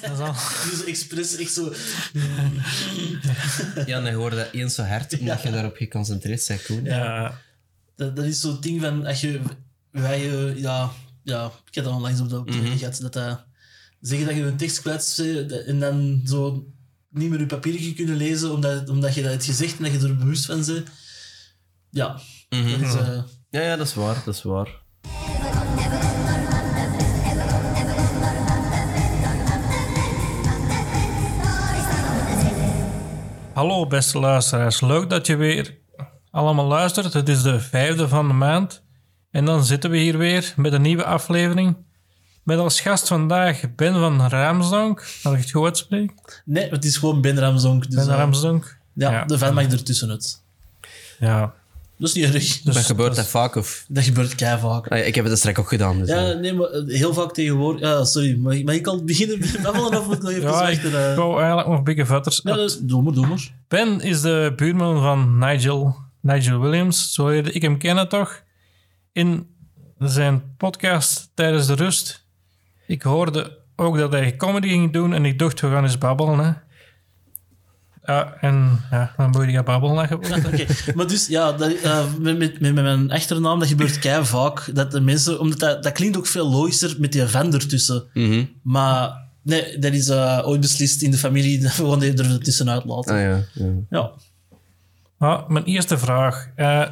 Dat is al... Zo expres echt zo... Ja, en dan hoor je dat eens zo hard, omdat je daarop geconcentreerd bent, Koen. Ja. Dat, dat is zo'n ding van, als je... Wij, eh, ja, ja, ik heb dat onlangs op de, Mhm. gehad, dat dat... Zeggen dat je een tekst kwijt bent en dan zo niet meer je papiertje kunnen lezen omdat, omdat je dat hebt gezegd en dat je er bewust van bent. Ja, Mhm. dat is... eh, Ja, ja, dat is waar, dat is waar. Hallo beste luisteraars, leuk dat je weer allemaal luistert. Het is de vijfde van de maand. En dan zitten we hier weer met een nieuwe aflevering. Met als gast vandaag Ben van Ramsdonk. Dat ik het goed uitspreek. nee, het is gewoon Ben Ramsonk. Dus, Ben eh, Ramsdonk. ja, Ja. de van mag ertussenuit. Ja. Dat is niet erg. Dus dat gebeurt dat is- vaak, of... Dat gebeurt kei vaak. Ah, ja, ik heb het straks ook gedaan, dus... Ja, eh. nee, maar eh, heel vaak tegenwoordig... Ja, sorry, maar, maar ik al beginnen met babbelen of moet ik nog even Ja, ik wachten? eh? wou eigenlijk nog bigge vetters. Ja, dat is- doe maar, doe maar. Ben is de buurman van Nigel, Nigel Williams. Zo leerde ik hem kennen toch? In zijn podcast Tijdens de Rust. Ik hoorde ook dat hij comedy ging doen en ik dacht, we gaan eens babbelen. Hè. Ja, en ja, dan moet je gaan babbelen. Oké, maar dus ja, dat, eh, met, met, met mijn achternaam, dat gebeurt kei vaak. Dat de mensen, omdat dat, dat klinkt ook veel logischer met die van ertussen. Mhm. Maar nee, dat is eh, ooit beslist in de familie dat we gewoon er ertussenuit laten. Ah ja, ja. Ja. Ah, mijn eerste vraag. Eh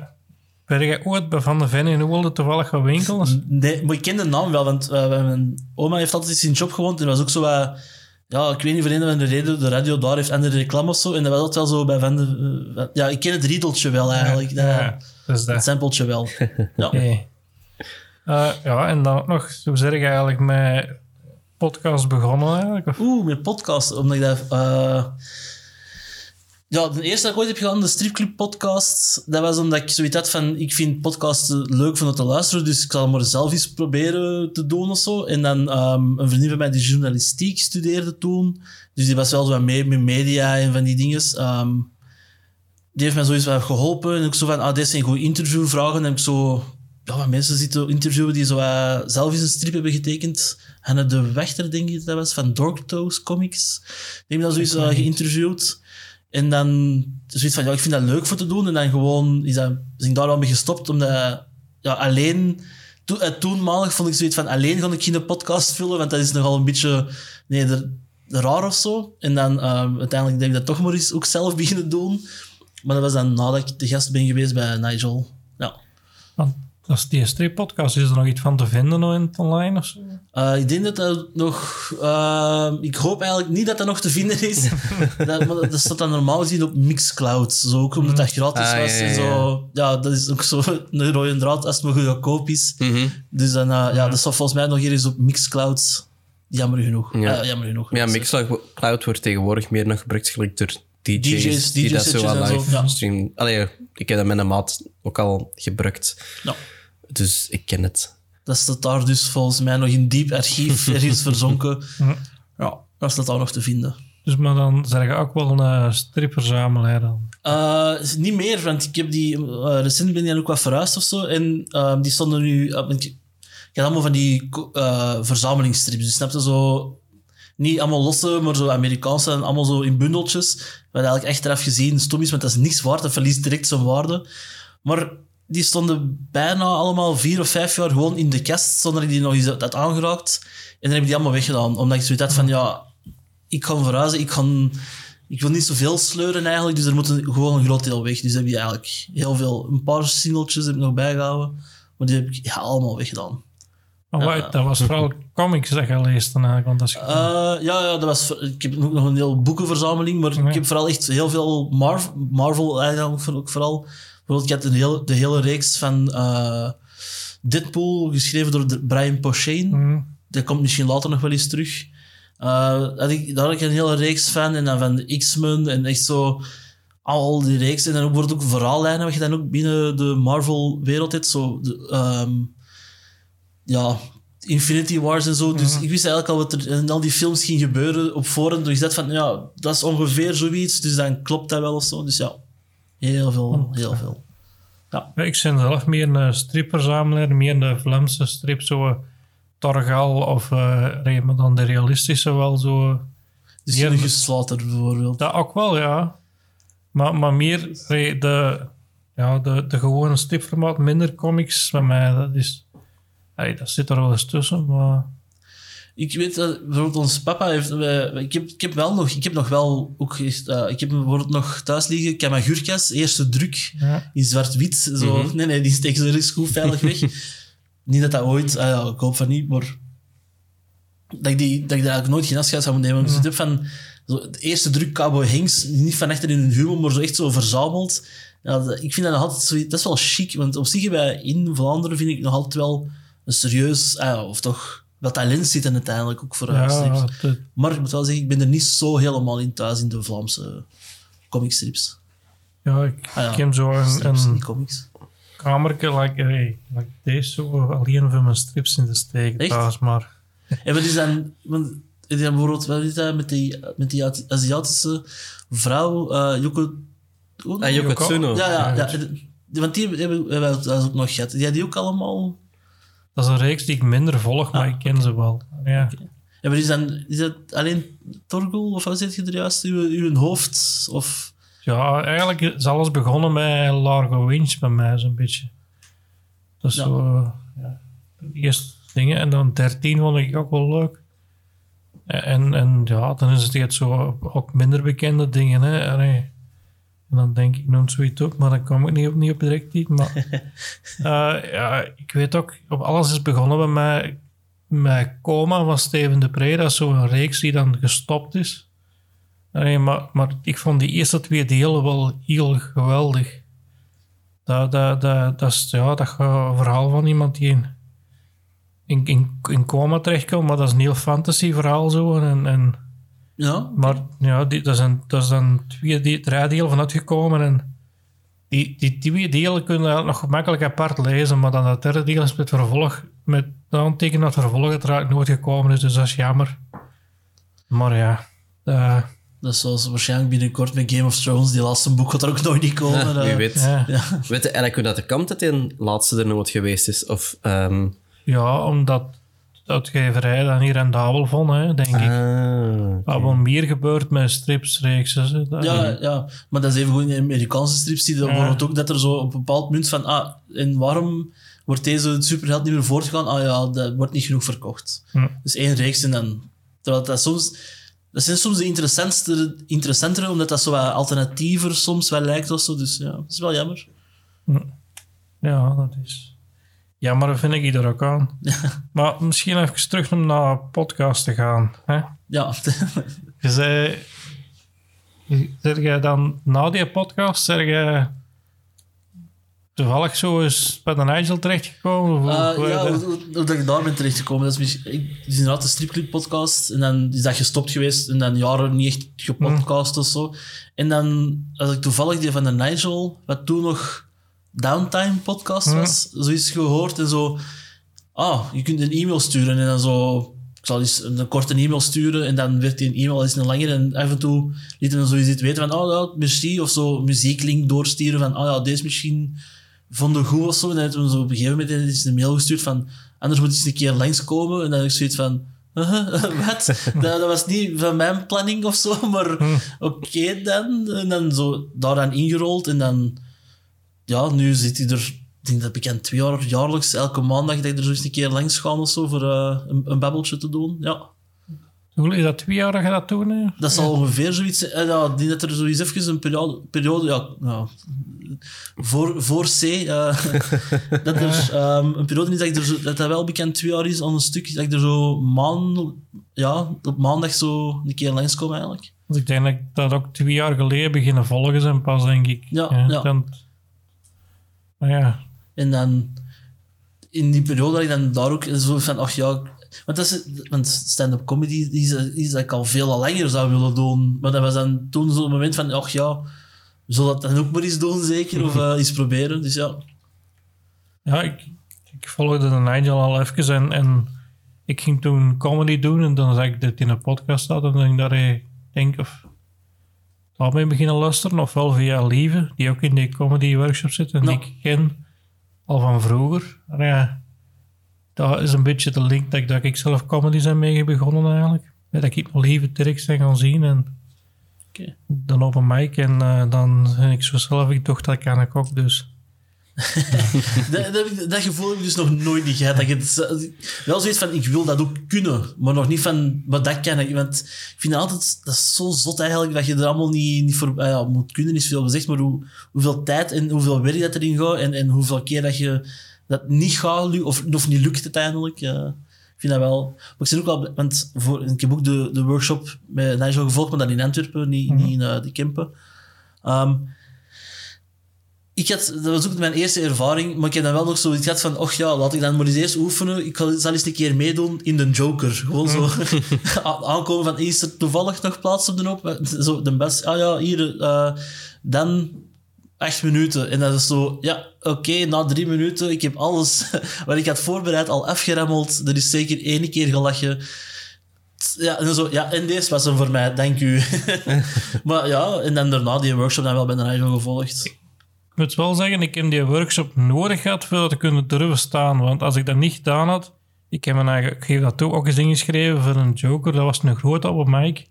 ben jij ooit bij Van de Ven in Oelde toevallig gaan winkelen? Nee, maar ik ken de naam wel, want eh, mijn oma heeft altijd in job gewoond en was ook zo wat... Ja, ik weet niet voor een of andere reden, de radio daar heeft andere reclame of zo. En dat was altijd wel zo bij Van de... eh, ja, ik ken het riedeltje wel eigenlijk. dat, Ja, dat is Het dat. sampletje wel. Ja. Eh, ja, en dan ook nog, hoe zeg je eigenlijk met podcast begonnen eigenlijk? Of? Oeh, met podcast. Omdat ik dat... eh, ja, de eerste dat ik ooit heb gedaan, de Stripclub podcast, dat was omdat ik zoiets had van, ik vind podcasten leuk van het te luisteren, dus ik zal maar zelf eens proberen te doen of zo. En dan ehm, een vriendin van mij die journalistiek studeerde toen, dus die was wel zo mee met media en van die dingen. Ehm, die heeft mij zoiets wat geholpen. En ik zo van, ah, dit zijn goede interviewvragen. En heb ik zo ja, wat mensen zitten interviewen die zo wat zelf eens een strip hebben getekend. Hanne de Wechter, denk ik dat was, van Dork Toes Comics. Die hebben dat zoiets eh, geïnterviewd. En dan zoiets van, ja, ik vind dat leuk voor te doen. En dan gewoon is dat, ik daar wel mee gestopt, omdat ja, alleen... To, eh, toenmalig vond ik zoiets van, alleen ga ik geen podcast vullen, want dat is nogal een beetje... Nee, raar of zo. En dan ehm, uiteindelijk denk ik dat toch maar eens ook zelf beginnen doen. Maar dat was dan nadat ik de gast ben geweest bij Nigel. Ja. Dat is die strip-podcast. Is er nog iets van te vinden nog in het online of zo? Eh, ik denk dat dat nog... eh, ik hoop eigenlijk niet dat dat nog te vinden is. dat, maar dat staat dan normaal gezien op Mixcloud. Zo, ook omdat dat gratis Ah, was ja, en zo. Ja, dat is ook zo een rode draad als het maar goedkoop is. Mhm. Dus dan, eh, ja, dat staat volgens mij nog ergens op Mixcloud. Jammer genoeg. Ja. Eh, jammer genoeg. Ja, Mixcloud wordt tegenwoordig meer nog gebruikt gelijk door DJ's, DJ's, die dat zo live ja. streamen. Allee, ik heb dat met een maat ook al gebruikt. Ja. Dus ik ken het. Dat staat daar dus volgens mij nog in diep archief ergens verzonken. Ja, dat staat daar nog te vinden. Dus maar dan zeg je ook wel een uh, stripverzamelaar dan. Uh, niet meer, want ik heb die... Uh, recent ben ik dan ook wat verhuisd of zo. En uh, die stonden nu... Uh, ik, ik had allemaal van die verzamelingsstrips. Dus snap je zo... Niet allemaal losse, maar zo Amerikaanse en allemaal zo in bundeltjes. Wat eigenlijk achteraf gezien stom is, want dat is niks waard. Dat verliest direct zijn waarde. Maar die stonden bijna allemaal vier of vijf jaar gewoon in de kast, zonder dat ik die nog eens had aangeraakt. En dan heb ik die allemaal weggedaan. Omdat ik zoiets had van, ja, ik ga verhuizen, ik, ga, ik wil niet zoveel sleuren eigenlijk, dus er moet een, gewoon een groot deel weg. Dus heb je eigenlijk heel veel, een paar singeltjes heb ik nog bijgehouden, maar die heb ik ja, allemaal weggedaan. Maar wat, uh, dat was vooral comics dat je leest dan eigenlijk. Want dat is... uh, ja, ja, dat was, ik heb ook nog een heel boekenverzameling, maar ik heb vooral echt heel veel Marvel, Marvel eigenlijk ook vooral. Bijvoorbeeld, ik had een heel, de hele reeks van uh, Deadpool, geschreven door Brian Posehn. Mm. Dat komt misschien later nog wel eens terug. Uh, had ik, daar had ik een hele reeks van. En dan van de X-Men en echt zo al die reeks. En dan wordt ook verhaallijnen, wat je dan ook binnen de Marvel-wereld hebt. Zo, de, um, ja, Infinity Wars en zo. Dus mm. ik wist eigenlijk al wat er in al die films ging gebeuren op voorhand. Dus ik dacht van, ja, dat is ongeveer zoiets. Dus dan klopt dat wel of zo. Dus ja, heel veel, heel veel. Ja. Ik ben zelf meer een stripverzamelaar, meer een Vlaamse strip. Zo Torgal of uh, maar dan de realistische wel zo. Dus Meer- Jurgen Slater bijvoorbeeld. Dat ook wel, ja. Maar, maar meer de, ja, de, de gewone stripformaat, minder comics bij mij. Dat, is, allee, dat zit er wel eens tussen, maar Ik weet dat bijvoorbeeld ons papa heeft... wij- ik, heb, ik heb wel nog... Ik heb nog wel ook... eh, ik heb bijvoorbeeld nog thuis liggen Kamagurkas, eerste druk, ja. in zwart-wit. Zo. Nee, nee, die steken ze ergens goed veilig weg. niet dat dat ooit... ah ja, ik hoop van niet, maar... Dat ik, die, dat ik daar eigenlijk nooit geen afscheid zou moeten nemen. Dus ik heb van... Zo, de eerste druk Cowboy Hanks, niet van achter in hun humor, maar zo echt zo verzameld. Ja, dat- ik vind dat nog altijd zo, dat is wel chic, want op zich bij in Vlaanderen vind ik nog altijd wel een serieus, ah ja, of toch wat talent zit en uiteindelijk ook voor strips. ja, de- Maar ik moet wel zeggen, ik ben er niet zo helemaal in thuis in de Vlaamse comicstrips. ja, ik, Ah ja, ik heb zo een, Strips, een niet comics. kamertje, like, hey, like deze, zo alleen van mijn strips in de steek Echt? thuis, maar En wat is dan, want, is dan bijvoorbeeld, wat is dat met die, met die Aziatische vrouw, eh Yoko... hoe- Ah, Yoko Tsuno. Ja, ja, ja. Ja, Want die hebben hebben thuis ook nog gehad. Die, die ook allemaal... dat is een reeks die ik minder volg, maar Ah. ik ken ze wel. Ja. En wat is dan, is dat alleen Torgel, of wat zit je er juist, uw, uw hoofd? Of... ja, eigenlijk is alles begonnen met Largo Winch bij mij zo'n beetje. Dat is Ja. zo, eh, ja, de eerste dingen. En dan 13 vond ik ook wel leuk. En, en ja, dan is het echt zo ook minder bekende dingen. Hè. Allee. En dan denk ik, noem zoiets op, maar dan kom ik niet op, niet op direct niet. Maar eh, ja, ik weet ook, op alles is begonnen bij mij met Coma van Steven de Pre. Dat is zo'n reeks die dan gestopt is. Maar, maar ik vond die eerste twee delen wel heel geweldig. Dat, dat, dat, dat is ja, dat verhaal van iemand die in, in, in, in coma terechtkomt, maar dat is een heel fantasy verhaal zo. En, en, Ja, maar ja, die, dat, is een, dat is dan twee, die, drie delen van uitgekomen. En die, die twee delen kunnen eigenlijk nog gemakkelijk apart lezen, maar dan dat derde deel is met vervolg, met de aantekening dat het vervolg uiteraard nooit gekomen is, dus dat is jammer. Maar ja, eh, dat is zoals waarschijnlijk binnenkort met Game of Thrones. Die laatste boek gaat er ook nooit niet komen. Wie eh. weet. ja. Weet je eigenlijk hoe dat de kant dat die laatste er nooit geweest is? Of, ehm ja, omdat de uitgeverij dat niet rendabel vond, hè, denk ik. ah, Wat wel meer gebeurt met stripsreeksen. hè, dat- Ja, ja, maar dat is even goed in de Amerikaanse strips. Die dan Ja. ook dat er zo op een bepaald punt van... Ah, en waarom wordt deze superheld niet meer voortgegaan? Ah ja, dat wordt niet genoeg verkocht. Hm. Dus één reeks en dan... Terwijl dat soms... Dat zijn soms de interessantste, interessantere, omdat dat zo wat alternatiever soms wel lijkt of zo. Dus ja, dat is wel jammer. Ja, dat is. Jammer vind ik ieder ook aan. Maar misschien even terug om naar podcast te gaan. Hè? Ja, Je zei... Zeg jij dan na die podcast, zeg jij toevallig zo eens bij de Nigel terechtgekomen? Of Uh, ja, je hoe, dat- hoe- hoe dat ik daar ben terechtgekomen. Dat is, ik, het is inderdaad de Stripclub podcast. En dan is dat gestopt geweest. En dan jaren niet echt gepodcast of zo. En dan had ik toevallig die van de Nigel, wat toen nog Downtime podcast was, zoiets gehoord. En zo, ah, je kunt een e-mail sturen. En dan zo, ik zal eens een korte e-mail sturen. En dan werd die e-mail eens een langer. En af en toe liet hij dan zoiets weten van, oh ja, merci. Of zo muzieklink doorsturen van, oh ja, deze misschien vonden goed of zo. En dan heeft hij zo op een gegeven moment eens een mail gestuurd van, anders moet eens een keer langskomen. En dan heb ik zoiets van, wat? dat, dat was niet van mijn planning of zo, maar oké dan. En dan zo daaraan ingerold. En dan, ja, nu zit hij er, ik denk dat bekend twee jaar jaarlijks, elke maandag, dat ik er zo eens een keer langs ga of zo voor eh, een, een babbeltje te doen. Ja. Hoe is dat twee jaar dat je dat doen? Hè? Dat zal ongeveer zoiets zijn. En ja, ik denk dat er zoiets even een periode, periode ja, ja, voor, voor C, eh, dat er ehm, een periode is dat, ik er zo, dat dat wel bekend twee jaar is aan een stuk, dat ik er zo maan, ja, op maandag zo een keer langskom eigenlijk. Want ik denk dat ik dat ook twee jaar geleden beginnen volgen zijn pas, denk ik. Ja, ja. Dan, maar ja, En dan in die periode dat ik dan daar ook zo van, ach ja, want, dat is, want stand-up comedy die is iets dat ik al veel langer zou willen doen. Maar dat was dan toen zo'n moment van, ach ja, zullen dat dan ook maar eens doen zeker, of eh, eens proberen. Dus ja, ja ik, ik volgde de Nigel al even en, en ik ging toen comedy doen en dan zag ik dat in een podcast had en dan denk ik dat hij, denk of laat mee beginnen luisteren, ofwel via Lieve, die ook in die comedy workshop zit en die ik ken al van vroeger. En ja, dat is een beetje de link dat ik, dat ik zelf comedy zijn mee begonnen eigenlijk. Ja, dat ik nog liever Dirk zijn gaan zien en Oké. dan op een mic en eh, dan ben ik zo zelf, ik dacht dat kan ik ook dus. dat, dat, dat gevoel heb ik dus nog nooit niet gehad. Dat je het, wel zoiets van, ik wil dat ook kunnen, maar nog niet van, maar dat kan ik. Want ik vind het altijd, dat is zo zot eigenlijk, dat je er allemaal niet, niet voor, ah ja, moet kunnen is veel gezegd, maar hoe, hoeveel tijd en hoeveel werk dat erin gaat en, en hoeveel keer dat je dat niet gaat, of, of niet lukt uiteindelijk. Ja. Ik vind dat wel. Maar ik zit ook wel, want voor, ik heb ook de, de workshop met Nigel gevolgd, maar dan in Antwerpen, niet, niet in eh, de Kempen. Ehm, ik had, dat was ook mijn eerste ervaring, maar ik heb dan wel nog zoiets gehad van, och ja, laat ik dan maar eens eerst oefenen. Ik zal eens een keer meedoen in de Joker. Gewoon zo aankomen van, is er toevallig nog plaats op de hoop? Zo, de best, ah ja, hier, eh, dan acht minuten. En dat is zo, ja, oké, na drie minuten, ik heb alles wat ik had voorbereid al afgerammeld. Er is zeker één keer gelachen. Ja, en zo, ja, en deze was hem voor mij, dank u. maar ja, en dan daarna die workshop dan wel bij de Nigel gevolgd. Ik moet wel zeggen, ik heb die workshop nodig gehad voor dat te kunnen durven staan. Want als ik dat niet gedaan had, ik heb mijn eigen, ik geef dat toe, ook eens ingeschreven voor een Joker. Dat was een grote op mic.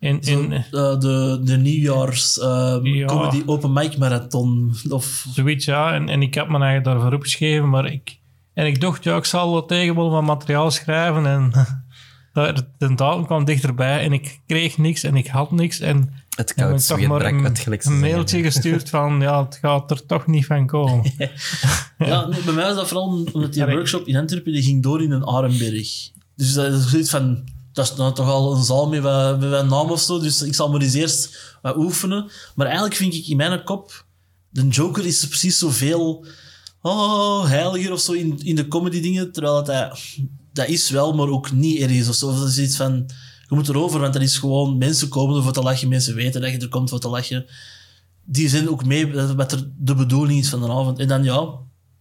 In, in, Eh, de, de nieuwjaars eh, Ja. comedy open mic marathon. Of, Zoiets, ja. En, en ik had me eigen daarvoor opgeschreven, maar ik... En ik dacht, ja, ik zal wel tegen wel wat materiaal schrijven. En dat- de datum kwam dichterbij en ik kreeg niks en ik had niks. En Het koud ik toch maar brak een, mailtje gestuurd van, ja, het gaat er toch niet van komen. ja, nee, bij mij was dat vooral omdat die Ja, workshop in Antwerpen die ging door in een Arenberg. Dus dat is zoiets van... Dat is nou toch al een zaal met wat, met wat naam of zo, dus ik zal maar eens eerst wat oefenen. Maar eigenlijk vind ik in mijn kop... De Joker is precies zoveel... Oh, heiliger of zo in, in de comedy dingen, terwijl dat, hij- dat is wel, maar ook niet ergens of zo. Of dat is iets van... Je moet erover, want dat is gewoon... Mensen komen ervoor te lachen, mensen weten dat je er komt voor te lachen. Die zijn ook mee wat er de bedoeling is van de avond. En dan ja,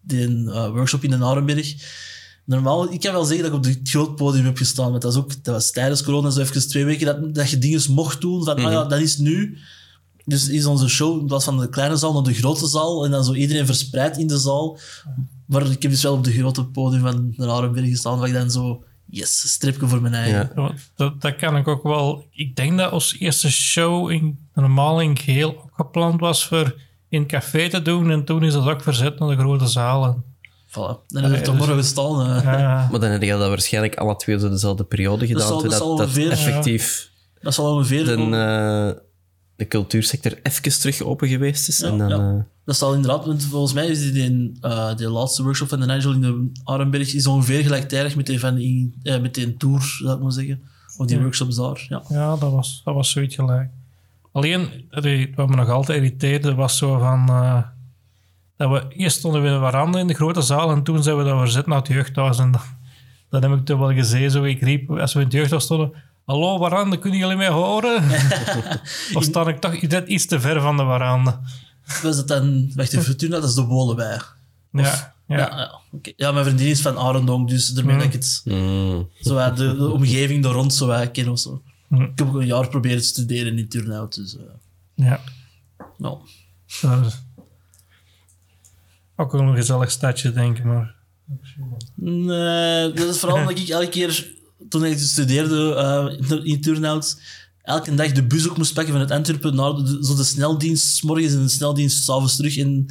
die eh, workshop in de Arenberg. Normaal, ik kan wel zeggen dat ik op het groot podium heb gestaan, maar dat, is ook, dat was tijdens corona zo even twee weken dat, dat je dingen mocht doen van, ah ja, dat is nu. Dus is onze show in plaats van de kleine zaal naar de grote zaal en dan zo iedereen verspreid in de zaal. Maar ik heb dus wel op de grote podium van de Arenberg gestaan, waar ik dan zo, yes, stripje voor mijn eigen. Ja. Ja, Dat, dat kan ik ook wel. Ik denk dat ons eerste show in, normaal in geheel ook gepland was voor in het café te doen. En toen is dat ook verzet naar de grote zalen. Voilà. Dan heb ik Ja, toch dus- morgen gestaan. eh. Ja, Maar dan heb je dat waarschijnlijk alle twee zo dezelfde periode gedaan. zal- toen dat dat, zal dat ongeveer- effectief Dat zal ongeveer... eh, de cultuursector even terug open geweest is. Ja, en dan, ja. eh, Dat zal inderdaad, want volgens mij is die, die, eh, laatste workshop van de Nigel in de Arenberg is ongeveer gelijktijdig met die, van in, eh, met die tour, zou ik maar zeggen. Of die workshops daar, ja. ja dat, was, dat was zoiets gelijk. Alleen, allee, wat me nog altijd irriteerde, was zo van... eh, dat we eerst stonden we in de veranda in de grote zaal en toen zijn we dat verzet naar het jeugdhuis. En dan, dan heb ik toch wel gezien, zo ik riep, als we in het jeugdhuis stonden... Hallo, veranda, kunnen jullie mij horen? of sta ik toch net iets te ver van de veranda? Was dat dan, wacht even, Fortuna, dat is de Wolenwij. Ja, Ja, ja. ja, mijn vriendin is van Arendonk, dus daarmee dat ik het, mm, zo de, de omgeving daar rond zo ken of zo. Hm. Ik heb ook een jaar proberen te studeren in Turnhout, dus eh, ja. nou. Dat is ook wel een gezellig stadje, denk ik. Maar Nee, dat is vooral omdat ik elke keer, toen ik studeerde eh, in Turnhout, elke dag de bus ook moest pakken van het Antwerpen naar de, zo de sneldienst, morgens en de sneldienst, s'avonds terug. En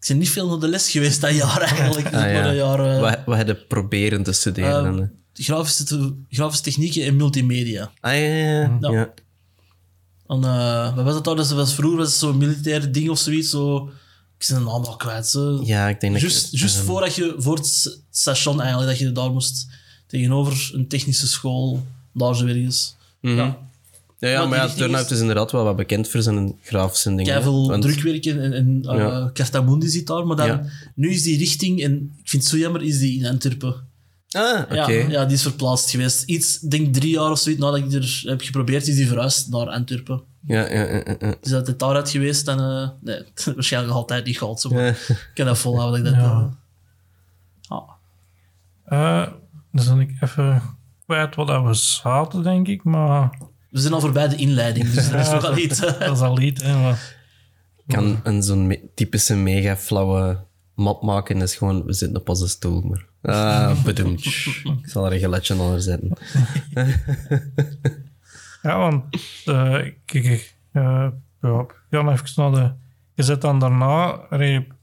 ik ben niet veel naar de les geweest dat jaar eigenlijk. ah, ja. een jaar, eh, we, we hadden proberen te studeren. eh. grafische, te- grafische technieken en multimedia. ah, ja, ja, ja. Ja. En, wat was het daar? Dat was vroeger was het zo'n militair ding of zoiets. Zo, ik ben de naam al kwijt. Zo. Ja, ik denk dat... Ik- juist eh, voordat je voor het station eigenlijk, dat je daar moest tegenover een technische school, daar zo ergens. mhm. Ja. Ja, ja, Maar maar die ja, Turnhout is- inderdaad wel wat bekend voor zijn grafische dingen. hè. Keiveel Want- drukwerk en, en, en uh, Ja. Cartamundi zit daar, maar dan, Ja. nu is die richting, en ik vind het zo jammer, is die in Antwerpen. Ah, oké. Ja, ja, die is verplaatst geweest. Iets, ik denk drie jaar of zoiets nadat ik er heb geprobeerd, is die verhuisd naar Antwerpen. Ja, ja, ja, ja. Dus dat het daaruit geweest, dan... eh, nee, waarschijnlijk nog altijd niet gehad. Zo, maar Ja. ik kan dat volhouden. Dat ik dat, Ja. eh, ah. Eh dan ben ik even kwijt wat dat we zaten, denk ik. Maar We zijn al voorbij de inleiding, dus dat is nog wel iets. dat is al iets. Hè, maar, kan een zo'n me- typische mega flauwe map maken. is gewoon, we zitten op onze stoel. Maar Ah, bedoemd. Ik zal er een geletje onder zetten. Ja, want eh, kijk, ik, eh, ja, ik ga even naar de... Je zit dan daarna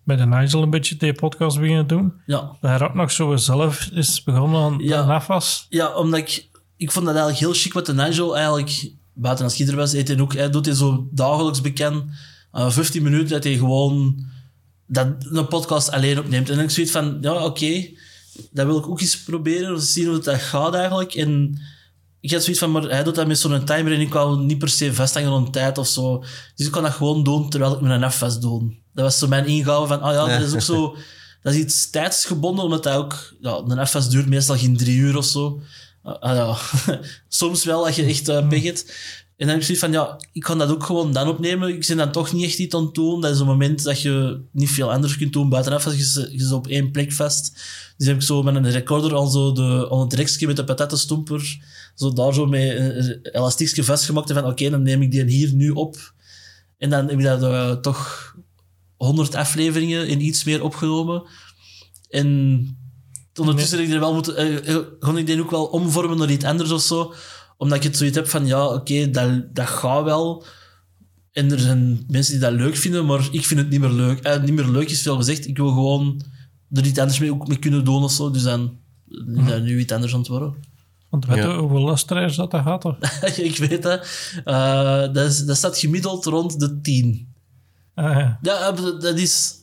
bij de Nigel een beetje die podcast beginnen doen. Ja. Hij ook nog zo zelf is begonnen aan Ja. Ja, omdat ik... Ik vond dat eigenlijk heel chic wat de Nigel eigenlijk... Buiten als Gieder was, eet hij ook... Hij doet hij zo dagelijks bekend. eh 15 minuten dat hij gewoon... Dat, een podcast alleen opneemt. En ik zoiets van... Ja, oké. dat wil ik ook eens proberen. Zien hoe dat gaat eigenlijk. En ik had zoiets van... Maar hij doet dat met zo'n timer. En ik wou niet per se vasthangen aan tijd of zo. Dus ik kan dat gewoon doen terwijl ik mijn FS doe. Dat was zo mijn ingave van... Ah ja, dat is ook zo... Dat is iets tijdsgebonden, omdat dat ook... Ja, een FS duurt meestal geen drie uur of zo. Ah, ah, ja. Soms wel, als je echt uh, pech hebt. En dan heb ik zoiets van, ja, ik kan dat ook gewoon dan opnemen. Ik ben dan toch niet echt iets aan het doen. Dat is een moment dat je niet veel anders kunt doen buitenaf. Als je, je op één plek vast. Dus heb ik zo met een recorder al zo de, aan het rekje met de patatenstomper, zo daar zo met een elastiekje vastgemaakt. En van, oké, dan neem ik die hier nu op. En dan heb ik dat eh, toch 100 afleveringen in iets meer opgenomen. En ondertussen heb ik er wel moeten, eh, kon ik die ook wel omvormen naar iets anders of zo. Omdat ik het zoiets heb van, ja, oké, dat, dat gaat wel. En er zijn mensen die dat leuk vinden, maar ik vind het niet meer leuk. Eh, niet meer leuk is veel gezegd. Ik wil gewoon er iets anders mee, ook mee kunnen doen of zo. Dus dan is dat nu iets anders aan het worden. Want weet Ja. je hoeveel luisteraars dat dat gaat? Ik weet dat. Eh, dat, is, dat staat gemiddeld rond de 10. Ah, ja. Ja, eh, dat- is...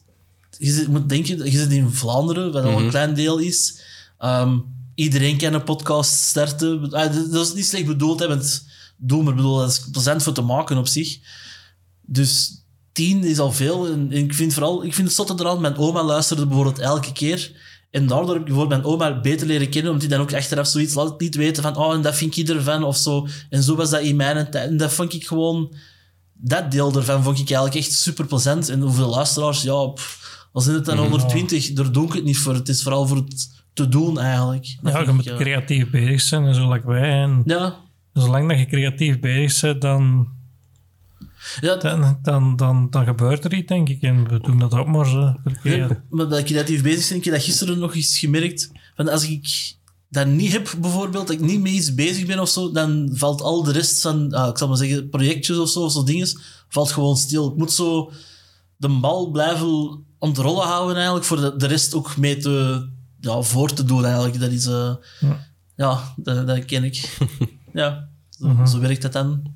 Je zit, moet denken, je zit in Vlaanderen, wat al een klein deel is. Ehm, iedereen kan een podcast starten. Ah, dat is niet slecht bedoeld, hè, want doen, maar bedoel, dat is plezant voor te maken op zich. Dus tien is al veel. En, en ik vind vooral, ik vind het zotte eraan, mijn oma luisterde bijvoorbeeld elke keer. En daardoor heb ik bijvoorbeeld mijn oma beter leren kennen, omdat die dan ook achteraf zoiets laat niet weten van, oh, en dat vind ik ervan, of zo. En zo was dat in mijn tijd. En dat vond ik gewoon dat deel ervan vond ik eigenlijk echt super plezant. En hoeveel luisteraars, ja, pff, al zijn het dan 120, daar doe ik het niet voor. Het is vooral voor het te doen eigenlijk. Dat ja, je moet creatief bezig zijn en zo like wij. En Ja, zolang dat je creatief bezig bent, dan, ja, dan, dan, dan, dan gebeurt er iets, denk ik. En we doen dat ook maar zo. Ja, maar dat creatief bezig ben, ik heb dat gisteren nog eens gemerkt. Van als ik dat niet heb, bijvoorbeeld, dat ik niet mee iets bezig ben of zo, dan valt al de rest van, ah, ik zal maar zeggen, projectjes of zo, of zo dingen, valt gewoon stil. Ik moet zo de bal blijven ontrollen houden eigenlijk, voor de, de rest ook mee te, ja, voor te doen eigenlijk. Dat is, eh, Ja. ja, dat, dat ken ik. ja, zo, zo werkt dat dan.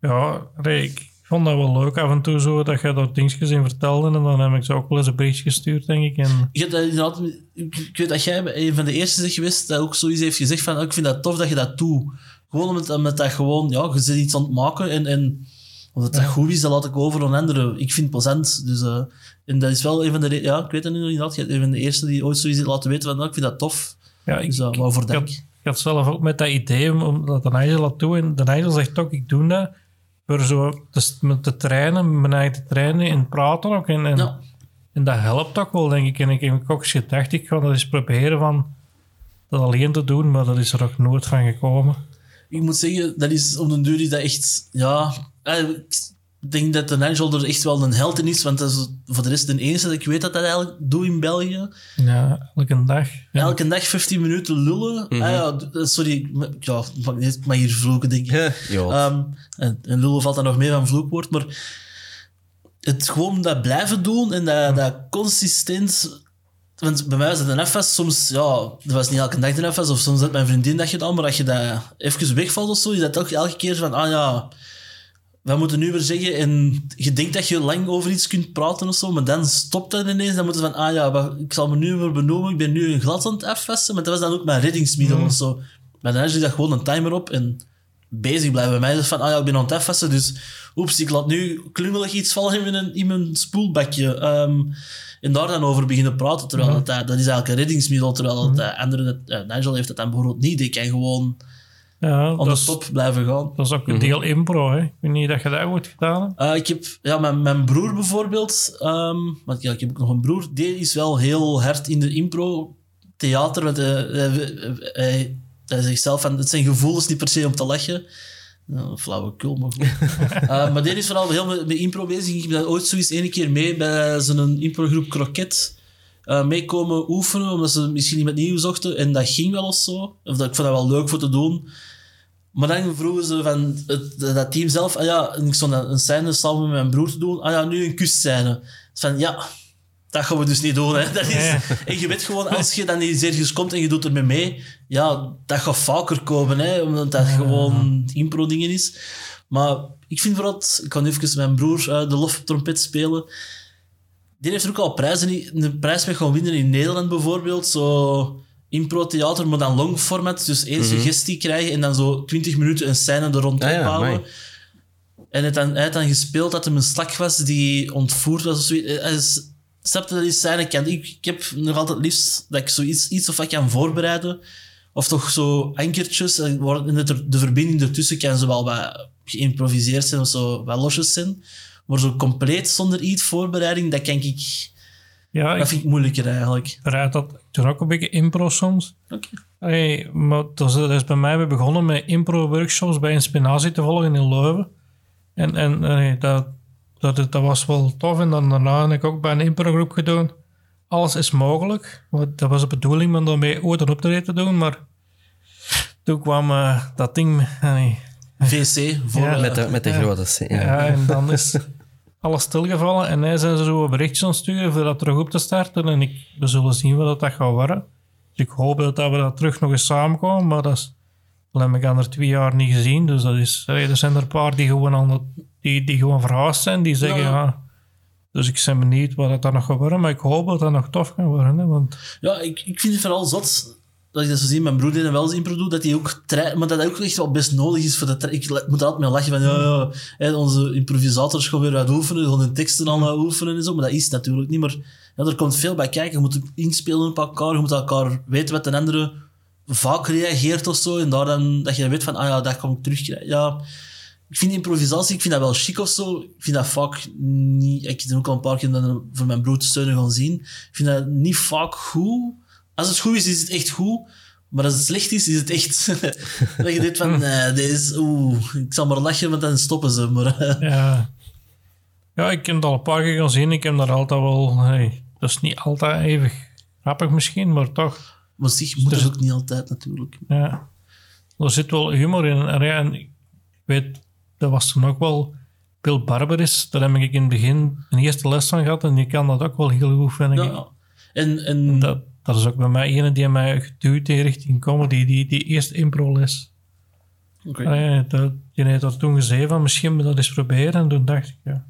Ja, ik vond dat wel leuk af en toe zo, dat je daar dingetjes in vertelde. En dan heb ik ze ook wel eens een berichtje gestuurd, denk ik. En Ik, dat ik, ik weet dat jij een van de eerste bent geweest dat ook zoiets heeft gezegd van oh, ik vind dat tof dat je dat doet. Gewoon omdat, omdat dat gewoon, ja, je bent iets aan het maken en, en omdat dat goed is, dat laat ik over aan anderen. Ik vind het plezant. Dus, eh, en dat is wel een van de, ja, ik weet het nu je een van de eerste die ooit zoiets laten weten van oh, ik vind dat tof. ja, ik, Dus uh, ik, dank. had, ik had zelf ook met dat idee om, dat de Nigel laat doen. En de Nigel zegt ook, ik doe dat voor zo te, met te trainen, mijn eigen te trainen en praten ook. En, en, Ja. en dat helpt ook wel, denk ik. En ik heb ook eens gedacht, ik ga dat eens proberen van dat alleen te doen, maar dat is er ook nooit van gekomen. Ik moet zeggen, dat is op den duur is dat echt, ja... eh, Ik denk dat de Nigel er echt wel een held in is, want dat is voor de rest de enige dat ik weet dat dat eigenlijk doet in België. Ja, elke dag. Ja. Elke dag 15 minuten lullen. Ah, ja, d- sorry, ja, ik mag, niet- ik mag hier vloeken, denk ik. Ehm, en, en lullen valt dan nog meer van vloekwoord, maar het gewoon dat blijven doen en dat, dat consistent... Want bij mij was het een FS, soms, ja, dat was niet elke dag een FS, of soms had mijn vriendin dat gedaan, maar als je dat even wegvalt of zo, is dat toch elke keer van, ah ja, we moeten nu weer zeggen, en je denkt dat je lang over iets kunt praten of zo, maar dan stopt dat ineens, dan moeten ze van, ah ja, ik zal me nu weer benoemen, ik ben nu een glad aan het maar dat was dan ook mijn reddingsmiddel of zo. Maar dan is dat gewoon een timer op en bezig blijven. Bij mij is van, ah ja, ik ben aan het dus oeps, ik laat nu klungelig iets vallen in mijn, in mijn spoelbakje. Ehm, en daar dan over beginnen praten, terwijl dat, dat, dat is eigenlijk een reddingsmiddel, terwijl dat, andere, dat, eh, Nigel heeft dat dan bijvoorbeeld niet. Die kan gewoon Ja, aan dat de is, top blijven gaan. dat is ook een deel impro, hè. Ik weet niet dat je dat goed gedaan hebt. Eh, ik heb, ja, mijn, mijn broer bijvoorbeeld, ehm, want ja, ik heb ook nog een broer, die is wel heel hard in de impro-theater, want hij, hij, hij, hij zegt zelf van, het zijn gevoelens niet per se om te lachen. Nou, flauwekul, maar goed. Eh, maar die is vooral heel met, met impro bezig. Ik heb dat ooit zoiets ene keer mee bij zo'n improgroep Kroket. Eh, meekomen oefenen, omdat ze misschien niet met nieuw zochten. En dat ging wel of zo. Of dat, ik vond dat wel leuk voor te doen. Maar dan vroegen ze van het, dat team zelf, ah ja, ik stond een scène samen met mijn broer te doen, ah ja, nu een kusscène. Dus van, ja, dat gaan we dus niet doen. Hè. Dat is, Ja. En je weet gewoon, als je dan iets ergens komt en je doet ermee mee, ja, dat gaat vaker komen, hè, omdat dat gewoon impro-dingen is. Maar ik vind vooral, ik kan even mijn broer eh, de loftrompet spelen. Die heeft er ook al prijzen, in- een prijs mee gaan winnen in Nederland bijvoorbeeld. Zo impro-theater, maar dan long format. Dus één suggestie krijgen en dan zo 20 minuten een scène er rond Ah ja, opbouwen. amai. En hij had dan, hij had dan gespeeld dat hem een slak was die ontvoerd was of zoiets. Hij is- Snapte dat die scène? Kan, ik, ik heb nog altijd het liefst dat ik zoiets iets of wat kan voorbereiden. Of toch zo ankertjes. En waar- en dat er- de verbinding ertussen kan zo wel wat geïmproviseerd zijn of zo wat losjes zijn. Maar zo compleet zonder iets voorbereiding, dat, kan ik, Ja, dat ik vind ik moeilijker eigenlijk. bereid dat. Ik doe ook een beetje impro soms. Oké. Hey, maar dat is, dat is bij mij weer begonnen met impro-workshops bij Inspiratie te volgen in Leuven. En, en hey, dat, dat, dat was wel tof. En dan daarna heb ik ook bij een improgroep gedaan. Alles is mogelijk. Want Dat was de bedoeling om daarmee ooit een optreden te doen. Maar toen kwam eh, dat ding... hey, VC, voor, Ja, Met de, met de Ja. grote C. Ja. ja, en dan is alles stilgevallen. En hij zijn ze zo een berichtje aan het sturen voor dat terug op te starten. En ik, we zullen zien wat dat gaat worden. Dus ik hoop dat, dat we dat terug nog eens samenkomen. Maar dat is, dat heb ik er twee jaar niet gezien. Dus dat is, er zijn er een paar die gewoon, aan het, die, die gewoon verhaast zijn. Die zeggen Ja. ja. Dus ik ben benieuwd wat dat dan nog gaat worden. Maar ik hoop dat dat nog tof kan worden. Hè, want Ja, ik, ik vind het vooral zot dat ik dat zo zie. Mijn broer die dat wel eens impro doet, dat hij ook trei- maar dat dat ook echt wel best nodig is voor tra- Ik moet altijd mee lachen van, ja, ja, onze improvisators gaan weer wat oefenen, gewoon hun teksten al oefenen en zo, maar dat is natuurlijk niet. Maar er komt veel bij kijken. Je moet inspelen op elkaar, je moet elkaar weten wat de andere vaak reageert of zo, en daar dan, dat je dan weet van, ah ja, dat kan ik terugkrijgen. Ja, ik vind improvisatie, ik vind dat wel chic of zo. Ik vind dat vaak niet... Ik heb ook al een paar keer voor mijn broer te steunen gaan zien. Ik vind dat niet vaak goed. Als het goed is, is het echt goed. Maar als het slecht is, is het echt... dat je denkt van, nee, deze... Oeh, ik zal maar lachen, want dan stoppen ze. Maar eh, ja, ja, ik heb het al een paar keer gezien. Ik heb daar altijd wel... Hey, dat is niet altijd even grappig misschien, maar toch... maar zich moet er ook niet altijd, natuurlijk. Ja. Er zit wel humor in. En, ja, en ik weet, dat was toen ook wel Bill Barberis. Daar heb ik in het begin een eerste les van gehad. En die kan dat ook wel heel goed, vind ik. Ja. En, en Dat, dat is ook bij mij ene die mij geduwd heeft richting comedy. Die, die eerste impro-les. Oké. Ah ja, dat, die heeft dat toen gezegd van misschien moet je dat eens proberen. En toen dacht ik, ja.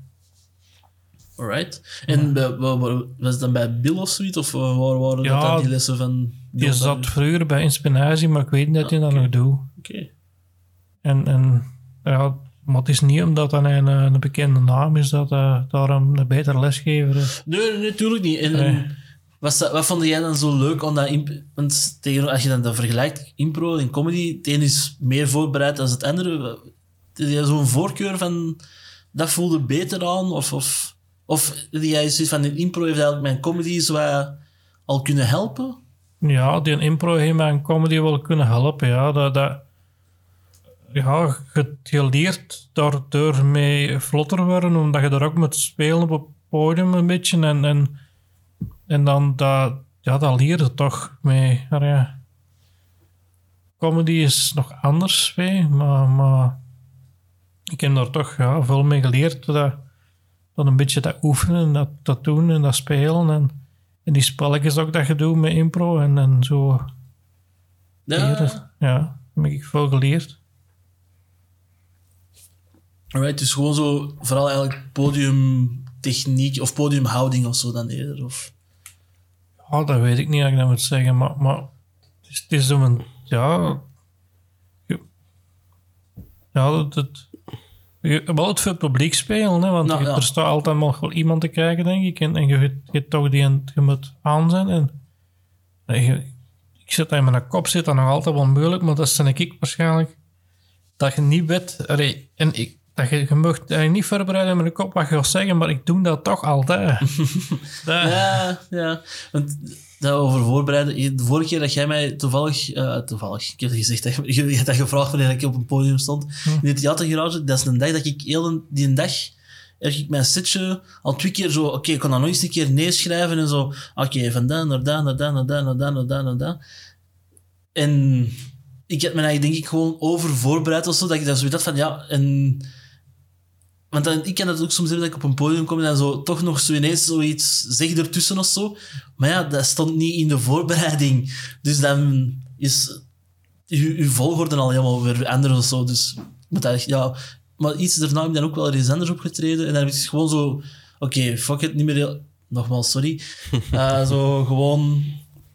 Alright. En bij, waar- waar- was het dan bij Bill of zoiets? Of eh, waar waren Ja, dat dan die lessen van? Die zat vroeger bij Inspiratie, maar ik weet niet dat hij dat nog doet. Oké. En, en ja, maar het is niet omdat dat een, een bekende naam is dat eh, daarom een betere lesgever is. Nee, nee, natuurlijk niet. En, Nee. Wat, wat vond jij dan zo leuk aan dat Want tegen, als je dan dat vergelijkt, impro en comedy, het een is meer voorbereid dan het andere. Heb jij zo'n voorkeur van dat voelde beter aan? Of, of, of jij zoiets van in impro heeft eigenlijk mijn comedy al kunnen helpen? Ja, die impro heeft mij een comedy wel kunnen helpen. Ja, dat, dat, ja je, leert daardoor mee vlotter worden, omdat je er ook moet spelen op het podium een beetje. En, en, en dan dat, ja, dat leer je toch mee. Maar ja, comedy is nog anders, mee, maar, maar ik heb daar toch ja, veel mee geleerd. Dat, dat een beetje dat oefenen, en dat, dat doen en dat spelen. En, en die spelletjes ook dat je doet met impro en, en zo. Ja, ja, heb ik veel geleerd. alright, dus gewoon zo, vooral eigenlijk podiumtechniek of podiumhouding of zo dan eerder. Of, Ja, dat weet ik niet dat ik dat moet zeggen, maar, maar het is, het is zo'n, ja... Ja, dat... dat je hebt altijd veel publiek spelen, hè, want Nou, je- ja. er staat altijd nog wel iemand te kijken, denk ik. En, en je, je, toch die je moet aan zijn. En, je- ik zit in mijn kop, zit dat nog altijd wel moeilijk, maar dat is ik waarschijnlijk. Dat je niet weet, allee, en ik, dat je, je mag je niet voorbereiden in mijn kop wat je gaat zeggen, maar ik doe dat toch altijd. dat, Ja, ja. Want dat over voorbereiden. De vorige keer dat jij mij toevallig... eh, toevallig, ik heb gezegd dat je, je hebt dat gevraagd wanneer ik op een podium stond. In het theatergarage, dat is een dag dat ik heel een- die een dag heb ik mijn setje al twee keer zo... Oké, ik kan dat nog eens een keer neerschrijven en zo. Oké, van daar naar daar, naar daar, naar daar, naar daar, naar daar, naar daar. En ik heb me eigenlijk denk ik gewoon over voorbereid of zo, dat ik dan zo dacht van ja, en... Want dan, ik kan het ook soms hebben dat ik op een podium kom en dan zo, toch nog zo ineens zoiets zeg ertussen of zo. Maar ja, dat stond niet in de voorbereiding. Dus dan is uw, volgorde al helemaal weer anders of zo. Dus dat, ja, maar iets daarna heb ik dan ook wel eens anders opgetreden. En dan is het gewoon zo, oké, fuck it, niet meer. Nogmaals, sorry. Eh, zo gewoon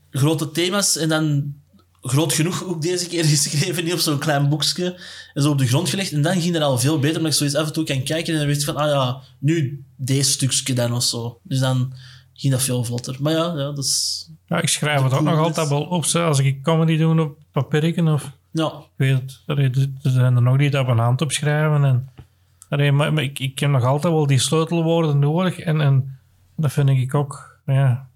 grote thema's en dan groot genoeg ook deze keer geschreven, niet op zo'n klein boekje en zo op de grond gelegd. En dan ging het al veel beter, omdat ik zoiets af en toe kan kijken en dan weet ik van, ah ja, nu deze stukje dan of zo. Dus dan ging dat veel vlotter. Maar ja, ja dat is... Ja, ik schrijf het ook nog altijd wel op, als ik comedy doe op papierken of... Ja, Ik weet er er zijn er nog die dat op een hand opschrijven. En, allee, maar, maar ik, ik heb nog altijd wel die sleutelwoorden nodig. En, en dat vind ik ook... Ja,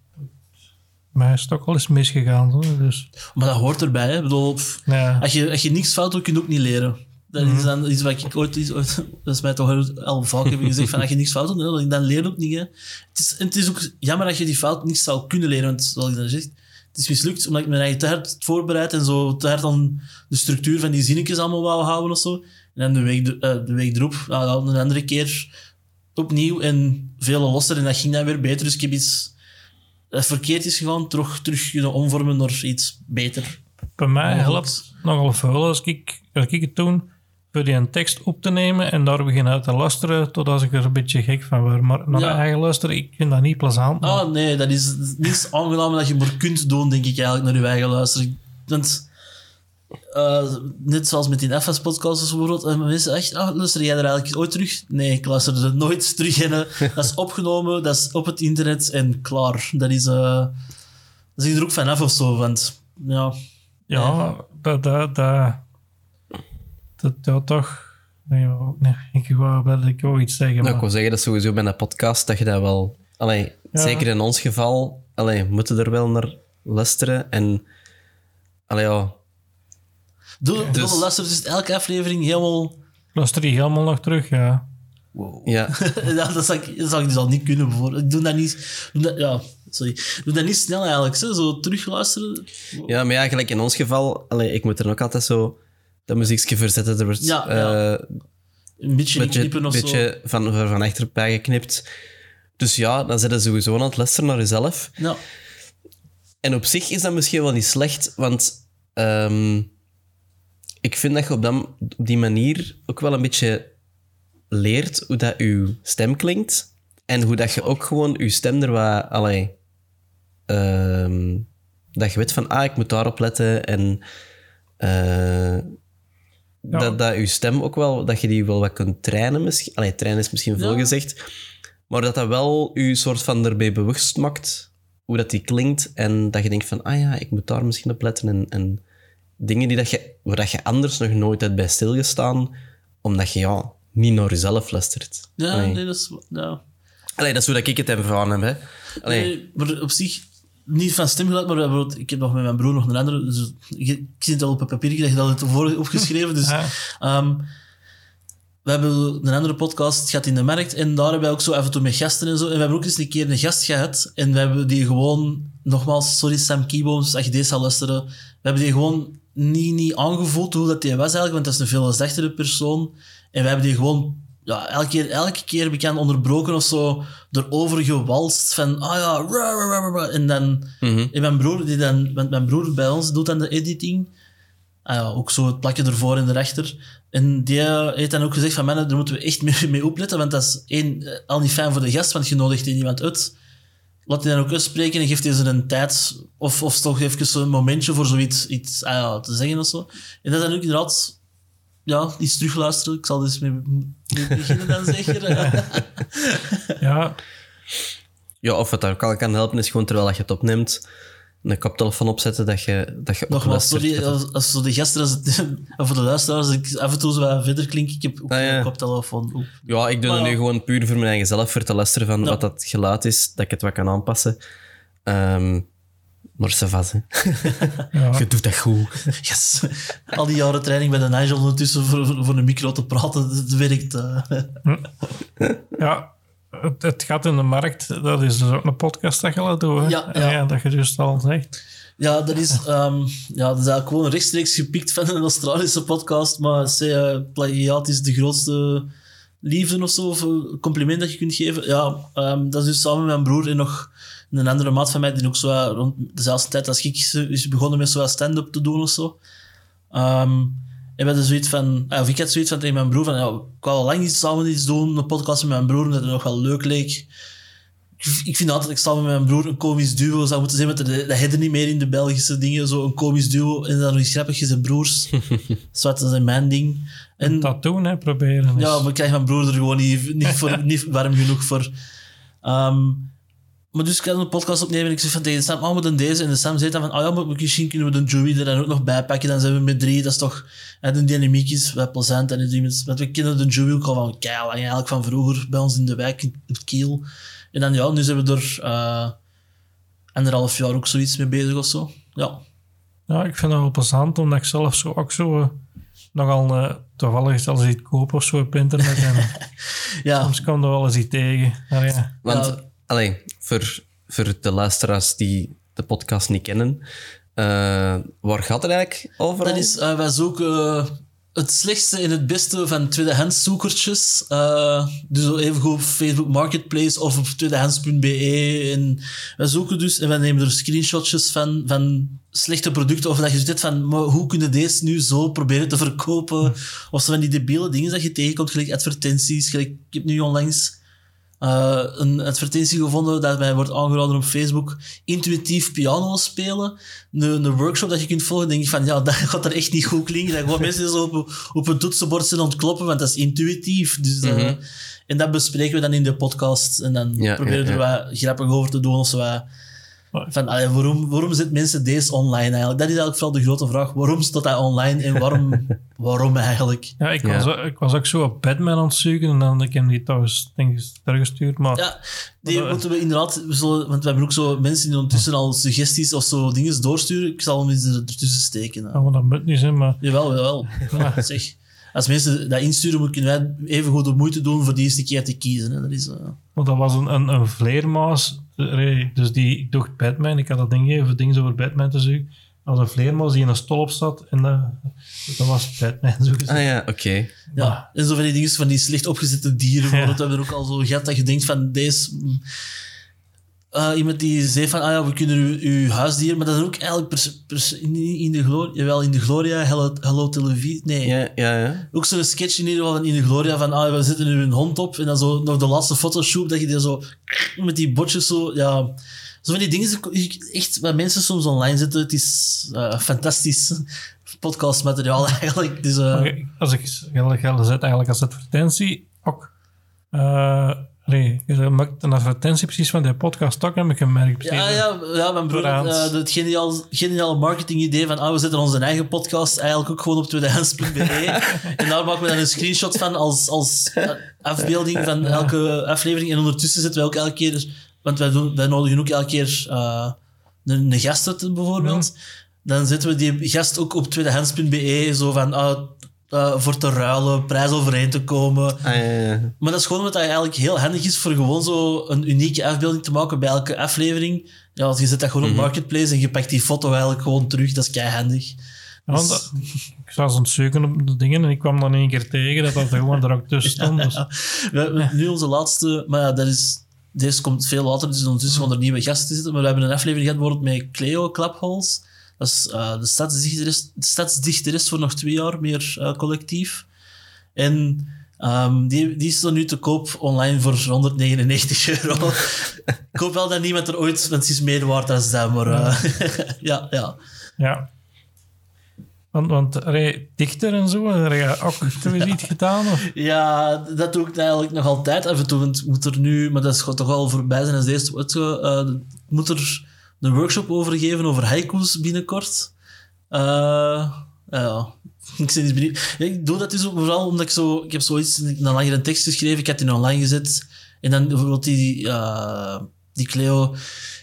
mij is ook al eens misgegaan. Hoor. Dus, maar dat hoort erbij. Hè. Ik bedoel, ja. als, je, als je niks fout doet, kun je ook niet leren. Dat is dan iets wat ik ooit, iets ooit dat is mij toch al vaak heb gezegd, van als je niks fout doet, dan leer je ook niet. Hè. Het, is, en het is ook jammer dat je die fout niet zou kunnen leren, want zoals ik dan zeg, het is mislukt omdat ik me eigenlijk te hard voorbereid en zo te hard aan de structuur van die zinnetjes allemaal wou houden of zo. En dan de week, de, eh, de week erop, nou, een andere keer opnieuw en veel losser en dat ging dan weer beter. Dus ik heb iets dat verkeerd is gegaan, terug, terug kunnen omvormen naar iets beter. Bij mij helpt nogal veel als ik, als ik het doe, voor die een tekst op te nemen en daar beginnen uit te luisteren totdat ik er een beetje gek van word. Maar naar Ja. eigen luisteren, ik vind dat niet plezant. maar- Ah, nee, dat is niets aangenaam dat je maar kunt doen, denk ik eigenlijk, naar je eigen luisteren. Want, eh, net zoals met die FS-podcast bijvoorbeeld, en mensen echt, ah, luister jij er eigenlijk ooit terug? Nee, ik luister er nooit terug in. hè. Dat is opgenomen, dat is op het internet en klaar. Dat is, eh dat je er ook vanaf of zo, want, ja. Ja, dat, dat, dat, dat, ja, toch. Nee, nee, ik wou, wel- ik wou iets zeggen. Nou, ik maar, wil zeggen dat sowieso bij een podcast dat je dat wel... Allee, Ja. Zeker in ons geval, allee, we moeten er wel naar luisteren. En allee, ja, Doe, Dus- doe luister dus elke aflevering helemaal... luister je helemaal nog terug, ja. ja, ja, dat zou ik, dat zou ik dus al niet kunnen, bijvoorbeeld. Ik doe dat niet... Doe dat, ja, sorry. Ik doe dat niet snel eigenlijk, zo, zo terugluisteren. ja, maar ja, gelijk in ons geval, allee, ik moet er ook altijd zo dat muziekje verzetten. Er wordt Ja, ja. eh, Een beetje beetje, knippen of beetje van, van, van achterbij geknipt. Dus ja, dan zit je sowieso aan het luisteren naar jezelf. zo. Ja. En op zich is dat misschien wel niet slecht, want ehm, ik vind dat je op, dat, op die manier ook wel een beetje leert hoe dat je stem klinkt. En hoe dat je ook gewoon je stem er wat... Allee, ehm, dat je weet van, ah, ik moet daarop letten. En eh, dat, dat je stem ook wel... Dat je die wel wat kunt trainen misschien. Allee, trainen is misschien veel Ja. gezegd. Maar dat dat wel je soort van erbij bewust maakt hoe dat die klinkt. En dat je denkt van, ah ja, ik moet daar misschien op letten. En, en dingen die dat je, waar dat je anders nog nooit hebt bij stilgestaan, omdat je ja, niet naar jezelf luistert. Ja, Allee. nee, dat is... Ja. Allee, dat is hoe dat ik het ervaren heb. Hè. Allee, Nee, maar op zich... Niet van stemgeluid, maar bijvoorbeeld, ik heb nog met mijn broer nog een andere... Dus, ik, ik zie het al op een papiertje dat je dat hebt voor opgeschreven. Dus Ja. ehm, we hebben een andere podcast, het gaat in de markt. En daar hebben wij ook zo af en toe met gasten en zo. En we hebben ook eens een keer een gast gehad. En we hebben die gewoon... Nogmaals, sorry Sam Kieboms, als je deze zal luisteren. We hebben die gewoon niet, niet aangevoeld hoe dat die was eigenlijk. Want dat is een veel zachtere persoon. En we hebben die gewoon... Ja, elke keer, elke keer bekend onderbroken of zo. Erover gewalst van... Ah ja. En dan... En mijn broer, die dan... Want mijn broer bij ons doet dan de editing. Ah ja, ook zo het plakje ervoor en erachter. En die heeft dan ook gezegd van, mannen, daar moeten we echt mee, mee opletten, want dat is één, eh, al niet fijn voor de gast, want je nodigt hier iemand uit. Laat die dan ook uitspreken en geeft hij ze een tijd, of, of toch even zo'n momentje voor zoiets iets, ah ja, te zeggen of zo. En dat is dan ook inderdaad, ja, iets terugluisteren. Ik zal dus mee, mee beginnen dan zeker. Ja, ja, of wat ook al kan helpen, is gewoon terwijl je het opneemt, een koptelefoon opzetten, dat je, dat je Nogmaals, sorry, als, als zo de gasten, als het, voor de luisteraars, als ik af en toe zo wat verder klink, ik heb ook Ah, ja. een koptelefoon op. Ja, ik doe Maar het nu gewoon puur voor mijn eigen zelf, voor te luisteren van Ja. wat dat geluid is, dat ik het wat kan aanpassen. Ehm, Maar ça va, hè. Ja. Je doet dat goed. Yes. Al die jaren training bij de Nigel ondertussen voor, voor, voor een micro te praten, dat werkt. eh. Ja, het, het gaat in de markt. Dat is dus ook een podcast dat je laat doen. Ja, ja. dat je juist al zegt. Ja, dat is, ehm, ja, dat is eigenlijk gewoon rechtstreeks gepikt van een Australische podcast. Maar eh, plagiaat is de grootste liefde of zo, of compliment dat je kunt geven. Ja, ehm, dat is dus samen met mijn broer en nog een andere maat van mij, die ook zo rond dezelfde tijd als ik is, begonnen met zo wat stand-up te doen of zo. Ehm, en we hadden zoiets van, eh, of ik had zoiets van tegen mijn broer van, ja, ik wou al lang iets samen iets doen, een podcast met mijn broer, omdat het nog wel leuk leek ik- ik vind altijd dat ik samen met mijn broer een komisch duo zou moeten zijn, want dat dat hebben niet meer in de Belgische dingen, zo een komisch duo en dan nog iets grappigs en broers. Zwart, dat is mijn ding. En Dat doen, hè, proberen. ja, maar ik krijg mijn broer er gewoon niet, niet, voor, niet warm genoeg voor. Ehm, maar dus ik had een podcast opnemen en ik zei van tegen Sam, oh, we doen deze. En de Sam zei dan van, oh ja, maar misschien kunnen we de Joey er dan ook nog bij pakken. Dan zijn we met drie. Dat is toch, en de dynamiek is wel plezant. En die mensen- want we kennen de Joey ook al van keihard, eigenlijk van vroeger bij ons in de wijk, in het Kiel. En dan ja, nu zijn we er eh, anderhalf jaar ook zoiets mee bezig of zo. Ja. Ja, ik vind dat wel plezant, omdat ik zelf zo, ook zo eh, nogal eh, toevallig zelfs iets koop of zo op internet. En Ja, soms komt er wel eens iets tegen. Maar ja, Want, Ja. Allee, voor, voor de luisteraars die de podcast niet kennen, eh, waar gaat het eigenlijk over? Dat is, eh, wij zoeken eh, het slechtste en het beste van tweedehands zoekertjes. Dus even goed op Facebook Marketplace of op tweedehands.be. En wij zoeken dus en wij nemen er screenshotjes van, van slechte producten. Of dat je zit van, maar hoe kunnen deze nu zo proberen te verkopen? Of zo van die debiele dingen dat je tegenkomt, gelijk advertenties. Gelijk, ik heb nu onlangs eh, een advertentie gevonden dat mij wordt aangeraden op Facebook. Intuïtief piano spelen. Een, workshop dat je kunt volgen. denk ik van, ja, dat gaat er echt niet goed klinken. Dat gewoon mensen zo op, op een toetsenbord zijn ontkloppen, want dat is intuïtief. Dus, eh, En dat bespreken we dan in de podcast. En dan Ja, proberen we ja, er wat grappig over te doen. Of zo wat, van, allee, waarom, waarom zitten mensen deze online eigenlijk? Dat is eigenlijk vooral de grote vraag. Waarom staat dat online en waarom, waarom eigenlijk? ja, ik, Ja. Was, ook- ik was ook zo op Batman aan het zoeken en dan heb ik hem die toch eens denk ik, teruggestuurd. Maar Ja, die Maar, eh, moeten we inderdaad... We zullen, want we hebben ook zo mensen die ondertussen al suggesties of zo dingen doorsturen. Ik zal hem eens er- ertussen steken. hè. gaan we dat moet niet zijn. Maar Jawel, jawel. Ja, zeg. Als mensen dat insturen, moeten wij even goed de moeite doen voor die eerste keer te kiezen. Hè. Dat is... eh, want dat was een, een, een vleermuis. Eh, Dus die, ik dacht Batman. Ik had dat ding gegeven, dingen over Batman te zoeken. Was een vleermuis die in een stolp zat. En dat, dat was Batman. Zo gezegd. Ah ja, oké. Ja, en zo van die dingen van die slecht opgezette dieren. Ja. Dat hebben we ook al zo gehad dat je denkt van deze... eh, iemand die zei van, ah ja, we kunnen uw, uw huisdier... Maar dat is ook eigenlijk pers, pers- in, in de Gloria... Jawel, in de Gloria, Hello, Hello Televisie... Nee, Ja, ja, ja. ook zo'n sketch in ieder geval van in de Gloria van, ah, we zetten nu een hond op. En dan zo nog de laatste fotoshoot, dat je die zo... Met die botjes zo, ja... Zo van die dingen, echt, wat mensen soms online zetten. Het is eh, fantastisch podcastmateriaal eigenlijk. Dus, eh, Maar Als ik geld geld zet eigenlijk als advertentie ook. Nee, je maakt een advertentie precies van die podcast ook, heb ik gemerkt. Ja, ja, ja, mijn broer had Tweedehands. eh, het geniaal, geniale marketing-idee van ah, we zetten onze eigen podcast eigenlijk ook gewoon op tweedehands.be. en daar maken we dan een screenshot van als, als eh, afbeelding van elke aflevering. En ondertussen zetten we ook elke keer... Want wij, doen, wij nodigen ook elke keer eh, een, een gast uit, bijvoorbeeld. Dan zetten we die gast ook op tweedehands.be, zo van... ah, eh, voor te ruilen, prijs overeen te komen. Ah, ja, ja. Maar dat is gewoon omdat dat eigenlijk heel handig is voor gewoon zo een unieke afbeelding te maken bij elke aflevering. Ja, want je zet dat gewoon op Marketplace en je pakt die foto eigenlijk gewoon terug. Dat is kei handig. Ja, want dat- ik was aan het zoeken op de dingen en ik kwam dan één keer tegen dat dat er gewoon er ook tussen stond. Dus, We hebben nu onze laatste, maar ja, dat is, deze komt veel later, dus ondertussen gaan er nieuwe gasten zitten. Maar we hebben een aflevering gehad bijvoorbeeld met Cleo Klaphols. Dat is eh, de, stadsdichteres, de stadsdichteres voor nog twee jaar meer eh, collectief. En ehm, die, die is dan nu te koop online voor 199 euro. ik hoop wel dat niemand er ooit, is meer waard dan dat, maar eh, ja, ja. ja. Want, want dichter en zo, heb je ook zoiets gedaan? Of? Ja, dat doe ik eigenlijk nog altijd af en toe. Want moet er nu, maar dat is toch al voorbij zijn als deze ik moet er een workshop over geven over haiku's binnenkort. Eh, ja, ik ben benieuwd. Ik doe dat dus vooral omdat ik zo... Ik heb zoiets, een langere tekst geschreven, ik heb die online gezet. En dan bijvoorbeeld die... eh, die Cleo,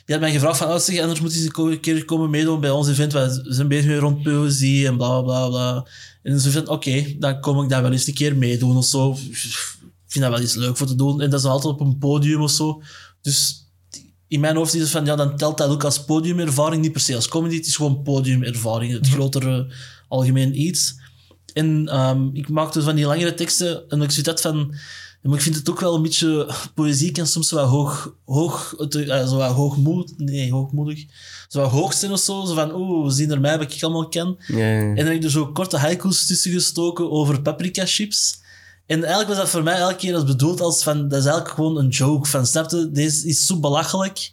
die had mij gevraagd van, oh, zeg, anders moet je een keer komen meedoen bij ons event, we zijn bezig rond poëzie en bla bla bla. En ze van, oké, dan kom ik daar wel eens een keer meedoen of zo. Ik vind dat wel eens leuk voor te doen. En dat is altijd op een podium of zo. Dus in mijn hoofd is het van, ja, dan telt dat ook als podiumervaring, niet per se als comedy. Het is gewoon podiumervaring, het grotere algemeen iets. En ehm, ik maakte van die langere teksten en ik zit dat van... Maar ik vind het ook wel een beetje... Poëzie kan soms wel hoog... hoog uh, zo wat hoogmoed... Nee, hoogmoedig. Zo wat hoog zijn of zo. Zo van, oeh, zien er mij wat ik allemaal ken. Ja, ja. En dan heb ik er zo korte haiku's tussen gestoken over paprika chips. En eigenlijk was dat voor mij elke keer als bedoeld als van... Dat is eigenlijk gewoon een joke. Van, snapte? Deze is zo belachelijk.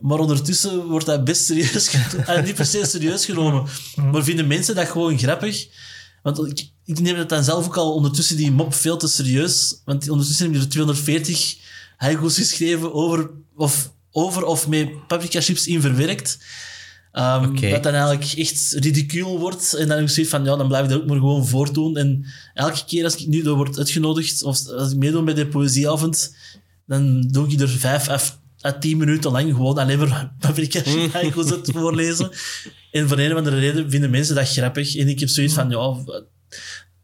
Maar ondertussen wordt dat best serieus genomen. niet per se serieus genomen. Maar vinden mensen dat gewoon grappig? Want ik, ik neem het dan zelf ook al ondertussen die mop veel te serieus. Want ondertussen heb je er 240 haiku's geschreven over of, over of met paprika chips in verwerkt. Um. Dat dan eigenlijk echt ridicuul wordt. En dan heb ik zoiets van, ja, dan blijf ik dat ook maar gewoon voortdoen. En elke keer als ik nu door word uitgenodigd, of als ik meedoe bij de poëzieavond, dan doe ik er vijf à, à tien minuten lang gewoon alleen maar paprika haiku's het voorlezen. En voor een of andere reden vinden mensen dat grappig. En ik heb zoiets van, ja,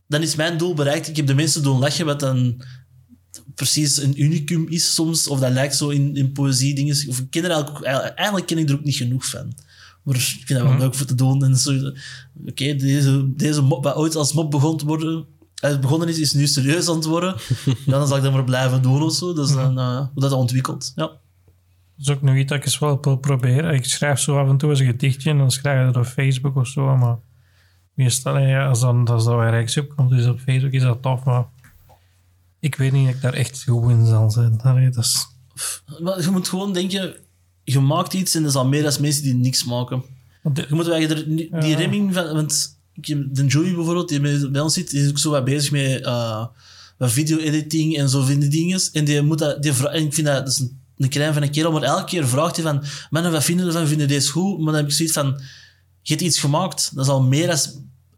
dan is mijn doel bereikt. Ik heb de mensen doen lachen, wat dan precies een unicum is soms. Of dat lijkt zo in, in poëzie dingen. Of ik ken er eigenlijk, eigenlijk ken ik er ook niet genoeg van. Maar ik vind dat wel leuk voor te doen. En zo, oké, deze, deze mop, wat ooit als mop begon te worden, uh, begonnen is, is nu serieus aan het worden. ja, dan zal ik dat maar blijven doen of zo. Dus dan, uh, hoe dat ontwikkelt. Ja. Dat is ook nog iets dat ik eens wel wil proberen. Ik schrijf zo af en toe eens een gedichtje en dan schrijf je dat op Facebook of zo. Maar meestal, ja, als, dan, als dat bij Rijksop komt, dus op Facebook is dat tof. Maar ik weet niet dat ik daar echt goed in zal zijn. Allee, dat is... Maar je moet gewoon denken, je maakt iets en er zijn meer dan mensen die niks maken. De- Je moet eigenlijk er, die Ja. remming van, want de Joey bijvoorbeeld, die bij ons zit, die is ook zo wat bezig met uh, wat video-editing en zo van die dingen. En die moet dat, die vra- en ik vind dat, dat is een, een klein van een kerel, maar elke keer vraagt hij van, mannen, wat vinden ervan? Vinden deze goed? Maar dan heb ik zoiets van, je hebt iets gemaakt, dat is al meer als,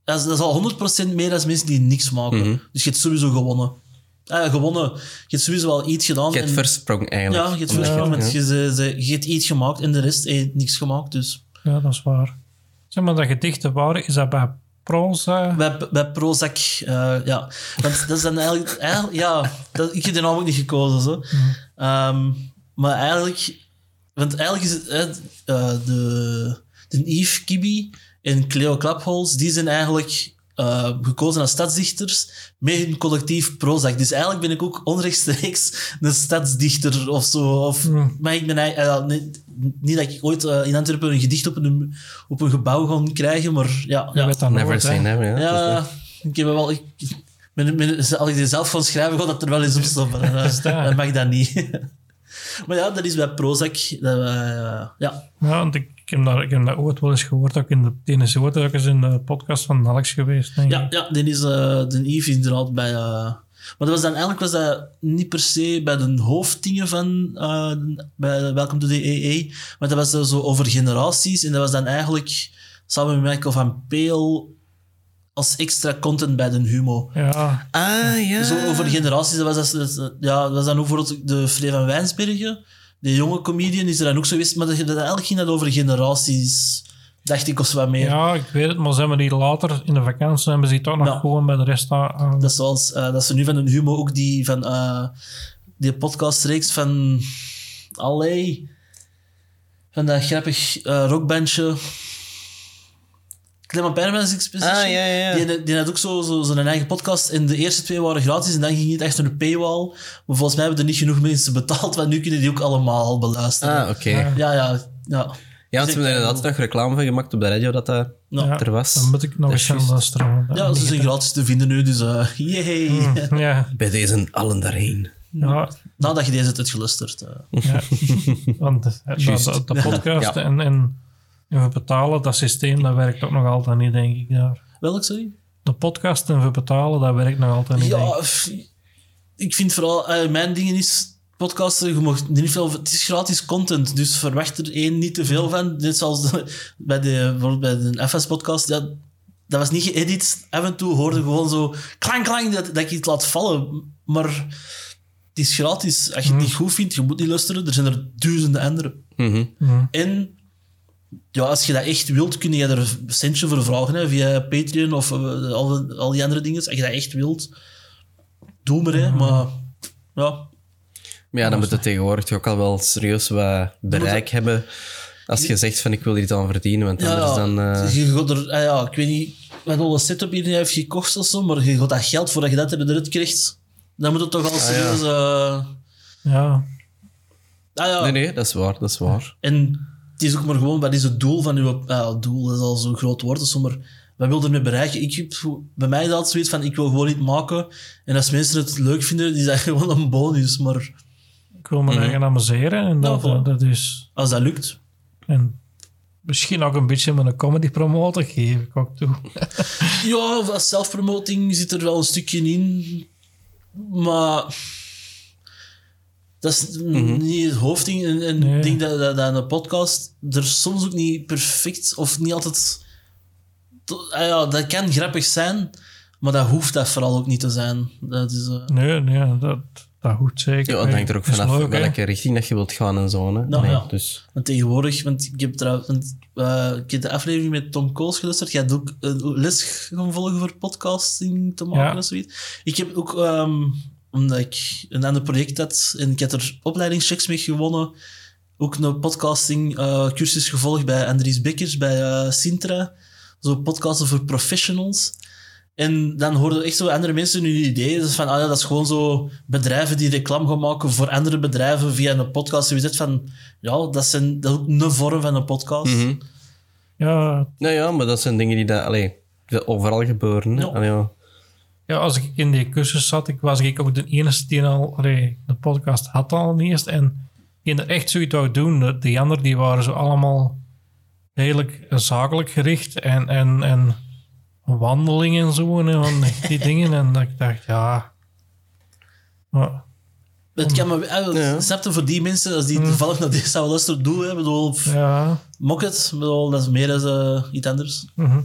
dat is, dat is al 100% meer dan mensen die niks maken. Mhm. Dus je hebt sowieso gewonnen. Ah, gewonnen. Je hebt sowieso wel iets gedaan. Je hebt versprong eigenlijk. ja, je hebt want ja. je, je hebt iets gemaakt en de rest heeft niks gemaakt. Dus ja, dat is waar. Zeg maar, dat gedichten waren, is dat bij proza? bij, bij Prozac, eh, ja. Want dat is dan eigenlijk... eigenlijk ja, dat, ik heb de naam ook niet gekozen. Zo. Ehm, maar eigenlijk... Want eigenlijk is het... hè, eh, de, de Yves Kibi en Cleo Klaphols, die zijn eigenlijk... eh, gekozen als stadsdichters met hun collectief Prozac. Dus eigenlijk ben ik ook onrechtstreeks een stadsdichter of zo. Of, Maar ik ben eigenlijk... eh, niet, niet dat ik ooit eh, in Antwerpen een gedicht op een, op een gebouw ga krijgen, maar ja. Je ja. weet dat Never nooit, say hè. Ja, ik heb wel... Ik, met, met, als ik die zelf van schrijven, gaat dat er wel eens op stoppen. Dan, dat. dan mag dat niet. maar ja, dat is bij Prozac. Dat, ja. Ja, want ik, ik heb, dat, ik heb dat ooit wel eens gehoord, ook in de, de ene woord, ook eens in de podcast van Alex geweest. Denk ik. Ja, ja, die is eh de Yves inderdaad bij... eh, maar dat was dan, eigenlijk was dat niet per se bij de hoofddingen van eh, bij Welcome to the EE, maar dat was dan zo over generaties en dat was dan eigenlijk samen met Michael van Peel als extra content bij de Humo. Ja, Ah, ja. Zo over generaties, dat was, dat, dat- ja, dat was dan ook bijvoorbeeld de Free van Wijnsbergen. De jonge comedian is er dan ook zo geweest, maar dat, dat, eigenlijk ging dat over generaties, dacht ik, of wat meer. ja, ik weet het, maar zijn we die later in de vakantie hebben ze toch nog Ja. gewoon bij de rest aan. aan- Dat is zoals eh, dat ze nu van een humo ook die van eh, die podcastreeks van Allee, van dat grappig eh, rockbandje. Clement Permans Exposition. Ah, ja, ja, ja. Die, die had ook zo, zo, zijn eigen podcast. En de eerste twee waren gratis en dan ging het achter een paywall. Maar volgens mij hebben er niet genoeg mensen betaald, want nu kunnen die ook allemaal al beluisteren. Ah, oké. Ja. Ja, ja, ja. Ja, want ze hebben er inderdaad nog reclame van gemaakt op de radio dat dat Ja. Ja. er was. Dan moet ik nog eens gaan luisteren. Ja, ze zijn gratis te vinden nu, dus eh yay. Ja, Bij deze allen daarheen. ja, Nadat je deze hebt geluisterd. eh. ja. Want de, de, de, de podcast Ja. en, en, en we betalen, dat systeem, dat werkt ook nog altijd niet, denk ik. Daar. Welk, sorry? De podcast en we betalen, dat werkt nog altijd niet. denk ik. Ja, ik vind vooral, eh, mijn dingen is, podcasten, je mag niet veel, het is gratis content, dus verwacht er één niet te veel van. Net zoals de- bij de, bijvoorbeeld bij de FS-podcast, ja, dat was niet geëdit. Af en toe hoorde je gewoon zo klank, klank, dat, dat ik iets laat vallen. Maar het is gratis. Als je het niet goed vindt, je moet niet luisteren. Er zijn er duizenden andere. Mhm. En ja, als je dat echt wilt, kun je er een centje voor vragen hè, via Patreon of eh, al, al die andere dingen. Als je dat echt wilt, doe maar. Hè. Maar ja, Maar ja, dan moet het tegenwoordig ook al wel serieus wat bereik hebben. Als je zegt van ik wil hier aan verdienen, want ja, anders ja. dan... eh, Je gaat er, ah ja, ik weet niet wat alle setup hier heeft gekost of zo, maar je gaat dat geld voordat je dat eruit krijgt. Dan moet het toch al serieus. eh, Ja, ah ja, Nee, nee, dat is waar, dat is waar. En is ook maar gewoon, wat is het doel van uw... Het doel is al zo'n groot woord, zo, maar wat wil je ermee bereiken? Ik, bij mij is dat zoiets van, ik wil gewoon iets maken. En als mensen het leuk vinden, is dat gewoon een bonus. Maar ik wil me eigen amuseren en dat, dat, dat is... als dat lukt... En misschien ook een beetje met een comedy promotor geef ik ook toe. Ja, als zelfpromoting zit er wel een stukje in. Maar... Dat is niet het hoofdding. En, en Nee. ik denk dat, dat, dat een podcast er soms ook niet perfect... Of niet altijd... ah ja, dat kan grappig zijn, maar dat hoeft dat vooral ook niet te zijn. Dat is... eh, Nee, nee, dat, dat hoeft zeker. Ja, het hangt er ook vanaf leuk, welke richting dat je wilt gaan en zo. Hè. Nou, Nee, ja. Dus, Want tegenwoordig, want ik heb trouwens, want, eh, ik heb de aflevering met Tom Kools geluisterd. Jij hebt ook een les gaan volgen voor podcasting te maken Ja. of zoiets. Ik heb ook, ehm, omdat ik een ander project had en ik had er opleidingschecks mee gewonnen, ook een podcasting eh, cursus gevolgd bij Andries Bekkers, bij eh, Sintra. Zo podcasten voor professionals. En dan hoorden echt zo andere mensen hun ideeën. Dus van, ah ja, dat is gewoon zo bedrijven die reclame gaan maken voor andere bedrijven via een podcast. En je zegt van, ja, dat, zijn, dat is ook een vorm van een podcast. Mhm. Ja, nou ja, maar dat zijn dingen die dat, allee, overal gebeuren. Ja. Allee, ja. Ja, als ik in die cursus zat, ik was ik ook de enige die al allee, de podcast had al niet eerst. En die er echt zoiets wou doen. De, die anderen die waren zo allemaal redelijk zakelijk gericht. En, en, en wandelingen en zo. En van die- dingen. En dat ik dacht, ja... ja. Het kan me, eh, Ja. Snap je, voor die mensen, als die toevallig naar deze zouden luisteren, doen, hè, bedoel, Ja. mok het, bedoel, dat is meer dan eh, iets anders. mhm.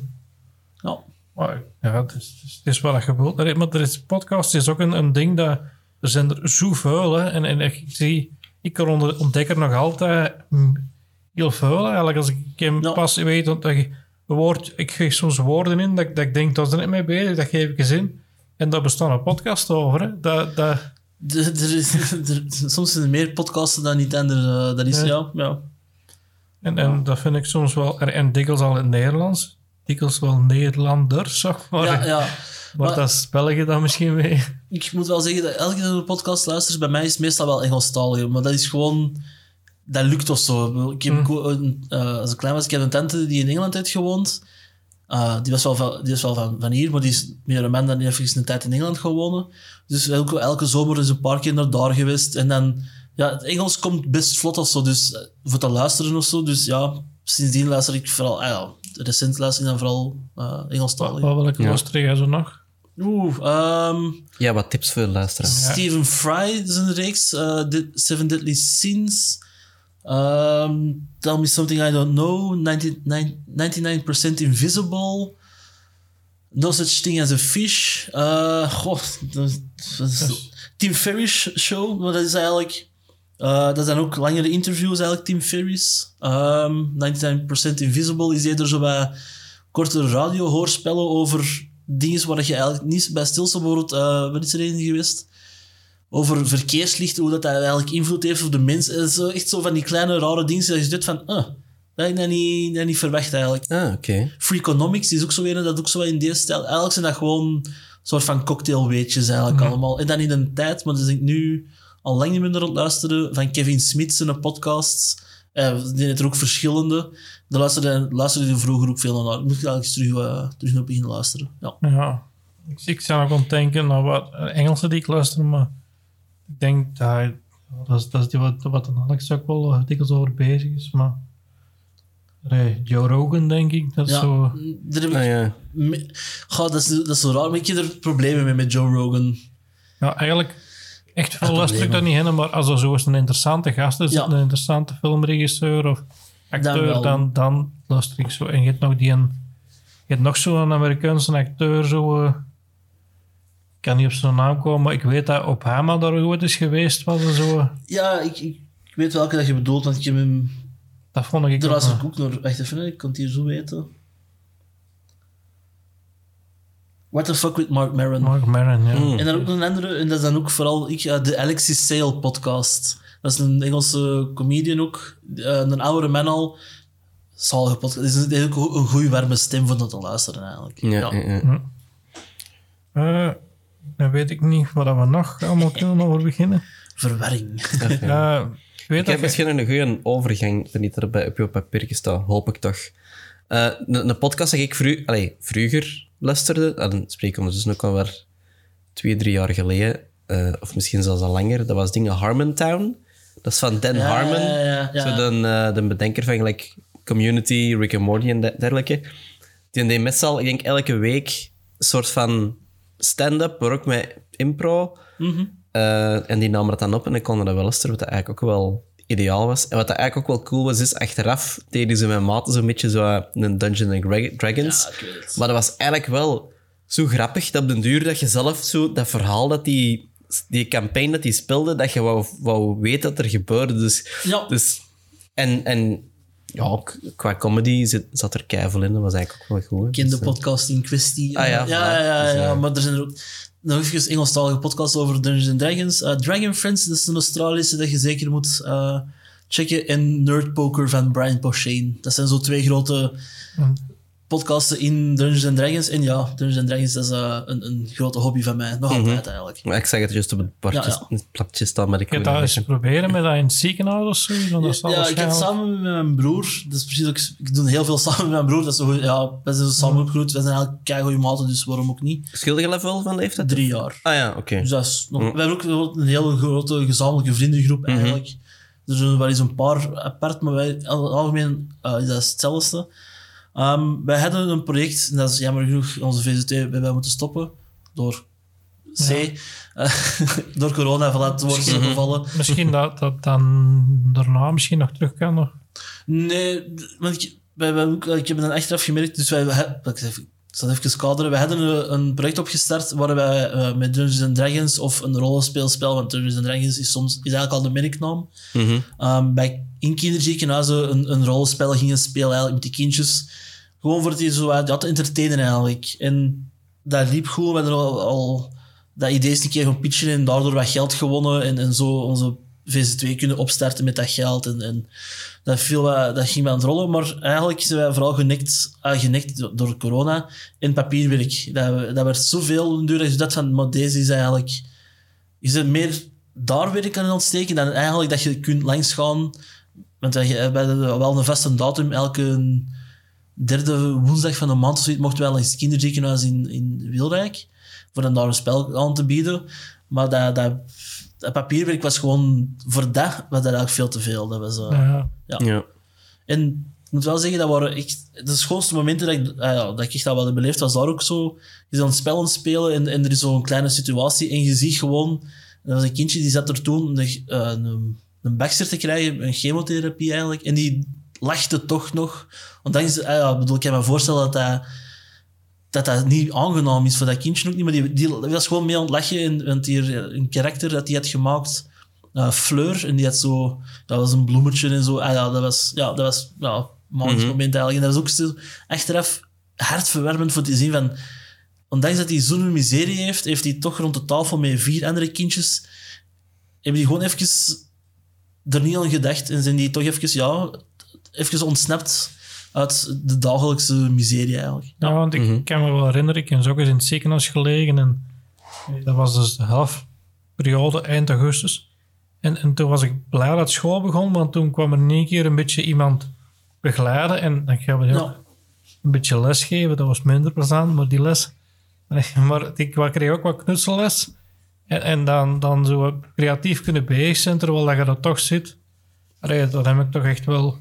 Ja. Maar ja, het is, het is wel dat gebeurt. Maar er is, podcast is ook een, een ding dat... Er zijn er zoveel, hè. En, en ik zie... Ik kan onder- ontdek er nog altijd mm, heel veel, eigenlijk. Als ik hem pas weet... Dat een woord, ik geef soms woorden in dat, ik- dat ik denk, dat is er niet mee bezig. Dat geef ik eens in. En daar bestaat een podcast over, hè. Dat, dat, Er, is, er- soms zijn er meer podcasten dan niet anders. eh, dat is, Ja. ja, ja. en, en dat vind ik soms wel... En dikwijls al in het Nederlands. Dikwijls wel Nederlanders, zeg maar. ja, ja. Maar, dat spel je dan misschien mee. Ik moet wel zeggen dat elke keer podcast luister, bij mij is het meestal wel Engelstalig. Maar dat is gewoon... Dat lukt of zo. Ik heb ook een, eh, als ik klein was, ik had een tante die in Engeland heeft gewoond. Eh, die was wel, van, die was wel van, van hier, maar die is meer een man dan even een tijd in Engeland gaan wonen. Dus elke, elke zomer is een paar keer naar daar geweest. En dan... Ja, het Engels komt best vlot of zo, dus eh, voor te luisteren of zo. Dus ja, sindsdien luister ik vooral... Ah ja, recent luister ik dan vooral uh, Engelstalig. Wat ik Ja. jij zo nog? Oeh, ehm... ja, wat tips voor de luisteraars. Ja. Stephen Fry is een reeks. eh, The Seven Deadly Sins. Ehm, Tell Me Something I Don't Know. 99, 99% Invisible. No Such Thing as a Fish. Eh goh, dat, dat is Tim Ferriss Show. Maar dat is eigenlijk... eh, dat zijn ook langere interviews eigenlijk, Tim Ferriss. Ehm 99% Invisible is eerder zo bij korte radiohoorspellen over dingen waar je eigenlijk niet bij stilstaat. Bijvoorbeeld, eh wat is er een geweest? Over verkeerslichten, hoe dat, dat eigenlijk invloed heeft op de mens. En zo, echt zo van die kleine rare dingen dat je zit van, ah, dat ik net niet, net niet verwacht eigenlijk. Ah, oké. Freakonomics is ook zo een dat ook zo in deze stijl. Eigenlijk zijn dat gewoon een soort van cocktailweetjes eigenlijk allemaal. En dan in een tijd, maar dus ik nu al lang niet meer naar het luisteren, van Kevin Smith zijn podcasts. Eh, die heeft er ook verschillende. Daar luisterde, luisterde je vroeger ook veel naar. Moet ik eigenlijk eens terug, eh, terug naar beginnen luisteren. Ja. Ja, ik, ik zou nog aan het denken naar wat eh, Engelse die ik luister, maar ik denk dat hij, dat is, dat is die wat, wat dan Alex ook wel eh, dikwijls over bezig is, maar nee, Joe Rogan denk ik, dat is Ja, zo... daar heb ik... Ah, ja. me- Goh, dat, is, dat is zo raar, maar ik heb er problemen mee met Joe Rogan. Ja, eigenlijk echt veel luister ik daar niet heen, maar als er zo eens een interessante gast is, Ja. een interessante filmregisseur of acteur, dan, dan, luister ik zo. En je hebt nog die een, je hebt nog zo'n Amerikaanse acteur, zo... eh, ik kan niet op zijn naam komen, maar ik weet dat op Hama daar goed is geweest. Was zo. Ja, ik, ik, weet welke dat je bedoelt, want ik heb hem... Dat vond ik Er ook was nog- ik ook nog... Wacht even, ik kan het hier zo weten. What the fuck with Mark Maron. Mark Maron, ja. Mm. En dan ook nog een andere, en dat is dan ook vooral ik, ja, de Alexis Sale podcast. Dat is een Engelse comedian ook, eh, een oudere man al. Zalige podcast. Het is een, ook een goede warme stem voor dat te luisteren eigenlijk. Ja, ja. ja. Eh, dan weet ik niet wat we nog allemaal kunnen over beginnen. Verwarring. Ja, ik weet Ik heb misschien een goede overgang, van niet erbij op je papiertje staat, hoop ik toch. Eh, een, podcast dat ik vroeger luisterde, en spreek ik ondertussen ook alweer twee, drie jaar geleden, eh, of misschien zelfs al langer, dat was dingen Harmontown. Dat is van Dan Ja, Harmon, ja. Zo de, eh, de bedenker van gelijk Community, Rick and Morty en de- dergelijke. Die deed meestal, ik denk elke week, een soort van stand-up, maar ook met impro. Mhm. Eh, en die namen dat dan op en ik kon dan wel luisteren, wat dat eigenlijk ook wel ideaal was. En wat dat eigenlijk ook wel cool was, is achteraf deden ze met maten zo'n beetje zo eh, een Dungeons Dragons. Ja. Maar dat was eigenlijk wel zo grappig dat op den duur dat je zelf zo dat verhaal dat die, die campagne dat die speelde, dat je wou, wou weten wat er gebeurde. Dus, Ja. dus en, en ja, ook qua comedy zit, zat er keivel in. Dat was eigenlijk ook wel goed. Ik ken de Dus, eh, podcast in kwestie. Ah, ja, ja, ja, ja, Dus, eh, maar er zijn er ook nog even Engelstalige podcasts over Dungeons Dragons. Eh, Dragon Friends, dat is een Australische dat je zeker moet eh, checken. En Nerd Poker van Brian Posehn. Dat zijn zo twee grote podcasten in Dungeons and Dragons. En ja, Dungeons and Dragons dat is eh, een, een grote hobby van mij. Nog altijd eigenlijk. maar ik zeg het juist op het bordje, Ja, ja. het plakje staan, maar ik wil dat eens proberen met dat in het ziekenhuis of zo. Ja, ik heb samen met mijn broer, dat is precies ook, ik doe heel veel samen met mijn broer, dat is zo, ja, we zijn zo samen opgegroeid, we zijn eigenlijk keigoeie maten, dus waarom ook niet? Schilder je level van leeftijd? Drie jaar. Ah ja, oké. Dus dat is nog, we hebben ook een hele grote gezamenlijke vriendengroep eigenlijk. Er zijn wel eens een paar apart, maar wij, in het algemeen eh, is dat hetzelfde. Ehm, wij hadden een project, en dat is jammer genoeg onze VZT bij wij moeten stoppen, door C, eh, door corona verlaten te worden gevallen. Misschien dat dat dan daarna misschien nog terug kan. Nog. Nee, want ik, wij, wij, ik heb het dan achteraf gemerkt, dus wij, wij- ik zal even- kaderen. Wij hadden een, project opgestart waar wij eh, met Dungeons and Dragons of een rollenspelspel, want Dungeons and Dragons is soms is eigenlijk al de merknaam, Mhm. Ehm, bij in kinderziekenhuizen een, een rollenspel gingen spelen eigenlijk met die kindjes. Gewoon voor die zo ja, te entertainen eigenlijk. En dat liep goed. We hadden al, al dat idee eens een keer gaan pitchen en daardoor wat geld gewonnen en, en zo onze VZ2 kunnen opstarten met dat geld. En, en dat, viel dat ging wel aan het rollen, maar eigenlijk zijn wij vooral genekt, genekt door- corona en papierwerk. Dat, dat werd zoveel duur dat je van, maar deze is eigenlijk... Je zit meer daar werk aan ontsteken dan eigenlijk dat je kunt langsgaan. Want wij hadden wel een vaste datum. Elke derde woensdag van de maand of zoiets mochten wel eens het kinderziekenhuis in, in Wilrijk. Voor dan daar een spel aan te bieden. Maar dat, dat, dat papierwerk was gewoon voor dat, was dat eigenlijk veel te veel. Dat was, eh, Ja. Ja. en ik moet wel zeggen, dat waren echt de schoonste momenten dat ik, ah ja, dat ik echt dat wel heb beleefd, was daar ook zo. Je is aan het spel aan het spelen en, en er is zo'n kleine situatie en je ziet gewoon, er was een kindje die zat er toen een, eh, een, een Baxter te krijgen, een chemotherapie eigenlijk, en die lachte toch nog. Ondanks, ah ja, ik bedoel, ik kan me voorstellen dat dat, dat dat niet aangenaam is voor dat kindje ook niet, maar die, die was gewoon mee aan het lachen en, want die, een karakter dat hij had gemaakt, eh, Fleur, en die had zo, dat was een bloemetje en zo. Ah, ja, dat was, ja, dat was ja, een magisch moment eigenlijk. En dat was ook zo achteraf hartverwarmend voor te zien van, ondanks dat hij zo'n miserie heeft, heeft hij toch rond de tafel met vier andere kindjes, hebben die gewoon even er niet aan gedacht en zijn die toch even, ja, even ontsnapt uit de dagelijkse miserie eigenlijk. Ja, want ik kan me wel herinneren, ik ben zo ook eens in het ziekenhuis gelegen en dat was dus de halfperiode, eind augustus. En, en toen was ik blij dat school begon, want toen kwam er in één keer een beetje iemand begeleiden en dan gaan we Ja. een beetje les geven. Dat was minder plezant, maar die les... Maar ik kreeg ook wat knutselles. En, en dan, dan zo creatief kunnen bezig zijn, terwijl dat je er toch zit. Allee, dat heb ik toch echt wel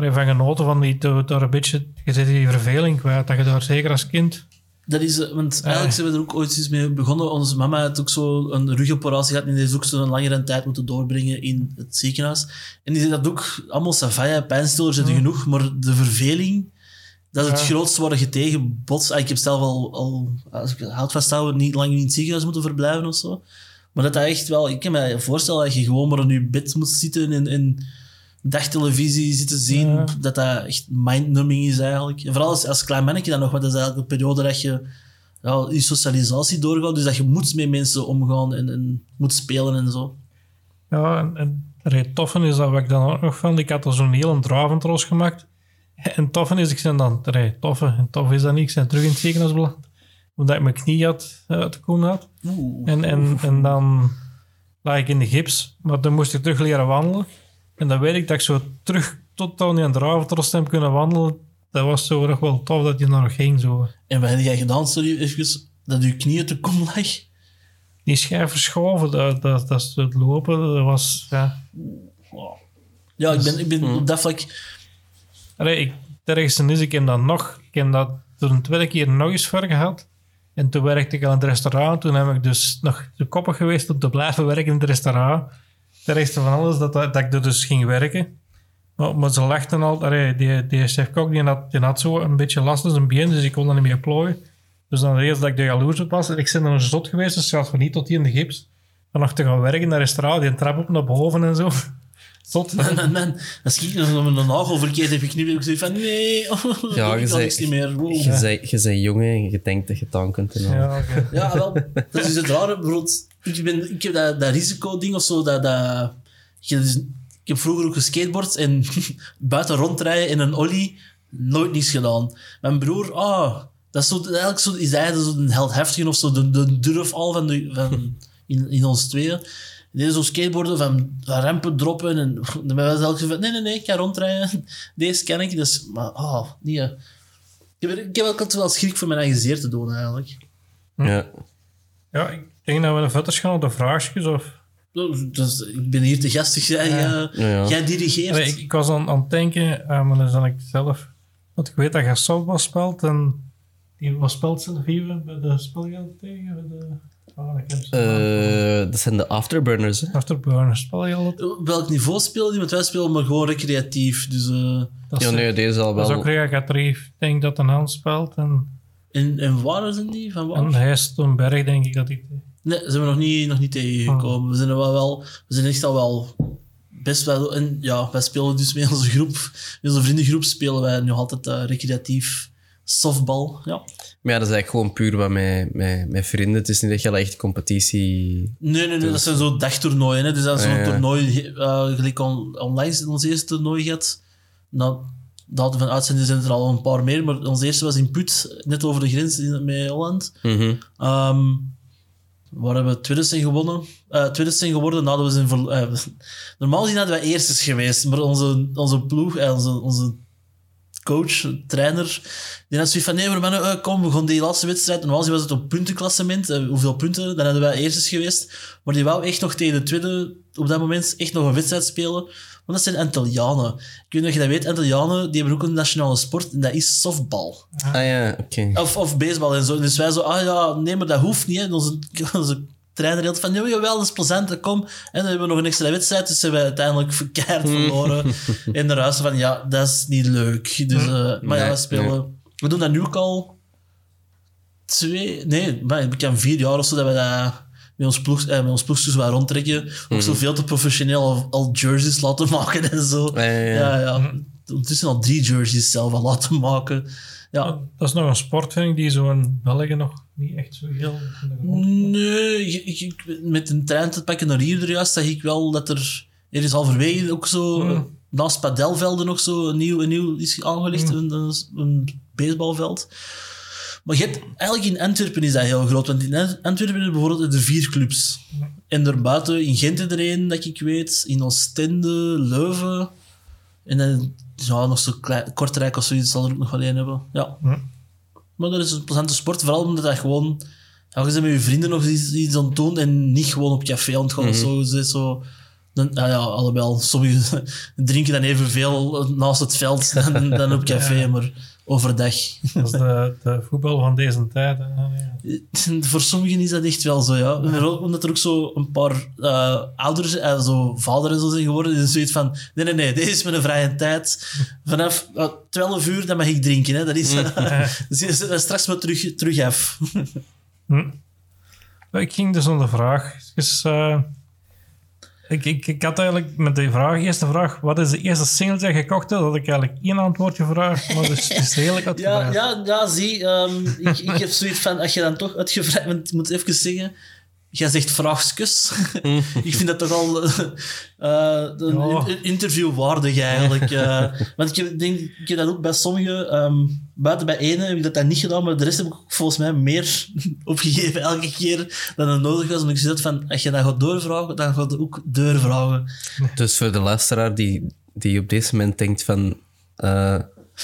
allee, van genoten, van die, door, door een beetje... Je zit die verveling kwijt, dat je daar zeker als kind... Dat is, want eigenlijk zijn we er ook ooit eens mee begonnen. Onze mama had ook zo een rugoperatie gehad en die heeft ook zo'n langere tijd moeten doorbrengen in het ziekenhuis. En die zei dat ook allemaal savaya, pijnstillers zijn genoeg, maar de verveling Dat is het Ja. grootste waar je tegen bots. Ah, Ik heb zelf al, al als ik het hout vasthouden, niet lang in het ziekenhuis moeten verblijven of zo. Maar dat dat echt wel... Ik kan me voorstellen dat je gewoon maar in je bed moet zitten en, en dagtelevisie zitten zien. Ja. Dat dat echt mindnumbing is eigenlijk. En vooral als, als klein mannetje dan nog, want dat is eigenlijk een periode dat je ja, je socialisatie doorgaat. Dus dat je moet met mensen omgaan en, en moet spelen en zo. Ja, en, en het toffe is dat wat ik dan ook nog van. Ik had er zo'n hele draventros gemaakt. En toffe is, ik ben dan... Allee, toffe, en tof is dat niet. Ik ben terug in het ziekenhuis beland. Omdat ik mijn knie had, uh, te komen had. Oeh. En, en, en dan lag ik in de gips. Maar dan moest ik terug leren wandelen. En dan weet ik dat ik zo terug tot aan die draventros heb kunnen wandelen. Dat was zo nog wel tof dat je daar nog ging. Zo. En wat heb jij gedaan, sorry, even, dat je knieën te kom lag? Die schijf verschoven, dat, dat, dat is het lopen. Dat was... Ja. Ja, ik ben, ik ben op dat vlak... Allee, ik, is, ik heb dat nog, ik heb dat er een tweede keer nog eens voor gehad. En toen werkte ik aan het restaurant. Toen heb ik dus nog te koppig geweest om te blijven werken in het restaurant. Het ergste van alles dat, dat, dat ik er dus ging werken. Maar, maar ze lachten al. Allee, die, die chef-kok die had, die had zo een beetje last in zijn been, dus ik kon dat niet meer plooien. Dus dan eerst dat ik de jaloers op was. Ik ben dan een zot geweest, dus zelfs van niet tot hier in de gips. Dan nog te gaan werken in dat restaurant, die trap op naar boven en zo. Zot. Man, man, man. Als ik nog een nagel verkeerd heb geknipt, heb ik zoiets van, nee, Ja, ik je kan zei- niks niet meer. Wow. Je bent je bent jong hè, en je denkt dat je het aan kunt. Ja, oké. Ja, wel. Dat is het rare. Bijvoorbeeld, ik, ben, ik heb dat, dat risico-ding of zo. Dat, dat, je, dus- ik heb vroeger ook geskateboard en buiten rondrijden in een ollie nooit niets gedaan. Mijn broer, ah, dat is zo, eigenlijk zo, is hij zo een heldheftige of zo, de, de durf al van, de, van in, in ons tweeën. Die deed zo skateboarden van, van rampen droppen en dan ben ik zelf zo van, nee, nee, nee, ik ga rondrijden. Deze ken ik, dus, maar, ah, nee. Ik heb, ik heb ook altijd wel schrik voor mijn eigen zeer te doen, eigenlijk. Ja. ja, ik denk dat we een verder gaan op de vraagjes. Of... Dus ik ben hier te gastig. Jij, Ja. ja. jij dirigeert. Ik, ik was aan, aan het denken, eh, maar dan zal ik zelf... Want ik weet dat je softball speelt en... Die, wat speelt ze even bij de spelgeld tegen? Bij de, oh, Eh, dat zijn de afterburners. Hè? Afterburner spelgeld. Welk niveau spelen die? Want wij spelen maar gewoon recreatief. Dus, eh, Dat is, nee, deze al dat is wel. ook recreatief. Ik denk dat een hand speelt en, en, en waar zijn die? Van waar? en hij is toen berg, denk ik dat ik... Nee, zijn we nog niet, nog niet tegengekomen. We zijn er wel, wel, we zijn echt al wel best wel... En ja, wij spelen dus met onze groep, met onze vriendengroep spelen wij nu altijd eh, recreatief softbal. Ja. Maar ja, dat is eigenlijk gewoon puur wat met, met, met vrienden. Het is niet dat je echt competitie... Nee, nee, nee, dat zijn zo dagtoernooien. Hè. Dus dat is zo'n ja. toernooi, eh gelijk on, online ons eerste toernooi gehad. Nou, datum van uitzending zijn er al een paar meer, maar ons eerste was in Put, net over de grens in, met Holland. Mhm. Ehm waar we tweede zijn gewonnen? Eh tweede zijn geworden nadat we zijn eh, Normaal gezien hadden wij eerstes geweest, maar onze, onze ploeg, eh, onze, onze coach, trainer, die had zoiets van, nee, maar mannen, we gaan die laatste wedstrijd. Normaal gezien was het op puntenklassement, hoeveel punten, dan hadden wij eerstes geweest. Maar die wou echt nog tegen de tweede, op dat moment, echt nog een wedstrijd spelen. Want dat zijn Antillianen. Ik weet niet of je dat weet, Antillianen, die hebben ook een nationale sport, en dat is softbal. Ah ja, oké. Of, of baseball en zo. Dus wij zo, ah ja, nee, maar dat hoeft niet. Hè. En Onze, onze trainer had van, ja, jawel, dat is plezant, kom. En dan hebben we nog een extra wedstrijd, dus hebben we uiteindelijk verkeerd verloren. en de ruis van, ja, dat is niet leuk. Dus, eh, maar ja, we spelen... We doen dat nu ook al twee... Nee, maar ik heb vier jaar of zo dat we dat met ons, ploeg, eh, met ons ploegjes waar rondtrekken. Ook zo veel te professioneel al, al jerseys laten maken en zo. Ja, ja, ja. ja, ja. Ondertussen al drie jerseys zelf al laten maken. Ja. Dat is nog een sport, vind ik, die zo in België nog niet echt zo heel... Nee, ik, met een trein te pakken naar hier er juist, zag ik wel dat er... Er is halverwege ook zo, eh, naast padelvelden nog zo, een nieuw, een nieuw is aangelegd, een, een, een baseballveld. Maar je hebt, eigenlijk in Antwerpen is dat heel groot, want in Ant- Antwerpen heb je bijvoorbeeld er vier clubs. En daarbuiten, in Gent is er één, dat ik weet, in Oostende, Leuven, en dan ja, nog zo klein, Kortrijk of zoiets zal er ook nog wel één hebben. Ja. Maar dat is een plezante sport, vooral omdat dat gewoon... Ja, je bent met je vrienden nog iets, iets aan het doen en niet gewoon op café aan het gaan. of Zo, je zit zo, dan, ja, ja, allebei. Sommigen drinken dan evenveel naast het veld dan, dan op café. Maar, overdag. Dat is de, de voetbal van deze tijd. hè. Ja. Voor sommigen is dat echt wel zo, ja. Vooral Omdat er ook zo een paar eh, ouders, en zo vader en zo zijn geworden, die zoiets van, nee, nee, nee, deze is mijn vrije tijd. Vanaf eh, 12 uur, dan mag ik drinken, hè. Dat is, dus dat straks maar terug, terug af. Hm. Maar Ik ging dus om de vraag. Dus, eh, ik, ik, ik had eigenlijk met die vraag, eerste vraag, wat is de eerste single die je gekocht hebt? Dat had ik eigenlijk één antwoordje gevraagd, maar dus, het is redelijk Ja, uitgebreid. ja, ja zie, ehm, ik, ik heb zoiets van, als je dan toch uitgevraagd bent, ik moet even zeggen, jij zegt vraagskus. ik vind dat toch al eh, eh, een Ja. in- interview waardig eigenlijk. eh. want ik denk, ik heb dat ook bij sommigen, ehm, buiten bij ene heb ik dat dan niet gedaan, maar de rest heb ik volgens mij meer opgegeven elke keer dan het nodig was. Omdat ik zit van, als je dat gaat doorvragen, dan gaat je ook doorvragen. Dus voor de luisteraar die, die op deze moment denkt van... eh,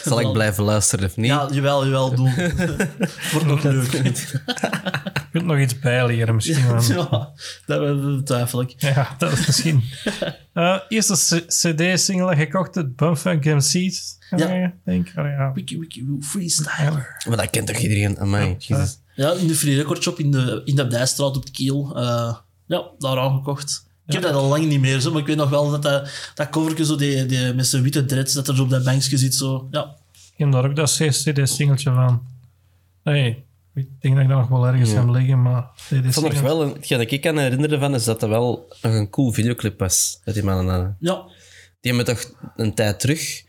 zal ik blijven luisteren of niet? Ja, jawel, jawel, doe. Wordt nog leuk. Je kunt nog iets bijleren misschien. wel. ja, dat betwijfel ik. Ja, dat is misschien. Eh, eerste CD-single gekocht hebt, Bumfunk MC's. Ja. Ja. Denk. Oh, ja. Wiki, wiki, freestyle. Maar dat kent toch iedereen? Amai, jezus. Ja, in de Free Record Shop in de, in de Dijstraat op de Kiel. eh, ja, daar aangekocht. Ik heb dat al lang niet meer, zo, maar ik weet nog wel dat dat, dat covertje zo die, die, met zijn witte dreads, dat er zo op dat bankje zit. Zo. Ja, Ik heb daar ook dat CD-singeltje van. Nee, ik denk dat ik dat nog wel ergens heb liggen, maar Ik vond nog CD-singeltje. wel, een- hetgeen dat ik kan herinneren van, is dat dat wel nog een cool videoclip was. Dat die mannen hadden. ja. Die hebben toch een tijd terug,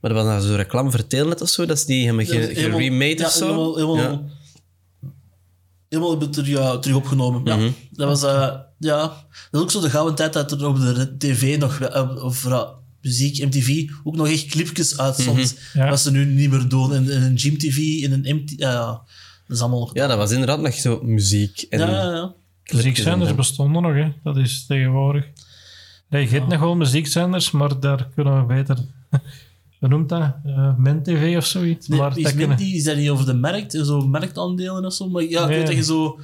maar dat was nou zo reclame voor Telenet of zo, dat ze die hebben ge, geremade ja, of zo. Helemaal, helemaal, Ja. Helemaal hebben terug, ja, terug opgenomen. Ja, Mhm. dat was... eh, ja, dat is ook zo de gouden tijd dat er op de tv nog... eh, of muziek, MTV, ook nog echt clipjes uitzond. Ja. Wat ze nu niet meer doen. In, in een Gym TV, in een MT... ja, dat is allemaal... ja, dat was inderdaad nog zo muziek. En ja, ja, ja. Muziekzenders en- bestonden nog, hè. dat is tegenwoordig. Nee, je hebt nog wel muziekzenders, maar daar kunnen we beter. Hoe noemt dat? Eh Men TV of zoiets. Nee, maar is, dat kunnen... Minty, is dat niet over de markt? Zo marktaandelen of zo? Maar ja, ik Nee. weet dat je zo...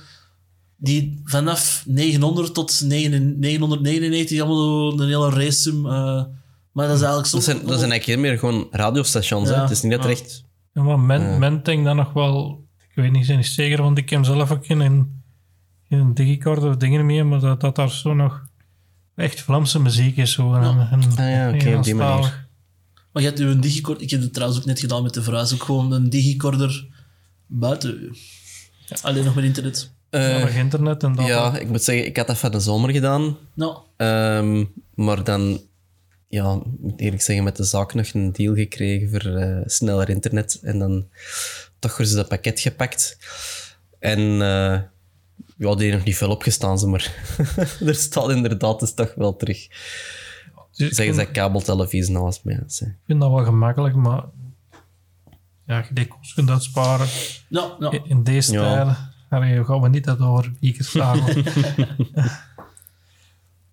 Die vanaf 900 tot 9 999 allemaal zo een hele race eh maar dat is eigenlijk zo... dat, zijn, dat zijn eigenlijk meer gewoon radiostations. hè. Ja. Het is niet dat er Ja. Ja, maar Men, Men denk dan nog wel... Ik weet niet, ben niet zeker, want ik heb zelf ook in een, in een digicorder of dingen mee, maar dat, dat daar zo nog echt Vlaamse muziek is. Zo, en, en, Ah ja, oké, op die manier. Maar je hebt nu een digicorder... Ik heb het trouwens ook net gedaan met de verhuis. Ook gewoon een digicorder buiten u. Alleen nog met internet. Eh, nog internet en dat. ja, ik moet zeggen, ik had dat van de zomer gedaan. Nou, Ehm, maar dan, ja, ik moet eerlijk zeggen, met de zaak nog een deal gekregen voor eh, sneller internet. En dan toch weer zo dat pakket gepakt. En eh ja, die heeft nog niet veel opgestaan, ze, maar er staat inderdaad dus toch wel terug. Dus Zeggen ze dat kabeltelevisie naast mij. is, hè. Ik vind dat wel gemakkelijk, maar ja, je die kost kunt uitsparen. ja, ja. In- In deze Ja. tijden allee, gaan we niet dat over speakers vragen.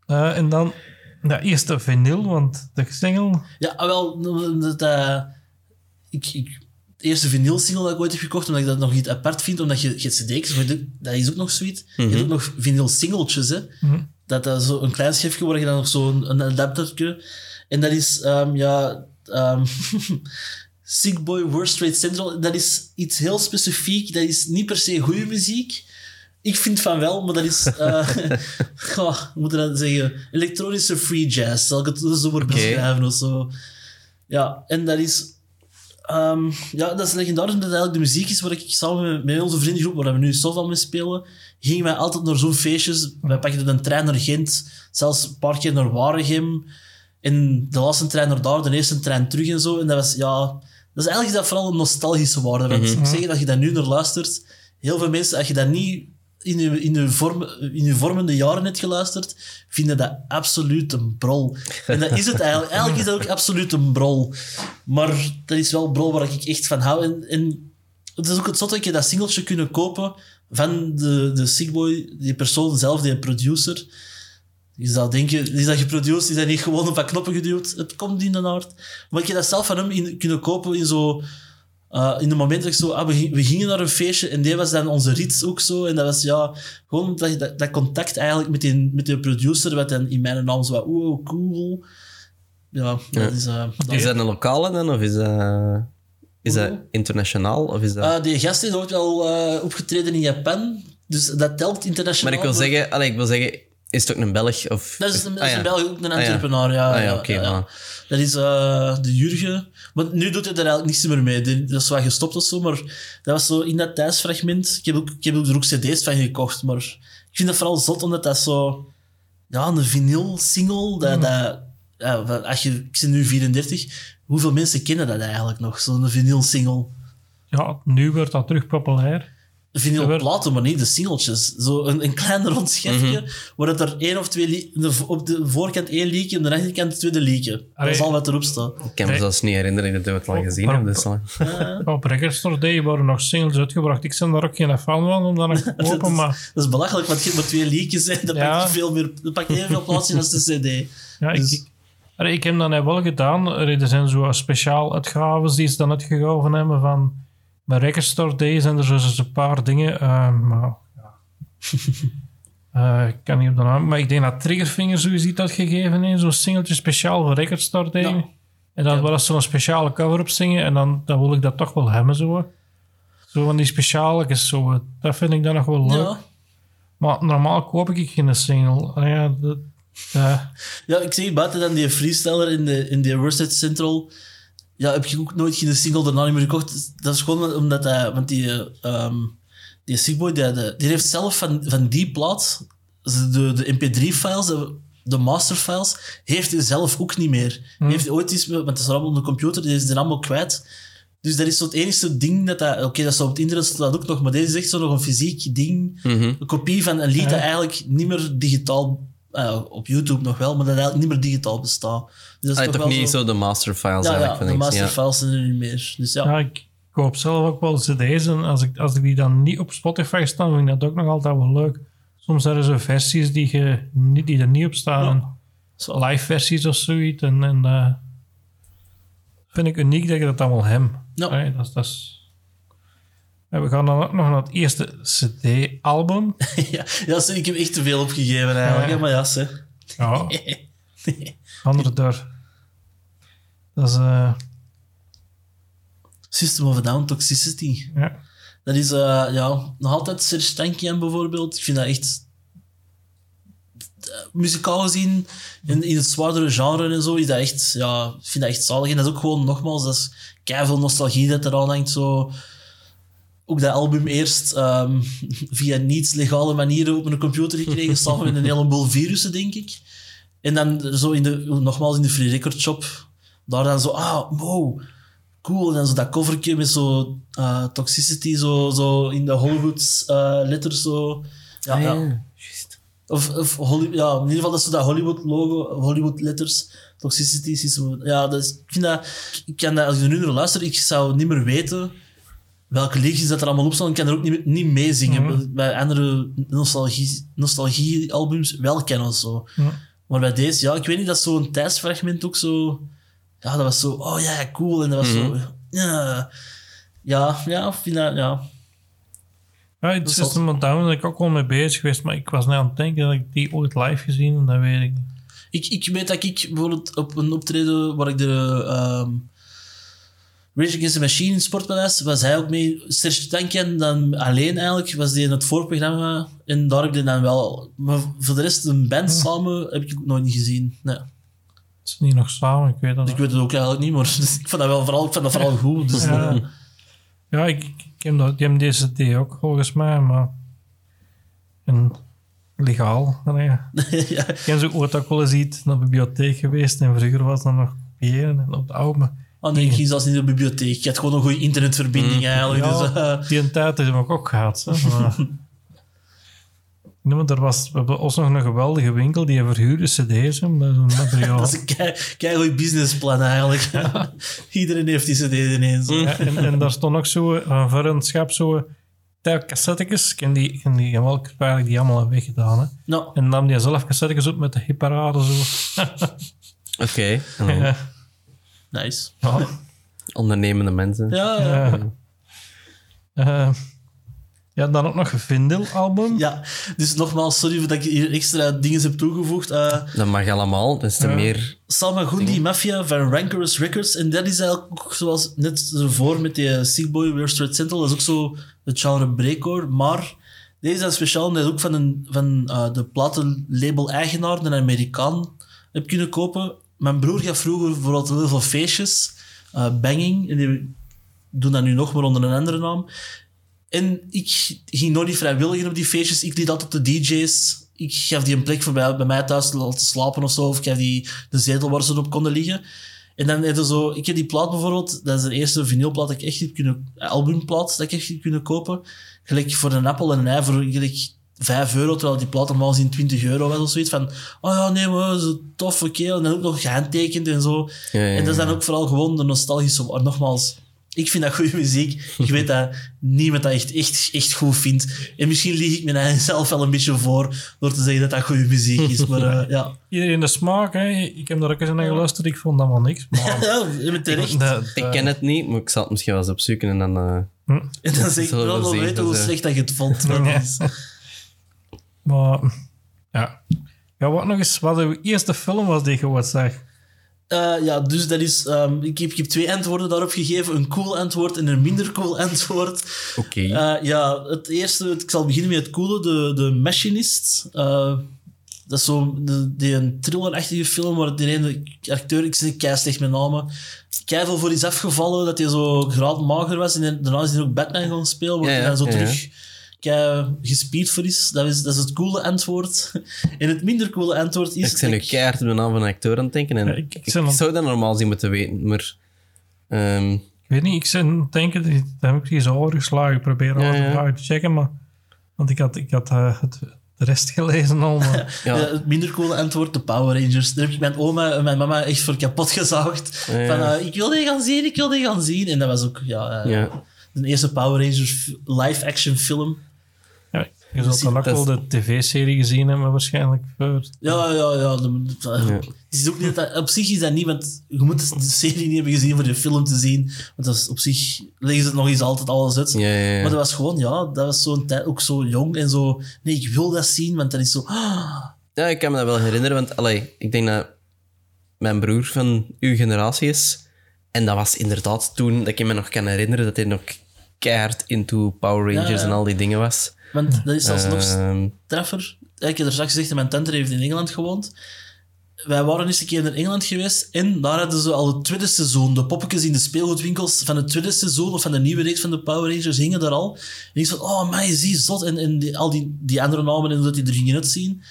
Eh, en dan de eerste vinyl, want de single... Ja, ah, wel, dat, eh, ik, ik, de eerste vinyl-single dat ik ooit heb gekocht, omdat ik dat nog iets apart vind, omdat je, je cd's, dat is ook nog zoiets. Je hebt ook nog vinyl-singeltjes, hè. Dat dat zo een klein schriftje waar je dan nog zo'n een. En dat is, ehm, ja... ehm Sick Boy Worst Trade Central, dat is iets heel specifiek. Dat is niet per se goede muziek. Ik vind van wel, maar dat is... eh goh, hoe moet je dat zeggen? Elektronische free jazz, zal ik het zo maar beschrijven of zo. Ja, en dat is... ehm, ja, dat is legendarisch, omdat het eigenlijk de muziek is waar ik samen met, met onze vriendengroep, waar we nu Sofa mee spelen, gingen wij altijd naar zo'n feestjes. Wij pakten een trein naar Gent, zelfs een paar keer naar Waregem. En de laatste trein naar daar, de eerste trein terug en zo. En dat was, ja... Dat is eigenlijk dat vooral een nostalgische waarde. Want ik zeg dat je dat nu naar luistert, heel veel mensen, als je dat niet in je, in je, vorm, in je vormende jaren hebt geluisterd, vinden dat absoluut een brol. En dat is het eigenlijk. Eigenlijk is dat ook absoluut een brol. Maar dat is wel een brol waar ik echt van hou. En, en het is ook het zotte dat je dat singeltje kunnen kopen van de, de Sigboy, die persoon zelf, die producer. Je zou denken, is dat geproduceerd, is dat niet gewoon op wat knoppen geduwd? Het komt in de aard. Maar ik heb dat zelf van hem in, kunnen kopen in zo... eh, in de moment dat ik zo... Ah, we, gi- we gingen naar een feestje en die was dan onze rits ook zo. En dat was ja... Gewoon dat, dat, dat contact eigenlijk met die, met die producer, wat dan in mijn naam zo wat... Wow, cool. Ja, dat is... eh, dat- Is dat een lokale dan, of is dat Is dat internationaal of is dat... Ah, die gast is ook al eh, opgetreden in Japan. Dus dat telt internationaal. maar ik wil zeggen, allee, ik wil zeggen, is het ook een Belg? Of... Dat is, een- dat Ah, ja. een Belg, ook een Ah, ja. entrepreneur, ja. Ah, ja, ja. Dat is eh, de Jurgen. Maar nu doet hij er eigenlijk niets meer mee. Dat is wel gestopt of zo, maar dat was zo in dat thuisfragment. Ik heb ook, ik heb ook er ook cd's van gekocht, maar ik vind dat vooral zot, omdat dat zo... Ja, een vinyl-single, dat... dat ja, wel, als je, ik ben nu 34, hoeveel mensen kennen dat eigenlijk nog? Zo'n vinyl-single. Ja, nu wordt dat terug populair. De vinyl werd- platen, maar niet de singeltjes. Zo een, een klein rond schepje, Mhm. waar het er één of twee... op de voorkant één liedje, en de achterkant het tweede liedje. Dat Allee. is al wat erop staat. Ik kan me zelfs niet herinneren dat ik het al gezien maar- heb. Dus, Op Record Store Day worden nog singles uitgebracht. Ik ben daar ook geen fan van om dat nog te kopen, is, maar dat is belachelijk, want je hebt maar twee liedjes en dat Ja. pakt veel meer... Dat pakt evenveel plaats in als de cd. ja, ik, Dus- ik, allee, ik heb dat net wel gedaan. Er zijn zo speciaal uitgaves die ze dan uitgegeven hebben van... Bij Record Store Day zijn er zo een paar dingen, eh, maar... Eh, ik kan niet op de naam, maar ik denk dat Triggerfinger zoiets iets uitgegeven heeft. Zo'n singeltje speciaal voor Record Store Day. Ja. En dan Ja. was zo'n speciale cover op zingen en dan, dan wil ik dat toch wel hebben. Zo, zo van die speciale, zo, dat vind ik dan nog wel leuk. Ja. Maar normaal koop ik geen single. Ah ja, dat, ja, ik zeg buiten dan die freestyler in de, in de Central... Ja, heb je ook nooit geen single daarna niet meer gekocht. Dat is gewoon omdat hij... Want die... eh, ehm die Sickboy, die, die, die heeft zelf van, van die plaat... De, de mp3-files, de, de masterfiles, heeft hij zelf ook niet meer. Die heeft hij ooit iets... met- Want het is allemaal op de computer, die is die allemaal kwijt. Dus dat is zo het enige ding dat dat... Oké, dat staat op het internet staat dat ook nog, maar deze is echt zo nog een fysiek ding. Mhm. Een kopie van een lied dat eigenlijk niet meer digitaal... eh, op YouTube nog wel, maar dat eigenlijk niet meer digitaal bestaat. Dus dat Ah, is toch wel niet zo de masterfiles Ja, eigenlijk, ja de masterfiles zijn er niet meer. Dus ja. ja, ik koop zelf ook wel cd's. En als ik, als ik die dan niet op Spotify staan, vind ik dat ook nog altijd wel leuk. Soms zijn er zo versies die, je, niet, die er niet op staan. Zo. Live versies of zoiets. En, en eh, vind ik uniek dat je dat allemaal hebt. Ja. Dat is... En we gaan dan ook nog naar het eerste cd-album. ja, ik heb echt te veel opgegeven eigenlijk. Ja. Maar ja, hè. Ja, andere deur. Dat is... eh, System of a Down Toxicity. ja. Dat is eh, ja, nog altijd Serge Tankian bijvoorbeeld. Ik vind dat echt... eh, Muzikaal gezien, in, in het zwaardere genre en zo, is dat echt... Ja, ik vind dat echt zalig. En dat is ook gewoon, nogmaals, dat is keiveel nostalgie dat eraan hangt. Zo. Ook dat album eerst ehm, via niet-legale manieren op mijn computer gekregen, samen met een heleboel virussen, denk ik. En dan zo in de, nogmaals in de Free Record Shop, daar dan zo, ah, wow, cool. En dan zo dat covertje met zo eh, toxicity, zo, zo in de Hollywood eh, letters, zo. Ja, Ah, ja. Of, of Holly- ja, in ieder geval dat zo dat Hollywood logo, Hollywood letters, toxicity is zo. Ja, dat is, ik vind dat, ik kan dat, als ik er nu naar luister, ik zou niet meer weten welke liedjes dat er allemaal op staan. Ik kan er ook niet, niet mee zingen. Mhm. Bij andere nostalgie, nostalgie-albums wel kennen of zo. Ja. Maar bij deze, ja, ik weet niet, dat is zo'n tijdsfragment ook zo... Ja, dat was zo, oh ja, cool. En dat was zo... Ja, ja, ja, ik vind dat, ja. Ja, het Dat is System of a Down ben ik ook wel mee bezig geweest, maar ik was net aan het denken dat ik die ooit live gezien en dat weet ik niet. Ik, ik weet dat ik bijvoorbeeld op een optreden waar ik de ehm Rage Against the Machine in Sportpaleis, was hij ook mee, Serge Tankian dan alleen eigenlijk, was die in het voorprogramma en daar heb ik dan wel, maar voor de rest een band samen heb ik ook nooit niet gezien. Nee. Het is niet nog samen, ik weet dat. Ik weet het ook eigenlijk niet, maar dus ik vond dat wel vooral, ik vond dat vooral goed. Dus, Ja. eh, Ja, ik, ik, heb, dat, die hebben deze ook volgens mij, maar. En legaal. Nee. ja. Ik heb zo ooit ook wel eens iets naar de bibliotheek geweest en vroeger was dat nog kopiëren en op de oude. Oh nee, ik ging zelfs niet naar de bibliotheek. Je had gewoon een goede internetverbinding eigenlijk. Ja, Dus, eh, die een tijd hebben we ook gehad. Hè, maar, Nee, maar er was we hebben ons nog een geweldige winkel die verhuurde cd's. met een materiaal. dat is een kei, kei goed businessplan eigenlijk. Iedereen heeft die cd ineens. Ja, en, en daar stond ook zo uh, voor een schap zo tel cassettekes. Ik ken die, ken die wel eigenlijk die allemaal weggedaan. Hè. Nou, En nam die zelf cassettekes op met de hipparade zo. Oké. Ja. Nice. Ja. Ondernemende mensen. Ja, ja. Eh, Ja, dan ook nog een Vindel-album. Ja, dus nogmaals, sorry dat ik hier extra dingen heb toegevoegd. Eh, Dat mag allemaal. Dat is te meer... Salma Gundi Mafia van Rancorous Records. En dat is eigenlijk ook zoals net ervoor met die Sick Boy We're Straight Central. Dat is ook zo het genre breakcore. Maar deze is dan speciaal omdat ik ook van, een, van eh, de platenlabel-eigenaar, een Amerikaan, heb kunnen kopen. Mijn broer gaf vroeger bijvoorbeeld heel veel feestjes. eh, banging. En die doen dat nu nog, maar onder een andere naam. En ik ging nooit vrijwillig op die feestjes. Ik liet altijd de DJ's. Ik gaf die een plek voor bij, bij mij thuis te laten slapen of zo. Of ik gaf die de zetel waar ze op konden liggen. En dan heb zo... Ik heb die plaat bijvoorbeeld... Dat is de eerste vinylplaat dat ik echt heb kunnen... Albumplaat dat ik echt heb kunnen kopen. Gelijk voor een appel en een ei voor gelijk 5 euro. Terwijl die plaat normaal gezien 20 euro was of zoiets. Van... Oh ja, nee, maar zo tof, oké. En dan ook nog gehandtekend en zo. Ja, ja, En dat is dan ja. ook vooral gewoon de nostalgische... Maar nogmaals... Ik vind dat goede muziek. Ik weet dat niemand dat echt, echt, echt goed vindt. En misschien lieg ik me zelf wel een beetje voor door te zeggen dat dat goede muziek is. Maar eh, ja. Iedereen de smaak, hè. Ik heb daar ook eens naar geluisterd. Ik vond dat wel niks. Maar ja, terecht. dat- Ik ken het niet, maar ik zal het misschien wel eens opzoeken en dan... eh, En dan zeg ik wel weten hoe eh, slecht dat je het vond. Dat Ja. is- Maar ja. Ja, wat nog eens, wat de eerste film was die je wat zag. Eh, ja, dus dat is... ehm, ik, heb, ik heb twee antwoorden daarop gegeven. Een cool antwoord en een minder cool antwoord. Oké. Eh, ja, het eerste... Ik zal beginnen met het coole. De, de Machinist. Eh, dat is zo de, die een thrillerachtige film waar de ene acteur... Ik zeg kei slecht met namen. Keiveel voor is afgevallen. Dat hij zo graadmager was. En daarna is hij ook Batman gaan spelen. Waar Ja, hij dan zo ja, terug gespierd voor is. Dat is. Dat is het coole antwoord. En het minder coole antwoord is... ik ben nu keihard op de naam van een acteur aan het denken en Ja, ik, ik- ik ik zou dat normaal zien moeten weten, maar... ehm, Ik weet niet, ik zit denken, dat heb ik eens overgeslagen. Ik probeer Ja, ja. te checken, maar... Want ik had, ik had eh, het, de rest gelezen al, maar... ja. Ja, het minder coole antwoord, de Power Rangers. Daar heb ik mijn oma en mijn mama echt voor kapot gezaagd. Ja. Van, eh, ik wil die gaan zien, ik wil die gaan zien. En dat was ook ja, eh, ja. de eerste Power Rangers live-action film. Je zult dan ook wel de tv-serie gezien hebben waarschijnlijk. Voor, Ja, ja, ja. Het is ook niet dat, op zich is dat niet, want je moet de serie niet hebben gezien voor de film te zien. Want dat is, op zich leggen ze het nog eens altijd alles uit. Ja, ja, ja. Maar dat was gewoon, ja, dat was zo'n tijd ook zo jong en zo. Nee, ik wil dat zien, want dat is zo. ah, Ja, ik kan me dat wel herinneren, want allee, ik denk dat mijn broer van uw generatie is. En dat was inderdaad toen dat ik me nog kan herinneren dat hij nog keihard into Power Rangers Ja, ja. en al die dingen was. Want dat is zelfs nog Ehm, straffer. Ik heb er straks gezegd, mijn tante heeft in Engeland gewoond. Wij waren eens een keer naar Engeland geweest en daar hadden ze al het tweede seizoen. De poppetjes in de speelgoedwinkels van het tweede seizoen of van de nieuwe reeks van de Power Rangers hingen daar al. En ik van, oh man, zie, zot. En, en die, al die, die andere namen en dat die er gingen uitzien.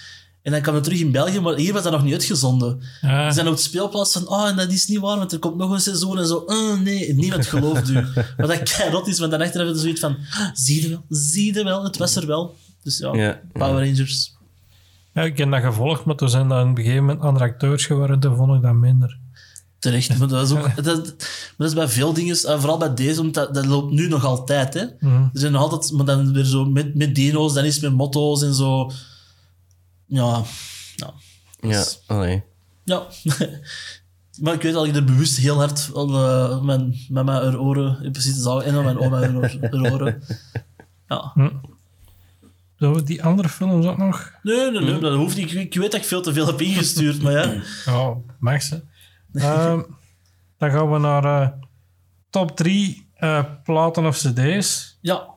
En dan kwam het terug in België, maar hier was dat nog niet uitgezonden. Ja. Ze zijn op het speelplaats van, oh, en dat is niet waar, want er komt nog een seizoen en zo. Oh, nee, en niemand gelooft u. Wat dat keirot is, want dan achteraf hebben ze zoiets van, "Ah, zie je wel, zie je wel, het was er wel. Dus ja, Ja. Power Rangers. Ja, ik heb dat gevolgd, maar toen zijn dat in het begin moment andere acteurs geworden, toen vond ik dat minder. Terecht, maar dat is ook, dat, maar dat is bij veel dingen, eh, vooral bij deze, omdat dat loopt nu nog altijd, hè. Mhm. Er zijn nog altijd, maar dan weer zo met, met dino's, dan is het met motto's en zo. Ja, ja. ja, allee. Ja. maar ik weet dat ik er bewust heel hard al, eh, mijn mama haar oren in precies zagen en mijn oma haar, oren. Ja. Zo, die andere films ook nog. Nee, nee, nee, dat hoeft niet. Ik, ik weet dat ik veel te veel heb ingestuurd, maar ja. Ja, mag ze. Ehm, dan gaan we naar eh, top 3 platen of cd's. Ja.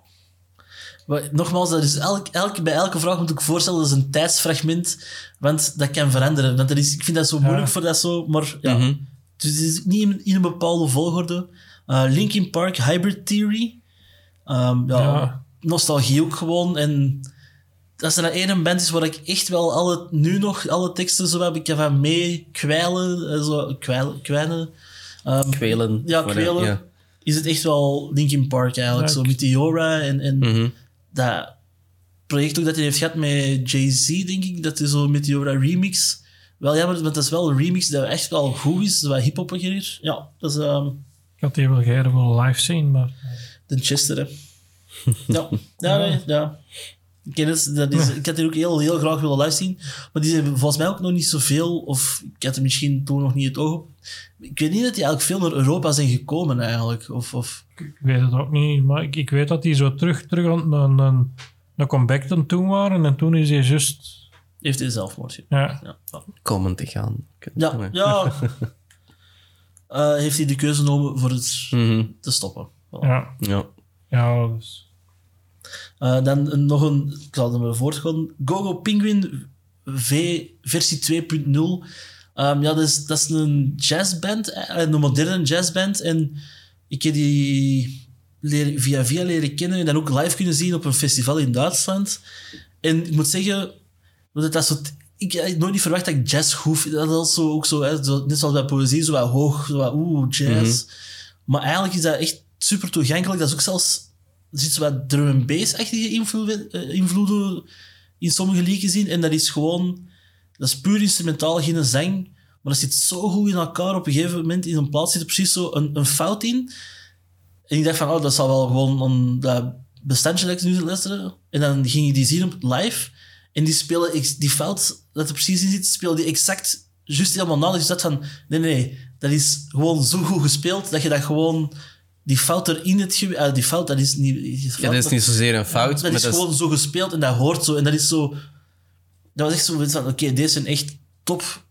Maar nogmaals, dat is elk, elk, bij elke vraag moet ik voorstellen, dat is een tijdsfragment, want dat kan veranderen. Want dat is, ik vind dat zo moeilijk voor dat zo, maar ja. Mhm. Dus het is niet in, in een bepaalde volgorde. Eh Linkin Park, Hybrid Theory. Ehm, ja, Ja. Nostalgie ook gewoon. En dat is er ene band is waar ik echt wel alle, nu nog alle teksten zo heb. Ik heb van mee kwijlen, eh, zo, kwijlen, kwijnen. Ehm, Kwelen. ja, kwelen. ja. Is het echt wel Linkin Park eigenlijk. Ja, zo ik- Meteora en, en Mhm. Dat project ook dat hij heeft gehad met Jay-Z, denk ik. Dat is zo Meteora remix. Wel jammer, want dat is wel een remix dat echt wel goed is. Wat hip-hoppiger. Ja, dat is ehm, Ik had die wel graag wel live zien, maar... de Chester, hè. ja, ja, nee, ja. Ik ken het, dat is, ik had die ook heel, heel graag willen live zien. Maar die hebben volgens mij ook nog niet zoveel, of ik had er misschien toen nog niet het oog op. Ik weet niet dat die eigenlijk veel naar Europa zijn gekomen eigenlijk. Of, of, Ik weet het ook niet, maar ik, ik weet dat die zo terug, terug aan een, een, een comeback dan toen waren. En toen is hij juist... heeft hij zelfmoord gedaan. Ja, Ja. Komen te gaan. ja, ja. Eh, heeft hij de keuze genomen voor het Mhm. te stoppen. Voilà. ja, Ja. ja dus... Eh, dan een- nog een, ik zal maar voortgaan. Gogo Penguin V versie 2.0. Ehm, ja, dat is, dat is een jazzband, een moderne jazzband. En ik heb die leren, via via leren kennen en dan ook live kunnen zien op een festival in Duitsland. En ik moet zeggen, dat dat ik had nooit niet verwacht dat ik jazz vind. Dat is zo, ook zo, hè, zo, net zoals bij poëzie, zo wat hoog, zo wat oeh, jazz. Maar eigenlijk is dat echt super toegankelijk. Dat is ook zelfs zit zo wat drum and bass-achtige invloeden, eh, invloeden in sommige liedjes in. En dat is gewoon... Dat is puur instrumentaal, geen zang. Maar dat zit zo goed in elkaar. Op een gegeven moment in een plaats zit er precies zo een, een fout in. En ik dacht van, oh, dat zal wel gewoon een dat bestandje dat ik nu luisteren. En dan ging je die zien op live. En die spelen, die fout dat er precies in zit, spelen die exact juist helemaal na. Dus dacht van, nee, nee, nee. Dat is gewoon zo goed gespeeld, dat je dat gewoon... Die fout erin het... ge- eh, die fout, dat is niet... die ja, dat is niet zozeer een fout, dat maar is dat is... gewoon zo gespeeld en dat hoort zo. En dat is zo... Dat was echt zo van, oké, deze zijn echt top,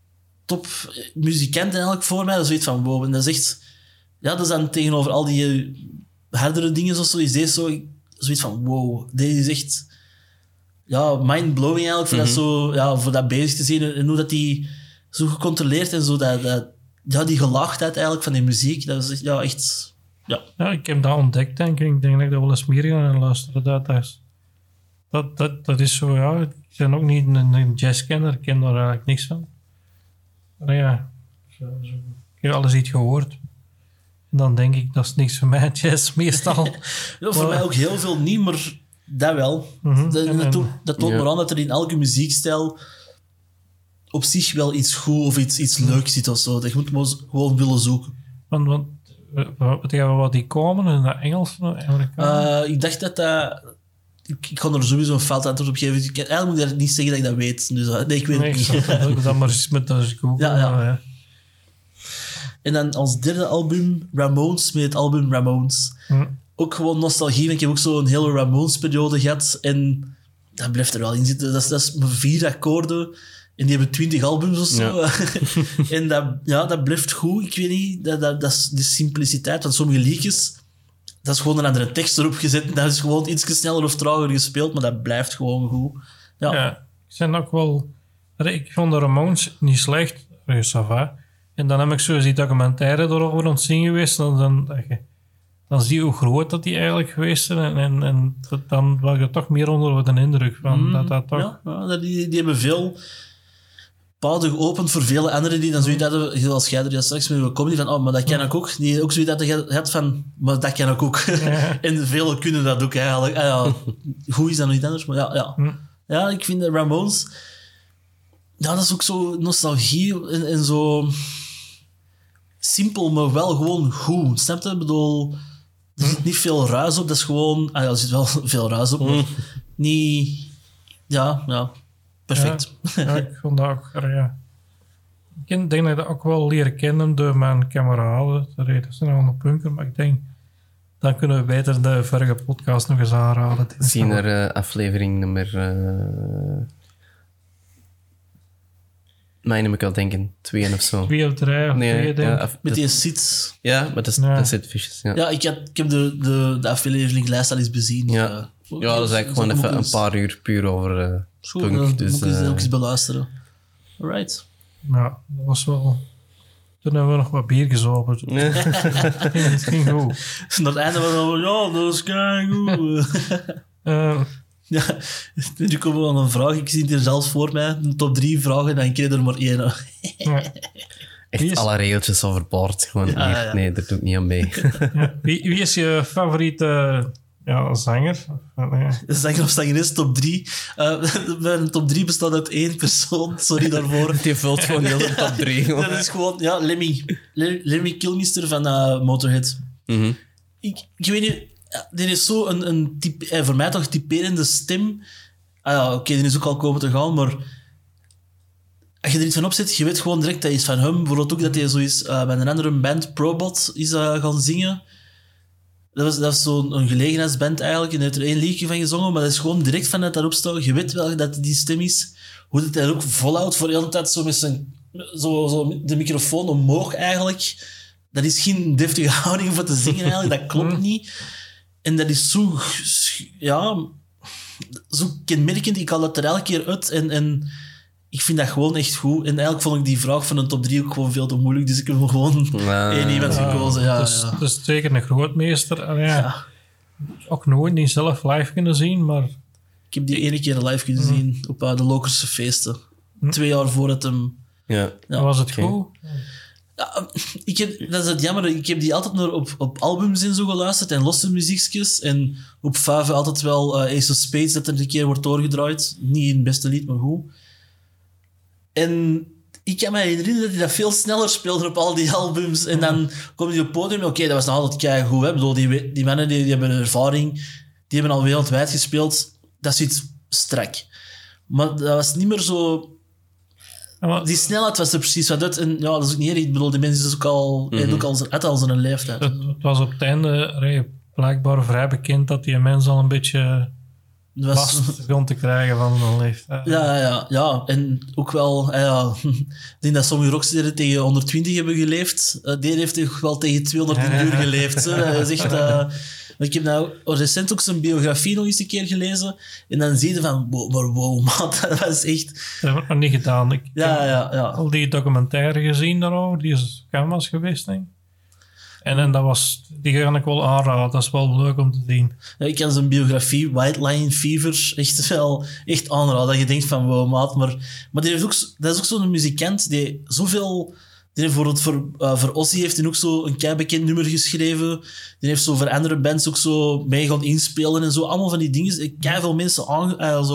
top muzikanten eigenlijk voor mij. Dat is zoiets van, wow. En dat is echt... Ja, dat is dan tegenover al die eh, hardere dingen of zo, is deze zo... Zoiets van, wow, deze is echt... Ja, mind-blowing eigenlijk, voor, dat zo, ja, voor dat bezig te zien. En, en hoe dat die zo gecontroleerd en zo, dat, dat, ja, die gelaagdheid eigenlijk van die muziek, dat is echt, ja, echt... Ja, Ja, ik heb dat ontdekt, denk ik. Ik denk dat ik dat wel eens meer ga luisteren. Dat, dat, is, dat, dat, dat is zo, ja. Ik ben ook niet een, een jazzkenner. Ik ken daar eigenlijk niks van. Maar ja, ik heb alles iets gehoord. En dan denk ik, dat is niks voor mij, jazz, meestal. Ja, voor Maar- mij ook heel veel niet, maar dat wel. Mhm. Dat, En- dat, en- toont, dat toont Ja. maar aan dat er in elke muziekstijl op zich wel iets goed of iets, iets leuks zit of zo. Dat je moet maar gewoon willen zoeken. want, want wat die komen? In dat Engels? Eh, ik dacht dat dat... Ik, ik ga er sowieso een fout antwoord op geven. Dus ik, eigenlijk moet ik dat niet zeggen dat ik dat weet. Dus, eh, nee, ik weet nee, het ik niet. dat maar eens met googlen. Ja, ja. En dan als derde album Ramones met het album Ramones. Hm. Ook gewoon nostalgie, ik heb ook zo'n hele Ramones-periode gehad. En dat blijft er wel in zitten. Dat is, dat is maar vier akkoorden. En die hebben twintig albums of zo. en dat, ja, dat blijft goed. Ik weet niet, dat, dat, dat is de simpliciteit van sommige liedjes. Dat is gewoon een andere tekst erop gezet. Dat is gewoon iets sneller of trager gespeeld, maar dat blijft gewoon goed. Ja, Ja, ik zijn ook wel... Ik vond de Ramones niet slecht. Ja, ça va. En dan heb ik zo die documentaire erover ontzien geweest. Dan, dan, dan zie je hoe groot dat die eigenlijk geweest zijn. En, en, en dan was je toch meer onder de indruk van dat dat toch... Ja, ja, dat- die, die hebben veel paden geopend voor vele anderen die dan zoiets hadden, zoals jij er straks mee comedy van, oh, maar dat kan ik ook. Die ook zoiets hadden gehad van, maar dat kan ik ook. en velen kunnen dat ook eigenlijk. Ah, ja, goed is dat nog niet anders, maar ja. Ja, Hm. ja ik vind de Ramones... Ja, dat is ook zo nostalgie en, en zo... Simpel, maar wel gewoon goed. Snap je? Ik bedoel... Er zit niet veel ruis op, dat is gewoon... Ah ja, er zit wel veel ruis op, maar niet... Ja, ja. Perfect. Ja, ik vond dat ook... Ja. Ik denk dat ik dat ook wel leren kennen door mijn kameraden. Dat zijn allemaal punten, maar ik denk... Dan kunnen we beter de vorige podcast nog eens aanraden. Zien er eh, aflevering nummer... eh Mijn moet ik al denken. Twee of zo. Twee of drie of Nee, twee, denk af- Met die sits. ja, maar dat is, Ja. dat. Ja. Ja, ik, had, ik heb de, de, de afleveringslijst al eens bezien. Ja. Eh, ja, dat is eigenlijk gewoon even een paar uur puur over eh Goed, punk. dan Dus, moet ik eh, ook eens beluisteren. Alright. Ja, dat was wel... Toen hebben we nog wat bier gezopen. Het ging goed. Naar het einde was al, ja, dat is keigoed. Eh, ja, nu komen we aan een vraag. Ik zie het hier zelfs voor mij. Een top drie vragen, dan kreeg er maar één. ja. echt is- alle regeltjes overboord. Gewoon Ja, hier. ja. Nee, daar doe ik niet aan mee. Ja. Wie, wie is je favoriete ja, zanger? Eh, nee. Zanger of zangeres, top drie. Eh, mijn top drie bestaat uit één persoon. Sorry daarvoor. Die vult gewoon heel de top 3. Dat is gewoon, ja, Lemmy. Le- Lemmy Kilmister van eh, Motorhead. Mhm. ik, ik weet niet, ja, dit is zo een, een type, eh, voor mij toch typerende stem. ah ja, oké, die is ook al komen te gaan, maar als je er iets van opzet, je weet gewoon direct dat is van hem. Bijvoorbeeld ook dat hij zo is eh, bij een andere band, Probot, is eh, gaan zingen. Dat was, dat was zo'n gelegenheidsband eigenlijk, en heeft er één liedje van gezongen, maar dat is gewoon direct vanuit daarop staan. Je weet wel dat die stem is. Hoe hij er ook volhoudt voor de hele tijd zo met zijn... Zo, zo de microfoon omhoog eigenlijk. Dat is geen deftige houding voor te zingen eigenlijk, dat klopt niet. En dat is zo... Ja... Zo kenmerkend, ik haal dat er elke keer uit en... en ik vind dat gewoon echt goed. En eigenlijk vond ik die vraag van een top 3 ook gewoon veel te moeilijk. Dus ik heb gewoon Ah. één iemand gekozen. Ja, dat, is, ja. dat is zeker een grootmeester. En ja, Ja. Ook nooit niet zelf live kunnen zien, maar Ik heb die ene keer live kunnen zien op eh, de Lokerse feesten. Twee jaar voor het hem... Ja. Ja. was het oké. goed. Ja, ik heb, dat is het jammer. Ik heb die altijd nog op, op albums en zo geluisterd en losse muziekjes. En op Fave altijd wel eh Ace of Spades dat er een keer wordt doorgedraaid. Niet in het beste lied, maar goed. En ik kan me herinneren dat hij dat veel sneller speelde op al die albums. En dan komt hij op het podium. Oké, dat was nog altijd keigoed. Hè? Ik bedoel, die, die mannen die, die hebben ervaring. Die hebben al wereldwijd gespeeld. Dat zit strak. Maar dat was niet meer zo... Maar Die snelheid was er precies wat uit. En ja, dat is ook niet erg. Ik bedoel, die mensen is ook al, mm ook al, al zijn leeftijd. het, het was op het einde allee, blijkbaar vrij bekend dat die mens al een beetje was, begon te krijgen van zijn leeftijd. ja, ja, ja. En ook wel... eh, Ja, ik denk dat sommige rocksterren tegen 120 hebben geleefd. Eh, die heeft toch wel tegen 200 uur geleefd. Hè. Eh, maar ik heb nou recent ook zijn biografie nog eens een keer gelezen. En dan zie je van... Wow, wow, man. Dat was echt... Dat heb ik nog niet gedaan. Ik Ja, ja, ja. al die documentaire gezien daarover. Die is canvas geweest, denk ik. En, en dat was, die ga ik wel aanraden. Dat is wel leuk om te zien. Ik kan zijn biografie, White Line Fever, echt wel echt aanraden. Dat je denkt van, wow, maat. Maar, maar die heeft ook, dat is ook zo'n muzikant die zoveel... Die heeft voor, eh, voor Ozzy heeft hij ook zo een kei bekend nummer geschreven. Die heeft zo voor andere bands ook zo mee gaan inspelen en zo. Allemaal van die dingen. Kei veel mensen aan... eh,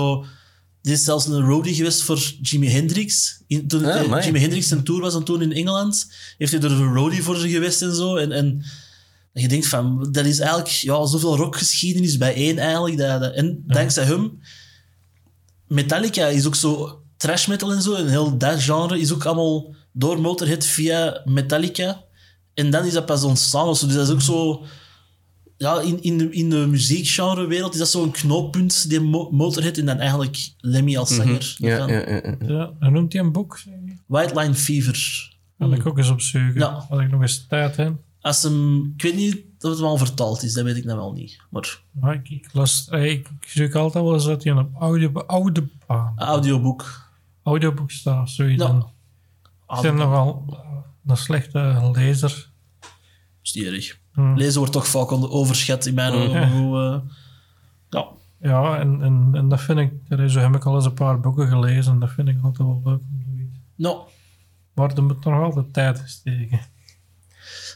die is zelfs een roadie geweest voor Jimi Hendrix. In, toen Ah, eh. Jimi Hendrix een tour was en toen in Engeland, heeft hij er een roadie voor geweest en zo. En, en je denkt van, dat is eigenlijk ja, zoveel rockgeschiedenis bij één eigenlijk. Dat, dat- en dankzij hem, Metallica is ook zo trash metal en zo. En heel dat genre is ook allemaal door Motorhead via Metallica. En dan is dat pas ontstaan. Dus dat is ook zo... Ja, in, in, de, in de muziekgenrewereld is dat zo'n knooppunt, die Mo- Motorhead. En dan eigenlijk Lemmy als zanger. Ja, Van ja, ja, ja. Noemt hij een boek? White Line Fever. Kan ik ook eens opzoeken. Ja. Als ik nog eens tijd heb. Als hem... Ik weet niet of het wel vertaald is, dat weet ik nou wel niet. Maar Maar ik, ik, las, ik, ik zoek altijd wel eens dat hij in een oude, oude, ah, een audioboek. audioboek staat. of Zoiets. Ja. Ik ben nogal eh, een slechte lezer. is niet erg. Hmm. Lezen wordt toch vaak onder- overschat in mijn ogen. Hoe, eh, ja. Ja, en, en, en dat vind ik... er is- Zo heb ik al eens een paar boeken gelezen. En dat vind ik altijd wel leuk om te weten. Nou, Maar er moet nog altijd tijd in steken.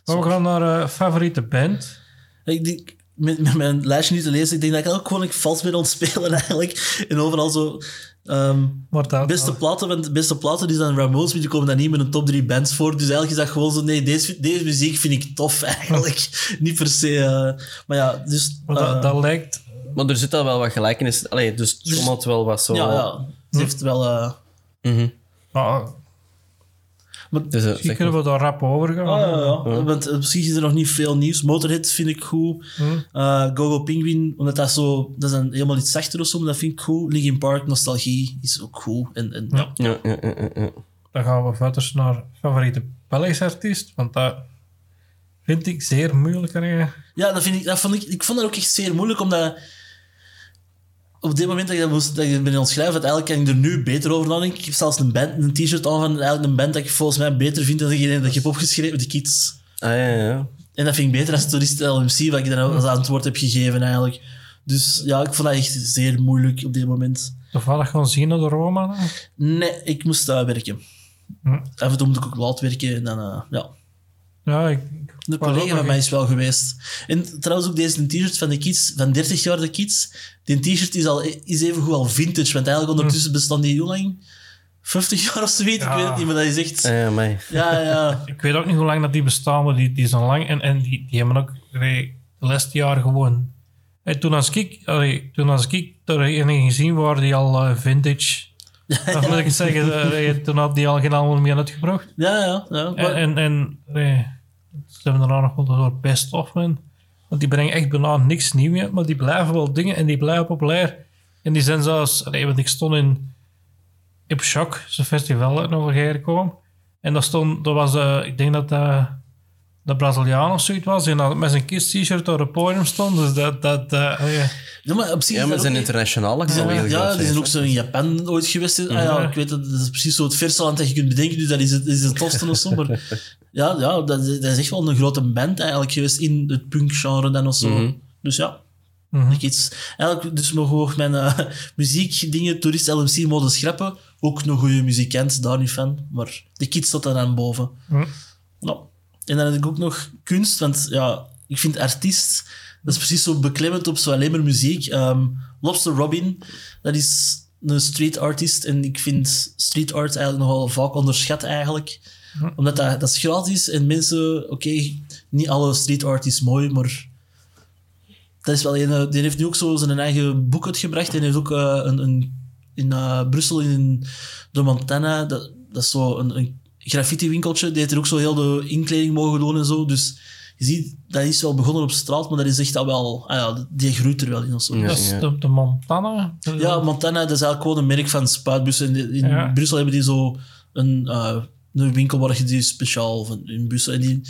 Maar we gaan naar eh, favoriete band. ik denk, met, met mijn lijstje niet te lezen, ik denk dat ik ook gewoon ik vals ben ontspelen eigenlijk. En overal zo... ehm, beste platen, want de beste platen die zijn Ramones, maar die komen dan niet met een top 3 bands voor. Dus eigenlijk is dat gewoon zo, nee, deze, deze muziek vind ik tof eigenlijk. niet per se... eh, maar ja, dus... maar dat, eh, dat lijkt... Maar er zit al wel wat gelijkenis. Allee, dus het schommelt wel wat zo. ja, ja, ze heeft wel... eh, Mhm. Maar, maar, Dus, eh, misschien zeg kunnen we daar rap over gaan. Ah, ja, ja. Want eh, misschien is er nog niet veel nieuws. Motorhead vind ik goed. Hm. Eh, Gogo Penguin, omdat dat zo... Dat is een, helemaal iets zachter of zo, maar dat vind ik goed. Linkin Park, Nostalgie, is ook goed. En, en, ja. Ja, ja, ja, ja, ja. Dan gaan we verder naar favoriete Belgische artiest. Want dat vind ik zeer moeilijk. Ja, dat vind ik, dat vond ik, ik vond dat ook echt zeer moeilijk, omdat op dit moment dat ik dat, moest, dat ik ben ontschrijven, dat eigenlijk kan ik er nu beter over nadenken. Ik heb zelfs een, band, een t-shirt aan van eigenlijk een band dat ik volgens mij beter vind dan degene dat ik heb opgeschreven, de Kids. Ah, ja, ja. En dat vind ik beter als Tourist LMC, wat ik dan als antwoord heb gegeven eigenlijk. Dus ja, ik vond dat echt zeer moeilijk op dit moment. Toevallig gaan zien naar de Roma. dan. Nee, ik moest daar werken. Hm. Af en toe moet ik ook laat werken en dan, eh, ja. Ja, ik... Ook collega van mij is wel geweest. En trouwens ook deze t-shirt van de kids, van 30 jaar de kids. Die t-shirt is, al, is even goed al vintage, want eigenlijk ondertussen bestaan die hoe lang? 50 jaar of zoiets? Ik Ja. weet het niet, maar dat is echt... Ja, mij. Ja, ja. Ik weet ook niet hoe lang dat die bestaan, maar die, die zijn lang. En, en die, die hebben ook de laatste jaar gewoon En toen als ik, allee, toen als ik er een gezien waar die al eh, vintage, dat moet ik zeggen, eh, toen had die al geen album meer uitgebracht. Ja, ja. ja. En, en, en allee, ze hebben daarna nog wel een soort best of man. Want die brengen echt bijna niks nieuws meer, maar die blijven wel dingen en die blijven populair. En die zijn zelfs, allee, want ik stond in Ip Shock, zo'n festival uit over kwam. En dat stond, dat was, eh, ik denk dat dat de Braziliaan of zoiets was, en dat met zijn Kiss t-shirt op het podium stond. Dus dat, dat, eh, ja, maar op zich Ja, maar zijn ook- internationale ja, groot die zijn ook zo in Japan ooit geweest. Ah, ja, ik weet dat, dat is precies zo het verste land dat je kunt bedenken. Dus dat is het, is het tofste of zo. Maar ja, ja dat, is- dat is echt wel een grote band eigenlijk geweest in het punkgenre dan of zo. Mhm. Dus ja. Mhm. Ik iets, eigenlijk, dus mogen we ook mijn eh, muziekdingen, toerist LMC, mogen schrappen. Ook een goede muzikant, daar niet van. Maar de kids tot daar aan boven. hm. Nou, en dan heb ik ook nog kunst, want ja, ik vind artiest, dat is precies zo beklemmend op zo alleen maar muziek. Ehm, Lobster Robin, dat is een street artist en ik vind street art eigenlijk nogal vaak onderschat eigenlijk. Omdat dat, dat is gratis en mensen, oké, niet alle street art is mooi, maar dat is wel een, eh, die heeft nu ook zo zijn eigen boek uitgebracht en heeft ook eh, een, een, in eh, Brussel in de Montana, dat, dat is zo een, een graffiti winkeltje, die heeft er ook zo heel de inkleding mogen doen en zo, dus je ziet, dat is wel begonnen op straat, maar dat is echt al wel, ah ja, die groeit er wel in of zo. Ja. dat is de, de Montana. Ja, Montana, dat is eigenlijk gewoon een merk van spuitbussen. In, in Ja. Brussel hebben die zo een, eh, een winkel waar je die speciaal van in bussen. En die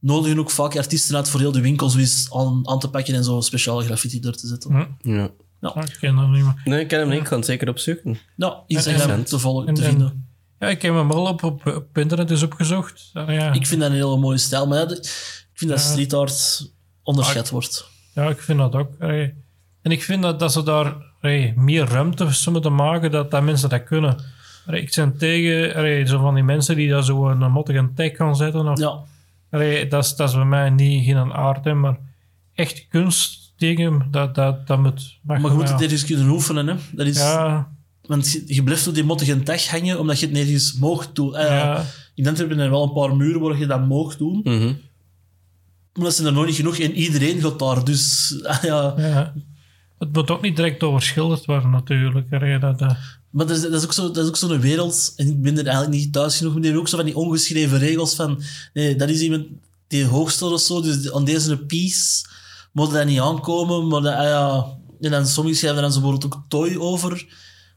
nodigen ook vaak artiesten uit voor heel de winkels eens aan, aan te pakken en zo speciale graffiti er te zetten. Hm. Ja. Ah, ik ken dat niet meer. Nee, ik ken hem niet. Ik kan het zeker opzoeken. Nou, Instagram te, volgen, En- te en- vinden. Ja, ik heb hem wel op, op, op internet dus opgezocht. Ah, ja. Ik vind dat een hele mooie stijl, maar ik vind dat street art onderschat wordt. Ja, ik vind dat ook. En ik vind dat, dat ze daar meer ruimte voor moeten maken, dat, dat mensen dat kunnen. Ik ben tegen zo van die mensen die daar zo een mottige tag gaan zetten. Of, Ja, dat, is, dat is bij mij niet geen aard, hè, maar echt kunstdingen, dat, dat, dat moet... maar je moet het ergens kunnen oefenen. Hè. Dat is, Ja, Want je, blijft op die mottige tag hangen, omdat je het nergens mocht doen. Eh, ja, In Antwerpen er wel een paar muren waar je dat mocht doen. Mhm. Maar dat zijn er nog niet genoeg en iedereen gaat daar. Dus ah, ja. ja. Het moet ook niet direct overschilderd worden, natuurlijk. Dat, dat, Maar dat is, dat is ook zo- dat is ook zo'n wereld, en ik ben er eigenlijk niet thuis genoeg, maar die hebben ook zo van die ongeschreven regels van, nee, dat is iemand die hoog staat of zo, dus aan deze piece moet dat niet aankomen, maar dat, ah ja, en dan sommigen schrijven er dan zo bijvoorbeeld ook toy over,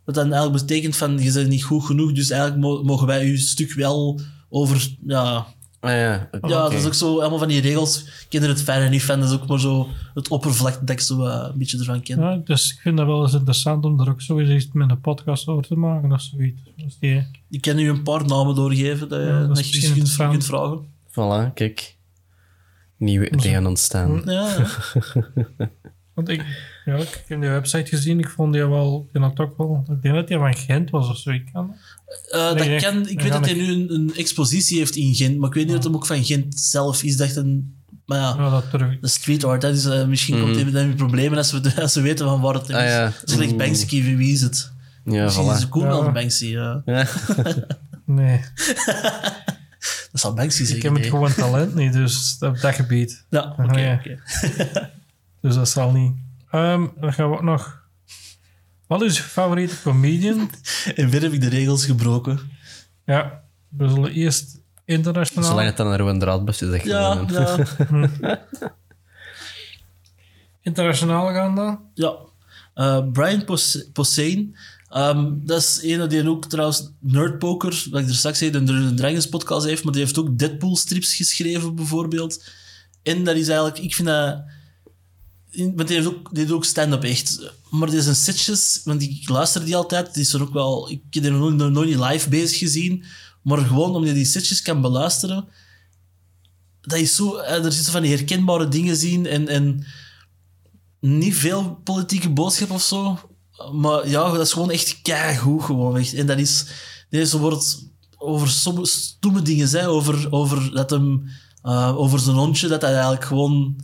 wat dan eigenlijk betekent van, je bent niet goed genoeg, dus eigenlijk mo- mogen wij je stuk wel over, ja, Ah ja, ja, dat is ook zo, allemaal van die regels, er het fijne niet van, dat is ook maar zo het oppervlak dat ik zo eh, een beetje ervan ken. ja, dus ik vind dat wel eens interessant om er ook sowieso iets met een podcast over te maken of zoiets. Dus die, Ik kan u een paar namen doorgeven dat je, Ja, dat is dat je misschien kunt, kunt vragen. Voilà, kijk. Nieuwe ideeën ontstaan. Ja. Want ik, ja, ik heb die website gezien, ik vond die wel, ik denk dat ook wel, ik denk dat die van Gent was of zo. Ik kan. Eh, dat Nee, nee, kan, ik weet dat hij ik- nu een, een expositie heeft in Gent, maar ik weet niet of het hem ook van Gent zelf is. Dacht een, maar ja, Ja, dat ik. de street art, dat is, eh, misschien komt hij met hem in problemen als we, als we weten van waar het is. Mhm. Ah, ja. Het is gelijk Banksy, wie wie is het? Ja, Misschien is voilà. het cool Ja. wel Banksy. ja. Ja. Nee, Dat zal Banksy ik zeggen. heb het gewoon talent niet, dus op dat gebied. Ja, oké. Ah, ja. Dus dat zal niet. Ehm, dan gaan we ook nog. Wat is je favoriete comedian? En weer heb ik de regels gebroken. Ja, we zullen eerst internationaal. Zolang het dan naar een draadbus is, echt Ja, ja. Internationaal gaan dan? Ja. Eh, Brian Pos- Posehn. Ehm, dat is een die ook trouwens Nerdpoker, wat ik er straks zei, de Dungeons Dragons podcast heeft, maar die heeft ook Deadpool strips geschreven bijvoorbeeld. En dat is eigenlijk, ik vind dat... Want die ook, doet ook stand-up echt. Maar die zijn setjes, want ik luister die altijd, die is er ook wel... Ik heb die nog, nog niet live bezig gezien, maar gewoon omdat je die setjes kan beluisteren, dat is zo... eh, Er zitten van die herkenbare dingen zien en... en niet veel politieke boodschap of zo. Maar ja, dat is gewoon echt keigoed gewoon. Echt. En dat is... Deze wordt over sommige dingen, hè, over, over, dat hem, eh, over zijn hondje, dat hij eigenlijk gewoon...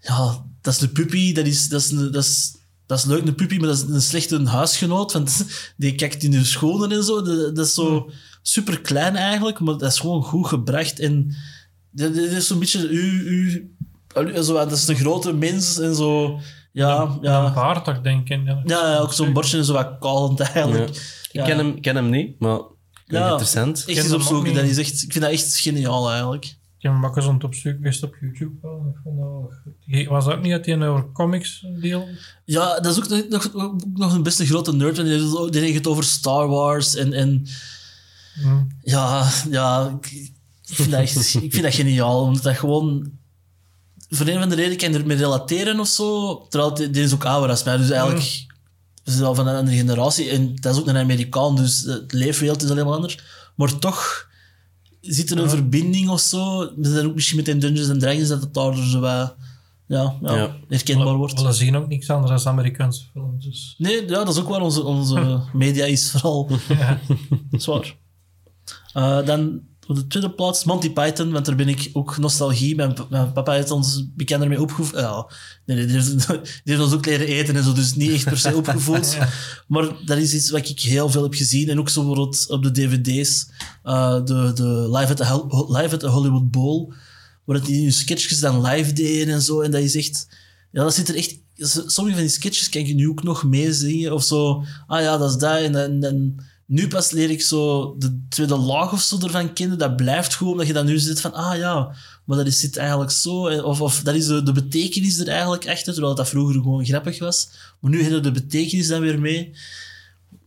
Ja, dat is een puppy, dat is, dat is, een, dat is, dat is leuk, een puppy, maar dat is een slechte huisgenoot, want die kijkt in de schoenen en zo. Dat, dat is zo super klein eigenlijk, maar dat is gewoon goed gebracht. En dat, dat is zo'n beetje... U, u, Zo, dat is een grote mens en zo. Ja, Een ja. baard toch, denk ik. Ja, Ja, ja, ook zo'n bordje en zo wat kalend eigenlijk. Ik Ja. ken, hem, ken hem niet, maar Ja. interessant. Echt eens hem opzoeken, dat is echt, ik vind dat echt geniaal eigenlijk. Ik heb hem ook eens aan het opzoeken geweest op YouTube. wel. Ik vond dat. Was dat ook niet dat hij over comics deel? Ja, dat is ook nog, nog, een beste grote nerd. Die heeft het- die over Star Wars en, en Hm. ja, ja ik, ik vind dat echt ik vind dat geniaal. Omdat dat gewoon... Voor een van de reden kan je ermee relateren of zo. Terwijl die, die is ook ouder als mij. Dus eigenlijk... We zijn al van een andere generatie. En dat is ook een Amerikaan, dus het leefwereld is helemaal anders. Maar toch zit er een verbinding of zo. Ook misschien met in Dungeons and Dragons dat het daar zo wat... Ja, ja, Ja. herkenbaar wordt. We zien ook niks anders dan Amerikaanse films. Dus. Nee, ja, dat is ook waar onze, onze media is, vooral. Ja. Dat is waar. Eh, dan op de tweede plaats Monty Python, want daar ben ik ook nostalgie. Mijn, mijn papa heeft ons bekend ermee opgevoed. Ja, nee, nee, die, heeft, die heeft ons ook leren eten en zo, dus niet echt per se opgevoed. Maar dat is iets wat ik heel veel heb gezien. En ook zo bijvoorbeeld op de dvd's, eh, de, de live, at the, live at the Hollywood Bowl, waar die hun sketches dan live deden en zo. En dat is echt... Ja, dat zit er echt... Sommige van die sketches kan je nu ook nog meezingen. Of zo, ah ja, dat is dat. En, en, en nu pas leer ik zo de tweede laag of zo ervan kennen. Dat blijft gewoon, dat je dan nu zit van, ah ja, maar dat is, zit eigenlijk zo. En- Of, of dat is de, de betekenis er eigenlijk achter, terwijl dat vroeger gewoon grappig was. Maar nu hebben de betekenis dan weer mee.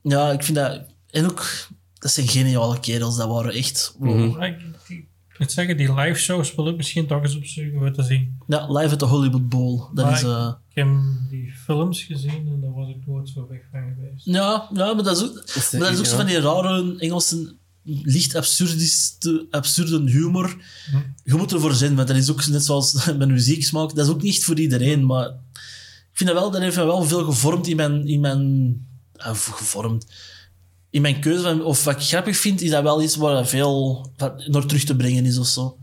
Ja, ik vind dat... En ook, dat zijn geniale kerels, dat waren echt... wow. Ik, ik, moet zeggen, die live shows wil ik misschien toch eens opzoeken om te zien. Ja, live at the Hollywood Bowl. Dat Maar is... eh, Ik heb die films gezien en daar was ik nooit zo weg van geweest. Ja, ja, maar dat is ook, Is maar dat is ook zo van die rare Engelse, licht absurdiste, absurde humor. Je moet ervoor zijn, want dat is ook net zoals met muzieksmaak. Dat is ook niet voor iedereen, maar ik vind dat wel, dat heeft me wel veel gevormd in mijn, in mijn ah, gevormd. In mijn keuze van, of wat ik grappig vind, is dat wel iets waar veel wat naar terug te brengen is of zo.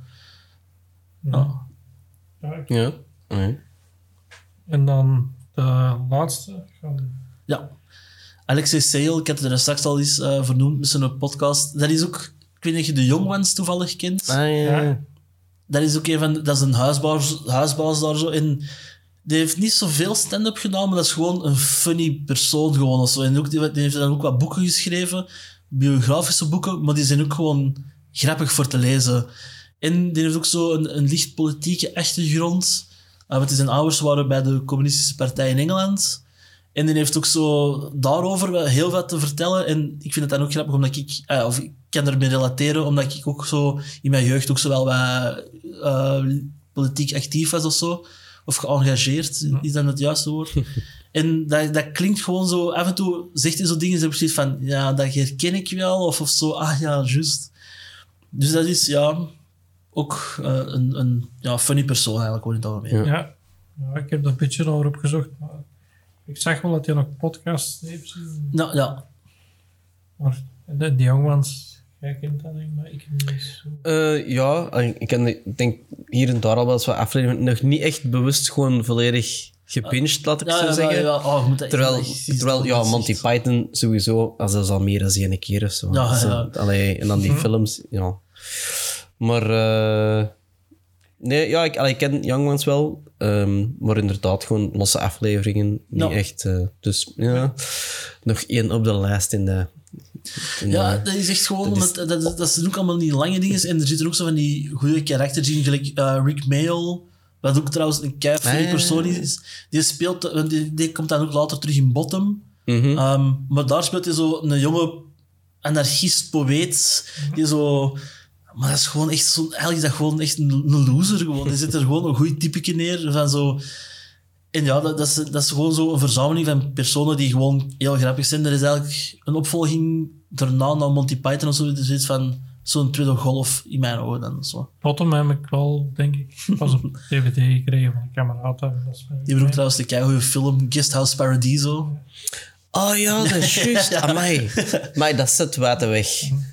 Ja. Ja, ik- Ja. Nee. En dan de laatste. Gaan, Ja. Alexei Sale, ik had het er straks al eens eh, vernoemd met zijn podcast. Dat is ook, ik weet niet of je de Young Ones toevallig kent. Ah, ja. Ja. Dat is ook een van, dat is een huisbaas, huisbaas daar zo. En die heeft niet zoveel stand-up gedaan, maar dat is gewoon een funny persoon gewoon of zo. En ook, die, heeft dan ook wat boeken geschreven, biografische boeken, maar die zijn ook gewoon grappig voor te lezen. En die heeft ook zo een, een licht politieke achtergrond. Uh, want zijn ouders waren bij de communistische partij in Engeland. En die heeft ook zo daarover heel wat te vertellen. En ik vind het dan ook grappig, omdat ik... eh, of ik kan ermee relateren, omdat ik ook zo in mijn jeugd ook zo wel wat eh, politiek actief was of zo. Of geëngageerd, is dat het juiste woord. en dat, dat klinkt gewoon zo... Af en toe zegt hij zo dingen, en precies van... Ja, dat herken ik wel. Of, of zo, ah ja, juist. Dus dat is, ja... Ook eh, een, een ja, funny persoon eigenlijk, gewoon in het algemeen. Ja. ja. ja, ik heb er een beetje over opgezocht. Maar ik zag wel dat hij nog podcasts heeft. Nou, ja. Maar de, die jongens, jij kent dat denk ik, maar ik niet zo. Eh, ja, ik ken, ik denk hier en daar al wel eens wat afleveringen. Nog niet echt bewust gewoon volledig gepinged, laat ik Ja, zo ja, zeggen. ja, ja. Oh, je moet dat Terwijl, terwijl ja, Monty Python sowieso, als dat is al meer dan één keer of zo. Allee, en dan die films, ja. Maar, eh, nee, ja, ik, allee, ik ken Young Ones wel, ehm, maar inderdaad gewoon losse afleveringen. Niet echt, eh, dus ja, nog één op de lijst in de... Ja, dat is echt gewoon, dat is- dat, dat, zijn ook allemaal niet lange dingen. En er zitten ook zo van die goede karakters in, gelijk eh, Rick Mayall, wat ook trouwens een kei funny Ah, ja, persoon is. Die, speelt, want die, die komt dan ook later terug in Bottom. Mhm. Ehm, maar daar speelt hij zo een jonge anarchist-poëet, die zo... Maar dat is gewoon echt zo... Eigenlijk is dat gewoon echt een, een loser gewoon. Die zit er gewoon een goed typetje neer van zo... En ja, dat, dat, is, dat is gewoon zo een verzameling van personen die gewoon heel grappig zijn. Er is eigenlijk een opvolging daarna naar Monty Python of zo. Dus iets van zo'n tweede golf in mijn ogen dan. Zo. Bottom heb ik wel, denk ik, pas op DVD gekregen van een kameraad. Die ook trouwens de keigoede film Guesthouse Paradiso. Oh ja, dat is juist. Amai. Maar dat zet water weg.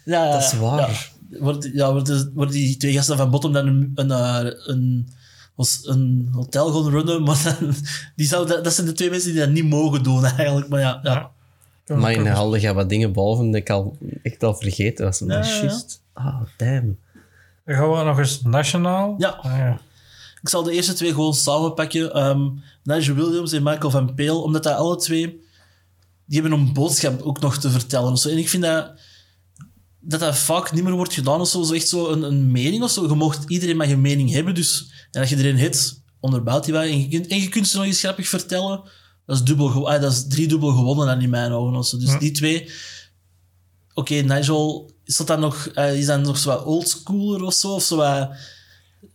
Ja, ja, Dat is waar. Ja, wordt, ja, worden, worden die twee gasten van Bottom dan een, een, eh, een, was een hotel gaan runnen, maar dan, die zou, dat, dat zijn de twee mensen die dat niet mogen doen eigenlijk. Maar ja, ja. Ja. Maar in gaat wat dingen boven dat ik al echt al vergeten was. Maar is Ja, ja, ja. juist. Ah, damn. Dan gaan we nog eens nationaal. Ja. Ah, ja. ik zal de eerste twee gewoon samenpakken. Ehm Nigel Williams en Michael Van Peel, omdat dat alle twee... Die hebben een boodschap ook nog te vertellen. of zo. En ik vind dat... Dat dat vaak niet meer wordt gedaan of zo. zo echt zo een, een mening of zo. Je mocht, iedereen mag een mening hebben. Dus en als je erin hebt, onderbouwt die wel. En je kunt, en je kunt ze nog eens grappig vertellen. Dat is, dubbel, ah, dat is driedubbel gewonnen dan in mijn ogen. Zo. Dus Ja. die twee... Oké, Nigel is dat dan nog, eh, is dan nog zo wat oldschooler of zo? Of zo wat,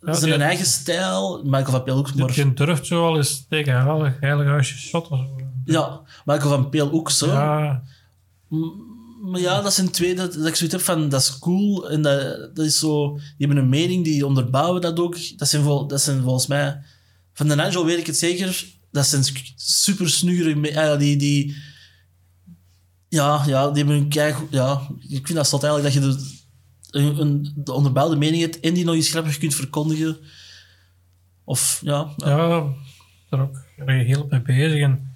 Ja, zijn die- eigen stijl? Michael Van Peel ook, maar... Dat je durft zo al eens tegen heilig, heilig huisje shot of zo. Ja, Michael Van Peel ook zo. Ja, Maar ja, dat zijn twee dat, dat ik zoiets heb van, dat is cool. En dat, dat is zo... Die hebben een mening, die onderbouwen dat ook. Dat zijn, vol, dat zijn volgens mij... Van de Nigel weet ik het zeker. Dat zijn super snugere... me- ah ja, die... die ja, ja, die hebben een kei... Ja, ik vind dat zot eigenlijk dat je de, een, een, de onderbouwde mening hebt en die nog eens grappig kunt verkondigen. Of, ja... ja, daar ook allee, heel mee bezig. En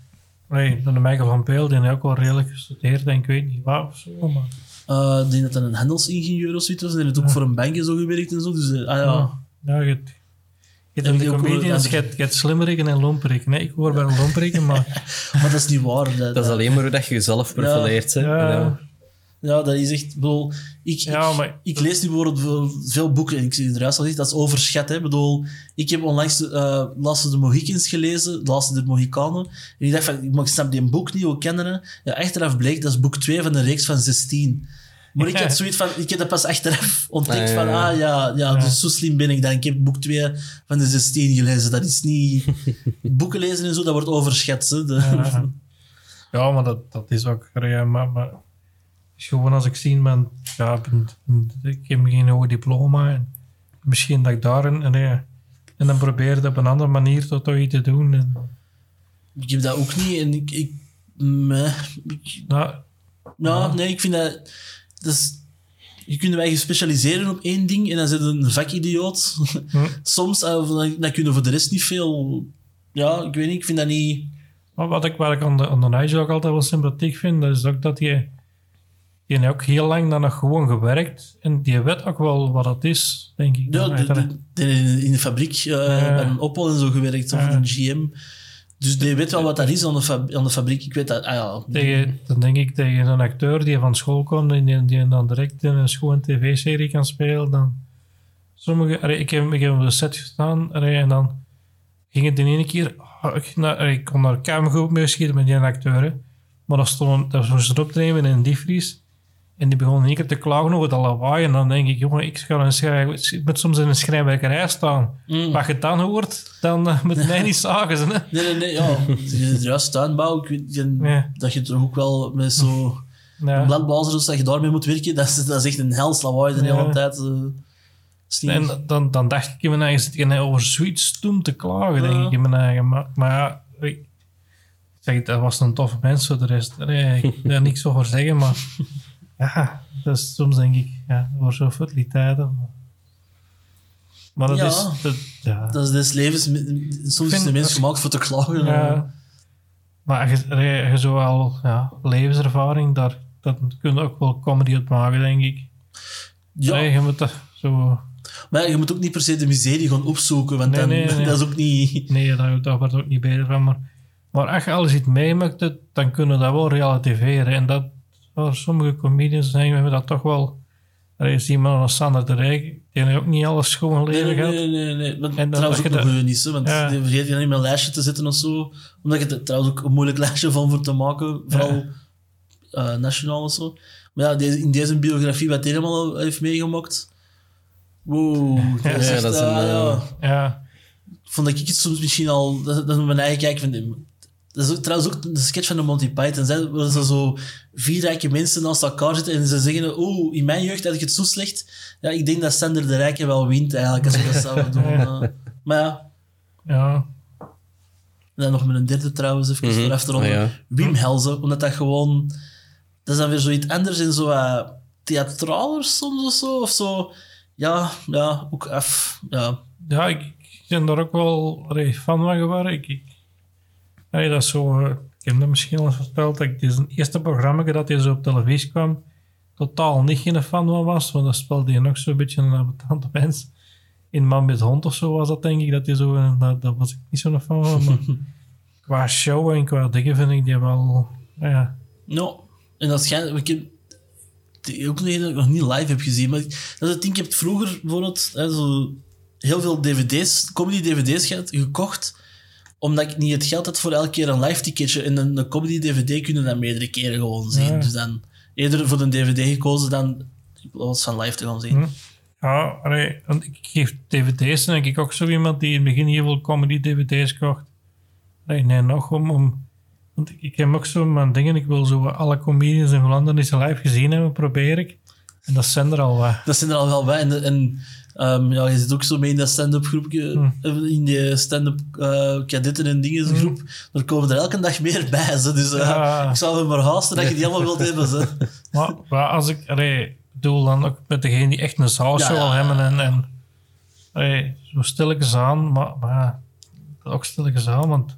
allee, de Michael van Peel, die heeft ook wel redelijk gestudeerd en ik weet niet wat of zo. Maar, eh, ik denk dat dat een handelsingenieur of zoiets was. En die heeft ook voor een bank en zo gewerkt en zo. Dus, eh, ah ja... ja, ja, je, hebt- je de ook comedians, je hebt, slimmeriken en lomperiken. Nee, ik hoor bij een lomperiken, maar Maar dat is niet waar. Dat, Dat is alleen maar hoe dat je jezelf profileert. hè. ja, Ja. Ja, dat is echt... ik bedoel, ik, Ja, ik, maar- ik lees nu bijvoorbeeld veel, boeken en ik zie eruit al dat is overschat. Hè. Ik bedoel, ik heb onlangs de eh, laatste de Mohicans gelezen, de laatste de Mohicanen. En ik dacht van, ik snap die boek niet, hoe kennen hè? Ja, achteraf bleek, dat is boek 2 van de reeks van 16. Maar ik had zoiets van, ik heb dat pas achteraf ontdekt Ah, ja, van, ah ja, ja, dus zo slim ben ik dan. Ik heb boek 2 van de 16 gelezen. Dat is niet... boeken lezen en zo, dat wordt overschat. Hè. De- Ja. ja, maar dat, dat is ook... Maar, maar is gewoon als ik zie, ben, ja, ben- ben- ik heb geen hoog diploma. En misschien dat ik daarin... En, ja, en dan probeer het op een andere manier toch iets te doen. En, Ik heb dat ook niet. En ik... ik meh, ik- nou, Nou, nee, ik vind dat... je kunt wij specialiseren op één ding en dan zit een vakidioot. Hm. Soms, eh, dan, dan kun je voor de rest niet veel... Ja, ik weet niet, ik vind dat niet... maar wat ik, wat ik aan de, aan de Nigel ook altijd wel sympathiek vind, dat is ook dat je... Die heeft ook heel lang dan nog gewoon gewerkt. En die weet ook wel wat het is, denk ik. Ja, de, de- de- in de fabriek, eh, bij een Opel en zo gewerkt, of een GM. Dus die weet wel wat dat is aan de, aan de fabriek. Ik weet dat... Ah ja, Tegen, dan denk ik tegen een acteur die van school komt en die, die dan direct in een schoon tv-serie kan spelen, dan... Sommige, allee, ik, heb, ik heb op de set gestaan allee, en dan ging het in één keer... ah, ik, naar- allee, ik kon naar cameragroep mee schieten met die acteur, hè. maar dat stond dat was een opnemen in een diefries. En die begon één keer te klagen over dat lawaai. En dan denk ik, jongen, ik, ga een schrijf, ik moet soms in een schrijnwerkerij staan. Mm. Wat je dan hoort, dan uh, moet mij niet zagen. Ze, hè. Nee, nee, nee, ja. Juist tuinbouw, ik weet, je- Ja. dat je toch ook wel met zo... Ja. Bladblazers, dat je daarmee moet werken, dat is, dat is echt een hels lawaai de Ja. hele tijd. eh. En dan, dan dacht ik in mijn eigen, zit ik over zoiets stoem te klagen, denk ik in mijn eigen. Maar, maar ja, ik zeg, dat was een toffe mens voor de rest. Nee, ik wil daar niks over zeggen, maar ja, dat is soms denk ik, ja, voor zo'n futiliteiten. Maar, maar dat Ja. is, dat, ja. Dat is des levens. Soms is de mens gemaakt voor te klagen. ja. Maar je, je, je zo al ja, levenservaring, daar, dat kun je ook wel comedy uit maken, denk ik. Ja, Nee, je moet dat zo... maar je moet ook niet per se de miserie gaan opzoeken, want Nee, dan, nee, nee. dat is ook niet... Nee, daar, daar wordt ook niet beter van. Maar, maar als je alles iets meemaakt, dan kunnen we dat wel relativeren. En dat, voor sommige comedians zijn we dat toch wel... Er is iemand als Sander de Rijk, die heeft ook niet alles schoon Nee, leven nee, gehad. nee, nee. nee. Maar En dan trouwens ook je nog is, hè, want Ja. die vergeet je niet meer een lijstje te zetten of zo. Omdat je er trouwens ook een moeilijk lijstje van voor te maken, vooral eh, nationaal of zo. Maar ja, deze, in deze biografie wat hij helemaal heeft meegemaakt... Wow, dat is Ja, echt, dat is een, ja. eh, Ja, vond ik het soms misschien al... Dat, dat is mijn eigen kijk van... Dat is ook, trouwens ook de sketch van de Monty Python. Hè, waar ze zo vier rijke mensen naast elkaar zitten en ze zeggen... Oh, in mijn jeugd had ik het zo slecht. Ja, ik denk dat Sander de Rijke wel wint eigenlijk, als we dat zouden doen. eh. maar ja, ja. en dan nog met een derde trouwens, even voor af te ronden. Ah, ja. Wim Helzen, omdat dat gewoon... Dat is dan weer zoiets anders en zo uh, theatraler soms of zo. Of zo. Ja, ja, ook af. Ja. ja ik, ik ben daar ook wel fan van geworden. Ik, ik, allee, dat is zo, eh, ik heb dat misschien al eens verteld, dat ik dit een eerste programma dat hij zo op televisie kwam, totaal niet geen fan van was, want dat speelde hij nog zo'n beetje een ambetante mens. in Man met Hond of zo was dat, denk ik. Dat, die zo, eh, dat, dat was ik niet zo'n fan van. Maar qua show en qua dingen vind ik die wel... Ja, Nou, en dat schijnt... Ik heb ook nog, nog niet live heb gezien, maar ik- dat is het ding, ik heb vroeger bijvoorbeeld hè, zo heel veel dvd's, comedy-dvd's gehad, gekocht, omdat ik niet het geld had voor elke keer een live ticketje. En een, een comedy-dvd kunnen dan meerdere keren gewoon zien. Ja. Dus dan eerder voor een dvd gekozen dan was van live te gaan zien. Hm. Ja, allee, want ik geef dvd's en denk ik ook zo iemand die in het begin heel veel comedy dvd's kocht. Nee, nee, nog om, om want ik, ik heb ook zo mijn dingen, ik wil zo alle comedians in Vlaanderen die ze live gezien hebben, probeer ik. En dat zijn er al wat. Dat zijn er al wel bij. En, en ehm, ja, je zit ook zo mee in dat stand-up groepje, eh, in die stand-up kadetten en dingen groep. Er komen er elke dag meer bij. Zo. Dus eh, Ja. ik zou hem maar haasten dat je die allemaal wilt hebben. Zo. Maar, maar als ik, allee, bedoel dan ook met degene die echt een Ja. al hebben en, en allee, zo stilletjes aan, maar, maar ook stilletjes aan, want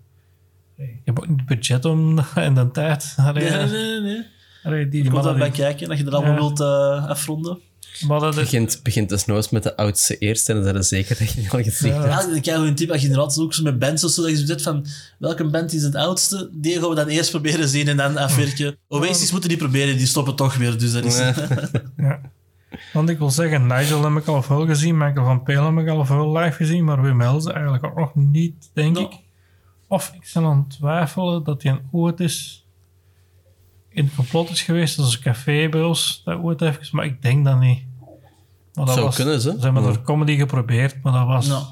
allee, ik heb ook niet het budget om en de tijd. Allee, Nee, nee, nee. nee. allee, die, wil mannen daarbij kijken, dat je er allemaal Ja. wilt afronden. Maar dat is, begint, begint desnoods met de oudste eerst en dan zijn ze zeker dat je al gezien Ja. hebt. Ja, dan krijg je een tip als je inderdaad ook zo met bands of zo, dat je zit van welke band is het oudste, die gaan we dan eerst proberen zien en dan afwerken. Oasis moeten die proberen, die stoppen toch weer. Dus dat is... Ja. ja. Want ik wil zeggen, Nigel heb ik al veel gezien, Michael van Peel heb ik al veel live gezien, maar Wim Helsen eigenlijk ook nog niet, denk No. ik. Of ik ben aan het twijfelen dat hij een ooit is in het complot is geweest, dat is een café bij ons, dat ooit even, maar ik denk dat niet. Maar dat Zou was, kunnen, ze. Ze hebben Ja. er comedy geprobeerd, maar dat was... Nou,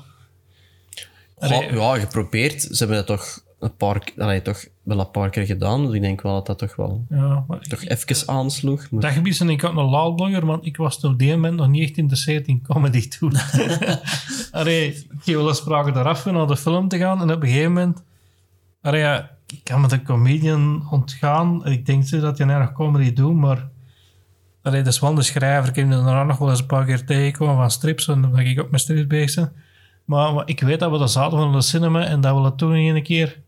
Goh, ja, geprobeerd. Ze hebben dat toch een paar, allee, toch wel een paar keer gedaan. Dus ik denk wel dat dat toch wel Ja, maar toch even aansloeg. Maar Dat gebied ik ook een loudblogger, want ik was op die moment nog niet echt geïnteresseerd in comedy toen. Allee, ik heb wel eens sprake eraf om naar de film te gaan en op een gegeven moment... Allee, ja, ik kan met een comedian ontgaan. Ik denk zo dat je nog comedy doet, maar... Allee, dat is wel de schrijver. Ik heb hem nog wel eens een paar keer tegengekomen van strips, omdat ik ook met strips bezig. Maar, ik weet dat we dat zaten van de cinema en dat we dat toen een keer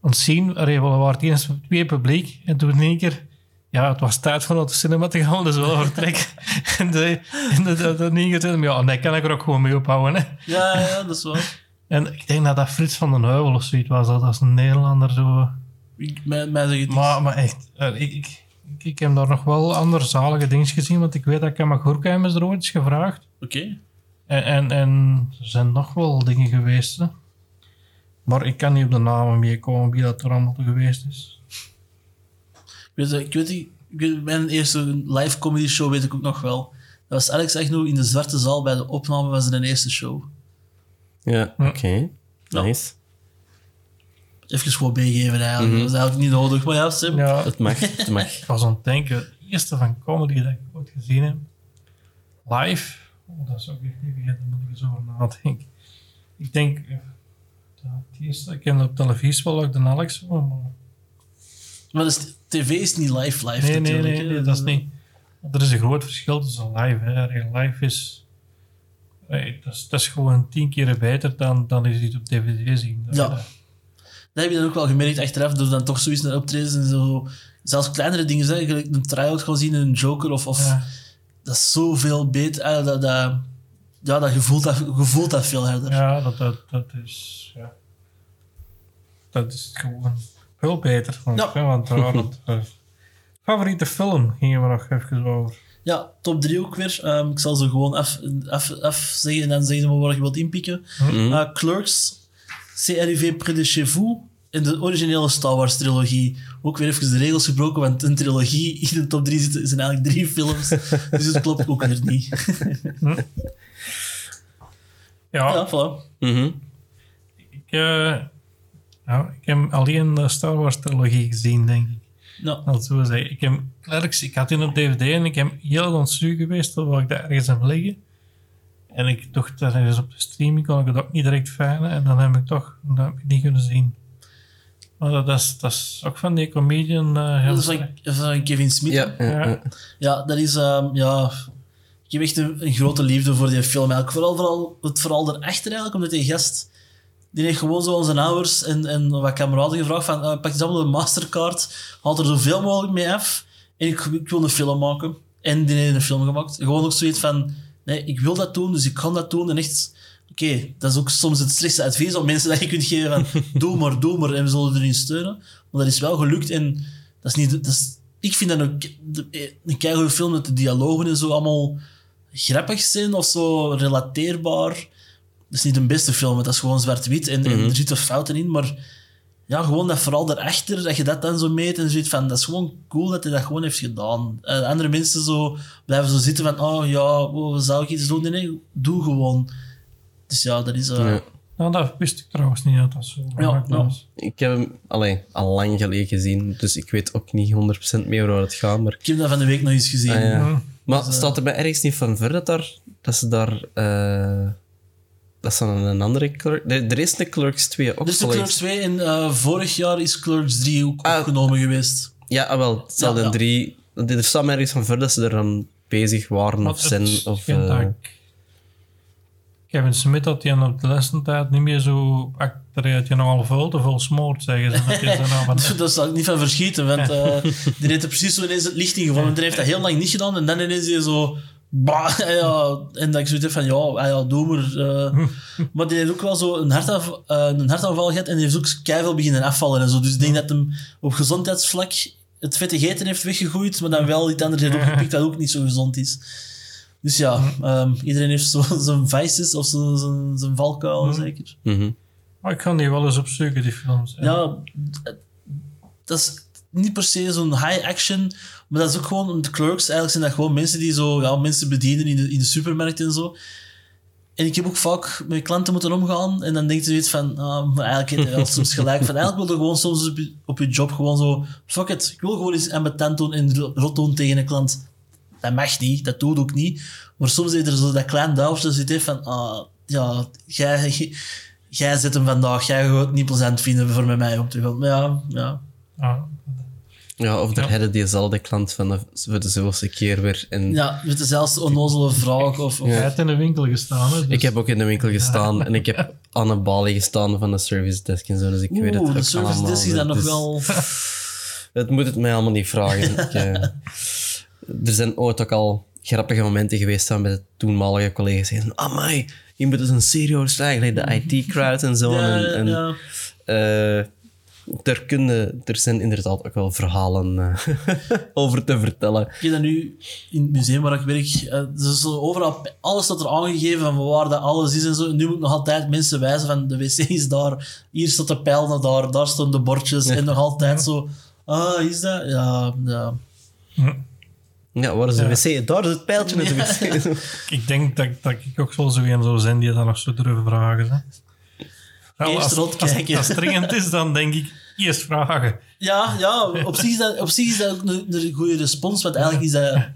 ontzien. Allee, we waren eerst twee publiek en toen in één keer... Ja, het was tijd voor naar de cinema te gaan, dus wel vertrek. en de, en de, de, de, de, de, ja, nee, kan ik er ook gewoon mee ophouden. Ja, ja, dat is waar. En ik denk dat dat Frits van den Heuvel of zoiets was, dat als een Nederlander zo... Ik, mij, mij zeg het. Maar, maar echt, eh, ik, ik, ik, ik heb daar nog wel andere zalige dingen gezien, want ik weet dat Kamagurka is er ooit eens gevraagd. Oké. En, en, en er zijn nog wel dingen geweest, hè. Maar ik kan niet op de namen meekomen wie dat er allemaal geweest is. Ik weet, ik weet, ik weet, mijn eerste live comedy show weet ik ook nog wel. Dat was Alex Agnew in de Zwarte Zaal bij de opname van zijn eerste show. Ja, oké. Nice. Even gewoon bijgeven eigenlijk. Dat was eigenlijk niet nodig, maar ja, Sim. Ja, Het mag, het mag. Ik was aan het denken, het eerste van comedy dat ik ooit gezien heb, live, oh, dat is ook echt niet vergeten, daar moet ik eens over nadenken. Ik denk, eh, het eerste, ik ken op televisie wel ook de Alex, oh, maar Maar dus, tv is niet live live nee, nee, natuurlijk. nee, hè. nee, dat is niet. Er is een groot verschil tussen live. Hè. Live is, hey, dat is, dat is gewoon tien keer beter dan, dan is iets op dvd zien. Dat- Ja. dat- heb je dan ook wel gemerkt achteraf, door dan toch zoiets naar optredens en zo. Zelfs kleinere dingen, zeg, een try-out gaan zien in een Joker of... of ja. Dat is zoveel beter. ah, dat, dat, ja, dat gevoelt dat, gevoelt dat veel harder. Ja, dat, dat, dat is. Ja. Dat is gewoon veel beter. Want, Ja. hè, want het, eh, favoriete film gingen we nog even over. Ja, top 3 ook weer. Ehm, ik zal ze gewoon af, af, af zeggen en dan zeggen we waar je wilt inpikken. Eh, Clerks, CRIV Près de Chez Vous en de originele Star Wars trilogie. Ook weer even de regels gebroken, want een trilogie in de top 3 zitten zijn eigenlijk drie films. dus het klopt ook weer niet. Ja, ja, voilà. Mhm. ik, eh, ja, ik heb alleen de Star Wars trilogie gezien, denk ik. Ja. Dat zo zeggen. Ik heb Clerks, ik had die op DVD en ik heb heel ontstuur geweest waar ik daar ergens heb liggen. En ik dacht dat ergens op de streaming kon ik het ook niet direct fijnen. En dan heb ik toch dat heb ik niet kunnen zien. Maar dat, is, dat is ook van die comedian. eh, heel Dat is van, van Kevin Smith. Ja, ja, Ja. ja. Ja, dat is... ehm, ja, ik heb echt een, een grote liefde voor die film. Eigenlijk. Vooral, vooral het vooral erachter eigenlijk, omdat die gast... Die heeft gewoon zo zijn ouders en, en wat kameraden gevraagd van... eh, pak eens allemaal een mastercard, haal er zoveel mogelijk mee af. En ik, ik wil een film maken. En die heeft een film gemaakt. Gewoon ook zoiets van... nee, ik wil dat doen, dus ik kan dat doen. En echt, oké, dat is ook soms het slechtste advies om mensen dat je kunt geven van, doe maar, doe maar, en we zullen erin steunen. Maar dat is wel gelukt en dat is niet, dat is, ik vind dat een, een keigoede film dat de dialogen en zo allemaal grappig zijn of zo relateerbaar. Is niet de beste film, want dat is gewoon zwart-wit en, en er zitten fouten in, maar ja, gewoon dat vooral daarachter, dat je dat dan zo meet en zoiets van, dat is gewoon cool dat hij dat gewoon heeft gedaan. En andere mensen zo blijven zo zitten van, oh ja, oh, zou ik iets doen? Nee, nee, doe gewoon. Dus ja, dat is... eh, Ja. Nou, dat wist ik trouwens niet dat dat zo gemaakt ja. was. Ik heb hem alleen al lang geleden gezien, dus ik weet ook niet 100% meer waar het gaat. Maar, Ik heb dat van de week nog eens gezien. Ah, ja. Hm. maar staat er bij ergens niet van ver dat, daar, dat ze daar. eh, dat ze dan een andere Clerks. Er er is een Clerks 2 ook Dus de Clerks 2 en eh, vorig jaar is Clerks 3 ook Ah. opgenomen geweest. Ja, ah, wel. Het zal Ja, de ja. drie. Er staat maar ergens van ver dat ze er dan bezig waren of zijn. Of, dat Kevin Smith had hij op de lessentijd niet meer zo achteruit. Had je nogal veel te veel smoort, zeggen ze. Dat je nou Daar zal ik niet van verschieten, want eh die heeft er precies zo ineens het licht in gevonden. Die heeft dat heel lang niet gedaan en dan ineens hij zo... Bah, ja, en dat ik zoiets heb van, ja, ah ja doe maar. eh. maar die heeft ook wel zo een, hartaf, eh, een hartaanval gehad en die heeft ook keihard beginnen afvallen en zo. Dus ik denk dat hem op gezondheidsvlak het vette eten heeft weggegooid, maar dan wel iets anders heeft opgepikt dat ook niet zo gezond is. Dus ja, ehm, iedereen heeft zo zijn vices of zo- zijn, zijn valkuil, zeker. mhm. maar ik ga die wel eens opzoeken, die films. Ja, dat is niet per se zo'n high action, maar dat is ook gewoon de clerks. Eigenlijk zijn dat gewoon mensen die zo ja, mensen bedienen in de, in de supermarkt en zo. En ik heb ook vaak met klanten moeten omgaan en dan denk je zoiets van, ah, maar eigenlijk heb je soms gelijk. Van, eigenlijk wil je gewoon soms op je, op je job gewoon zo, fuck it, ik wil gewoon eens ambetant doen en ro- rot doen tegen een klant. Dat mag niet, dat doet ook niet. Maar soms is er zo dat klein duiveltje zit heeft van, ah, ja, jij, jij zit hem vandaag, jij gaat het niet plezant vinden voor met mij om te gaan. Maar ja, ja. Ah, Ja, of daar Ja. hadden diezelfde klant van de, voor de zoveelste keer weer. En ja met dezelfde onnozele vraag of... of Jij hebt in de winkel gestaan, hè? Dus Ik heb ook in de winkel gestaan en ik heb aan een balie gestaan van de service desk en zo, dus ik weet het Oeh, ook de service allemaal. desk is dan nog Dus wel... Het moet het mij allemaal niet vragen. ik, eh, er zijn ooit ook al grappige momenten geweest dan met de toenmalige collega's. Die zeiden, amai, je moet dus een serieus vragen, de IT-crowd en zo. Ja, en, en, ja. Er, kunnen, er zijn inderdaad ook wel verhalen eh, over te vertellen. Ik heb dat nu in het museum waar ik werk. eh, dus zo overal, alles staat er aangegeven van waar dat alles is en zo. En nu moet ik nog altijd mensen wijzen van de wc is daar, hier staat de pijl naar daar, daar staan de bordjes. En nog altijd zo, ah, is dat? Ja, ja. Ja, waar is de wc? Daar is het pijltje in de wc. Ik denk dat, dat ik ook wel zo een zou zijn die dat nog zo durven vragen. Hè. Eerst als. Als, als het dringend is, dan denk ik eerst vragen. Ja, ja op, zich is dat, op zich is dat ook een, een goede respons, want eigenlijk is dat...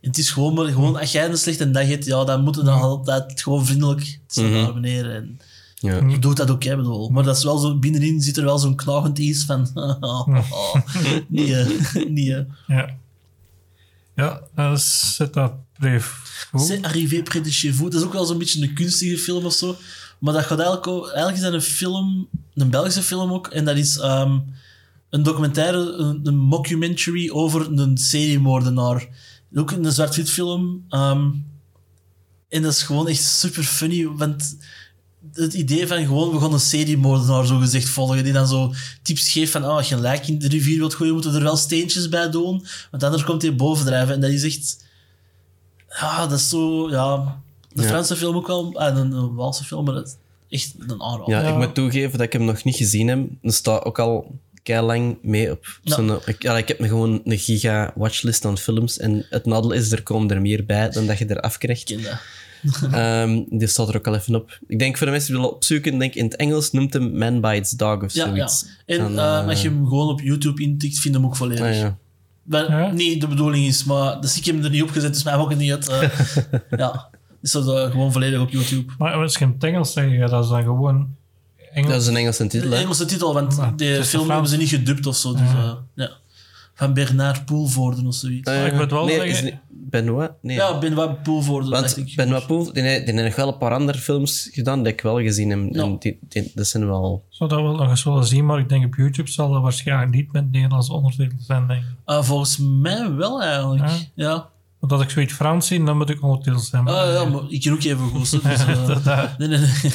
Het is gewoon, maar gewoon, als jij een slechte dag hebt, ja, dan moet je dan altijd gewoon vriendelijk zo naar beneden. En Ja. je doet dat ook, hè, bedoel. Maar dat is wel zo, binnenin zit er wel zo'n knagend iets van... niet, hè. niet, hè. Ja. Ja, dan zet dat brief goed. C'est arrivé près de chez vous. Dat is ook wel zo'n beetje een kunstige film of zo. Maar dat gaat eigenlijk, ook, eigenlijk is dat een film, een Belgische film ook. En dat is ehm, een documentaire, een, een mockumentary over een seriemoordenaar. Ook een zwart-wit film. ehm, en dat is gewoon echt super funny, want het idee van gewoon, we gaan een seriemoordenaar zo gezegd volgen, die dan zo tips geeft van, ah, als je een in de rivier wilt gooien, moeten we er wel steentjes bij doen, want anders komt hij bovendrijven. En dat is echt... Ja, dat is zo... Ja, de Ja. Franse film ook wel, en een, een Waalse film, maar dat is echt een aanrader. Ja, Ja. ik moet toegeven dat ik hem nog niet gezien heb. Er staat ook al lang mee op Ja. Ik, ja, ik heb gewoon een giga watchlist aan films. En het nadeel is, er komen er meer bij dan dat je er afkrijgt. Dat. Ehm die staat er ook al even op. Ik denk voor de mensen die willen opzoeken, denk in het Engels noemt hem Man Bites Dog of Ja, ja. zoiets. En Dan, eh, eh, als je hem gewoon op YouTube intikt, vind je hem ook volledig. Ah, ja. Ja? niet de bedoeling is, maar dus ik heb hem er niet op gezet, dus mij ook niet uit. eh, ja, dus dat is eh, gewoon volledig op YouTube. Maar als je in het Engels zegt, dat is dan gewoon Engels. Dat is een Engelse titel, hè? Engelse titel, want de is film hebben ze niet gedubt of zo. Dus, eh, ja. Van Bernard Poelvoorden of zoiets. Eh, ik moet wel nee, zeggen- is niet- Benoit? Nee. ja, Benoit Poelvoorden, Want ik. Benoit Poel, die, heeft- die heeft nog wel een paar andere films gedaan die ik wel gezien heb. Ja. En die, die, dat zijn wel... zou dat wel nog eens willen zien, maar ik denk op YouTube zal dat waarschijnlijk niet met Nederlandse ondertitels zijn, denk ik. Ah, volgens mij wel eigenlijk. Ja. Want als ik zoiets Frans zie, dan moet ik ondertitels hebben. Ah, ja, maar ik kan ook even goed. Dus, eh, Dat- dat- nee, nee, nee.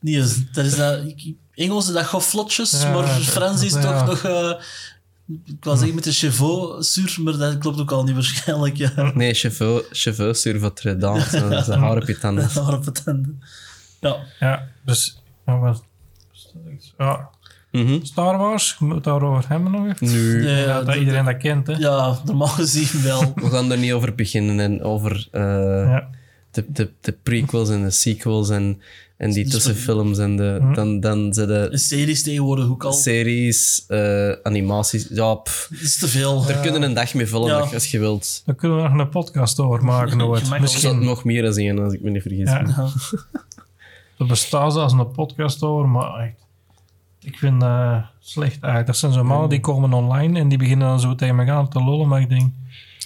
nee dat- dat is dat, ik- Engels, dat gaat vlotjes, Ja, maar Frans is toch nog... eh, ik wou zeggen met de chevaux sur, maar dat klopt ook al niet waarschijnlijk. Ja. Nee, cheveux, cheveux sur votre dent. Zo, Dat is een haar op je tanden. Ja, ja, dus... Wat- ja, Mhm. Star Wars, je moet het daarover hebben nog even. Nu, Nee, Ja, ja, dat iedereen dat kent, hè. ja, normaal gezien wel. we gaan er niet over beginnen en over eh, Ja. de, de, de prequels en de sequels en, en die Dus tussenfilms en de, Mhm. dan, dan zijn de series tegenwoordig ook al. series, eh, animaties. Ja, pff, Dat is te veel. daar kunnen een dag mee vullen als je wilt. Dan kunnen we nog een podcast over maken. Er zat Misschien. nog meer dan zien, als ik me niet vergis. Ja. Ja. Er bestaat zelfs een podcast over, maar echt, ik vind dat slecht eigenlijk. Dat zijn zo mannen die komen online en die beginnen dan zo tegen me gaan te lollen, maar ik denk...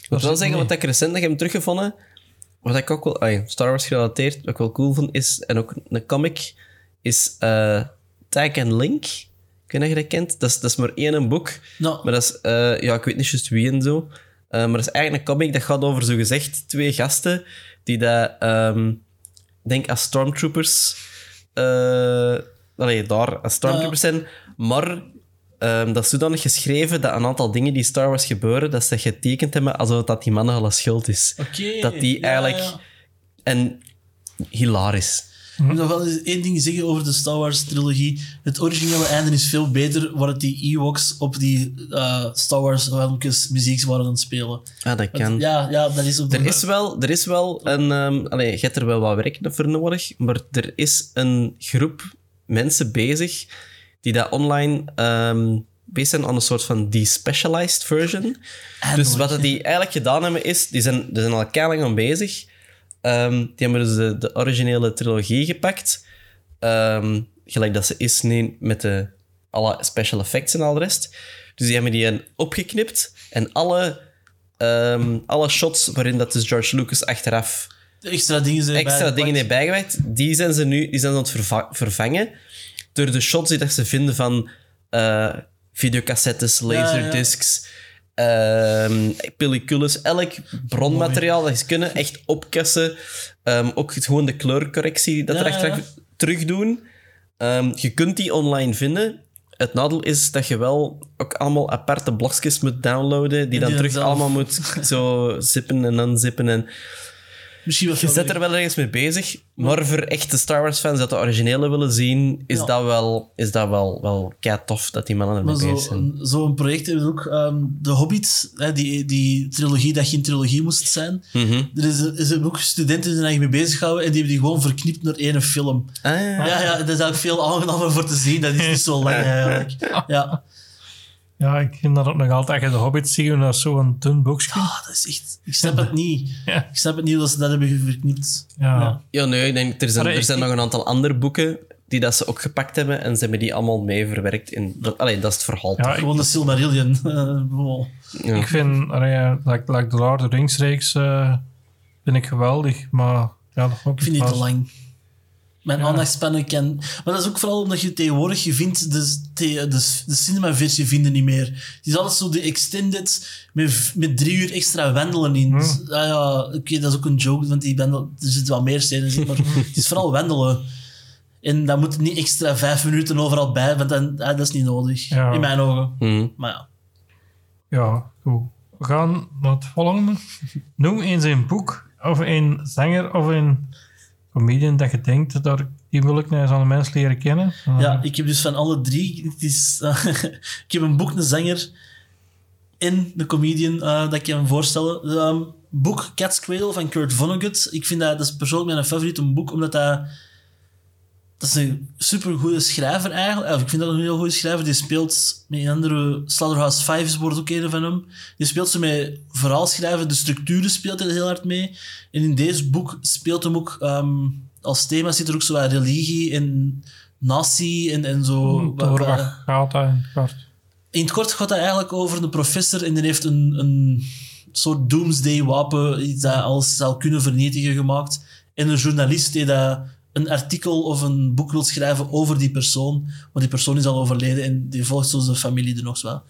Ik moet wel zeggen, wat ik recent nog heb teruggevonden, wat ik ook wel, ai, Star Wars gerelateerd, wat ik wel cool vond, is, en ook een comic, is eh Tag and Link. Ik weet niet of je dat kent. Dat is, dat is maar één een boek, maar dat is, eh, ja, ik weet niet juist wie en zo. Eh, maar dat is eigenlijk een comic dat gaat over zogezegd twee gasten die dat, ehm, ik denk als stormtroopers, eh allee, daar als stormtroopers zijn, maar ehm, dat is zodanig geschreven dat een aantal dingen die Star Wars gebeuren, dat ze getekend hebben alsof dat die mannen alle schuld is. oké. dat die Ja, eigenlijk... ja. En hilarisch. Ik moet nog wel eens één ding zeggen over de Star Wars trilogie. Het originele einde is veel beter, waar het die Ewoks op die eh, Star Wars filmpjes muziek waren aan het spelen. Ah, dat kan. Ja, ja, dat is op de... Er is wel, er is wel een... ehm allee, je hebt er wel wat werk voor nodig, maar er is een groep mensen bezig die dat online ehm bezig zijn aan een soort van despecialized version. Dus wat die eigenlijk gedaan hebben is, die zijn, die zijn al keilang aan bezig. Ehm, die hebben dus de, de originele trilogie gepakt. Ehm, gelijk dat ze is nu met de, alle special effects en al de rest. Dus die hebben die een opgeknipt en alle, alle shots waarin dat dus George Lucas achteraf extra dingen zijn extra dingen bijgewerkt, die zijn ze nu die zijn ze aan het verva- vervangen door de shots die dat ze vinden van eh, videocassettes, laserdiscs, ehm pellicules, elk bronmateriaal dat ze kunnen, echt opkussen. Ehm, ook gewoon de kleurcorrectie dat Ja, er achteraf ja. terugdoen. Ehm, je kunt die online vinden. Het nadeel is dat je wel ook allemaal aparte blokjes moet downloaden, die dan terug zelf- allemaal moet zo zippen en unzippen. En Misschien je zit er wel ergens mee bezig, maar voor echte Star Wars fans dat de originele willen zien, is Ja. dat wel, is dat wel, wel kei tof dat die mannen Maar ermee bezig zo- zijn. een- zo'n project hebben we ook. ehm, de Hobbit, hè, die, die trilogie dat geen trilogie moest zijn. Mhm. Er is, er zijn ook studenten die zijn eigenlijk mee bezig gehouden en die hebben die gewoon verknipt naar één film. Ah, ja. Ja, ja, dat is ook veel aangenamer voor te zien. Dat is niet zo lang eigenlijk. Ja, Ja, ik vind dat ook nog altijd, als je de Hobbit ziet, dat is zo'n dun boekje. Ah, dat is echt... Ik snap het niet. Ja. Ik snap het niet dat ze dat hebben verknipt. Ja. Ja. Ja, nee, ik denk, er zijn, Maar er ik- zijn nog een aantal andere boeken die dat ze ook gepakt hebben en ze hebben die allemaal mee verwerkt in... Dat, allee, dat is het verhaal. Ja, ik, Gewoon de Silmarillion. eh, wow. Ja. ik vind, allee, like, like de Lord of the Rings reeks, eh, vind ik geweldig, maar ja, dat Ik vind die te lang. Mijn Ja. aandachtspannen kan... Maar dat is ook vooral omdat je tegenwoordig... Je vindt de, de, de, de cinema-versie vinden niet meer. Het is altijd zo de extended met, met drie uur extra wandelen in. Dus, ah ja, oké, dat is ook een joke, want die wandel, er zitten wel meer scènes in, maar het is vooral wandelen. En dan moet het niet extra vijf minuten overal bij, want dan, ah, dat is niet nodig. Ja. In mijn ogen. Mhm. Maar ja. Ja, goed. We gaan naar het volgende. Noem eens een boek, of een zanger, of een comedian dat je denkt, dat die wil ik aan de mensen leren kennen. Uh, Ja, ik heb dus van alle drie. Het is, ik heb een boek, een zanger en de comedian eh, dat ik je kan voorstellen. Ehm boek Cat's Cradle van Kurt Vonnegut. Ik vind dat, dat is persoonlijk mijn favoriete boek, omdat dat... Dat is een supergoeie schrijver eigenlijk. Of ik vind dat een heel goede schrijver. Die speelt met een andere... Slaughterhouse Fives wordt ook een van hem. Die speelt ze met verhaalschrijven. De structuren speelt hij heel hard mee. En in deze boek speelt hem ook... ehm, als thema zit er ook zo wat religie en nazi en, en zo. Door wat- wat wat- gaat dat in het kort? in het kort gaat het eigenlijk over een professor en die heeft een, een soort doomsday-wapen, iets dat alles zal kunnen vernietigen, gemaakt. En een journalist die dat een artikel of een boek wil schrijven over die persoon, want die persoon is al overleden en die volgt zo zijn familie er nog wel.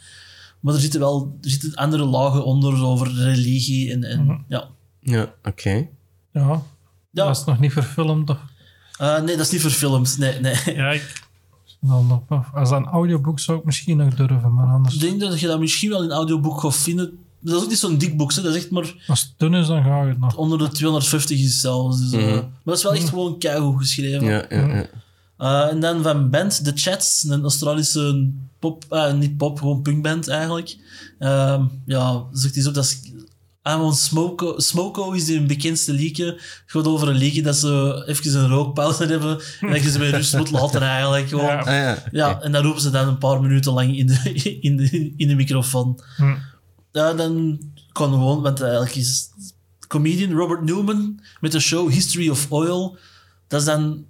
Maar er zitten wel er zitten andere lagen onder over religie en, en ja. Ja, oké. Ja, Ja. dat is nog niet verfilmd. toch? Eh, nee, dat is niet verfilmd. Nee, nee. Ja, ik... Als dat een audioboek zou ik misschien nog durven, maar anders... Ik denk dat je dat misschien wel in een audioboek gaat vinden. Dat is ook niet zo'n dik boek, hè. dat is echt maar Als het dun is, dan ga ik het nog. onder de 250 is zelfs. Dus, eh, Maar dat is wel echt gewoon keigoed geschreven. Ja, ja, ja. Eh, en dan van band The Chats, een Australische pop, eh, niet pop, gewoon punkband eigenlijk. Ehm ja, zegt hij zo, dat is... I'm on Smoko. Smoko is de bekendste liedje. Het gaat over een liedje dat ze even een rookpauze hebben en dat je ze met rust moet laten eigenlijk. Gewoon. Ja. Ah ja, Ja, en dan roepen ze dan een paar minuten lang in de, in de, in de microfoon. Hm. Ja, dan kan gewoon, want eigenlijk is comedian Robert Newman met de show History of Oil. Dat is dan,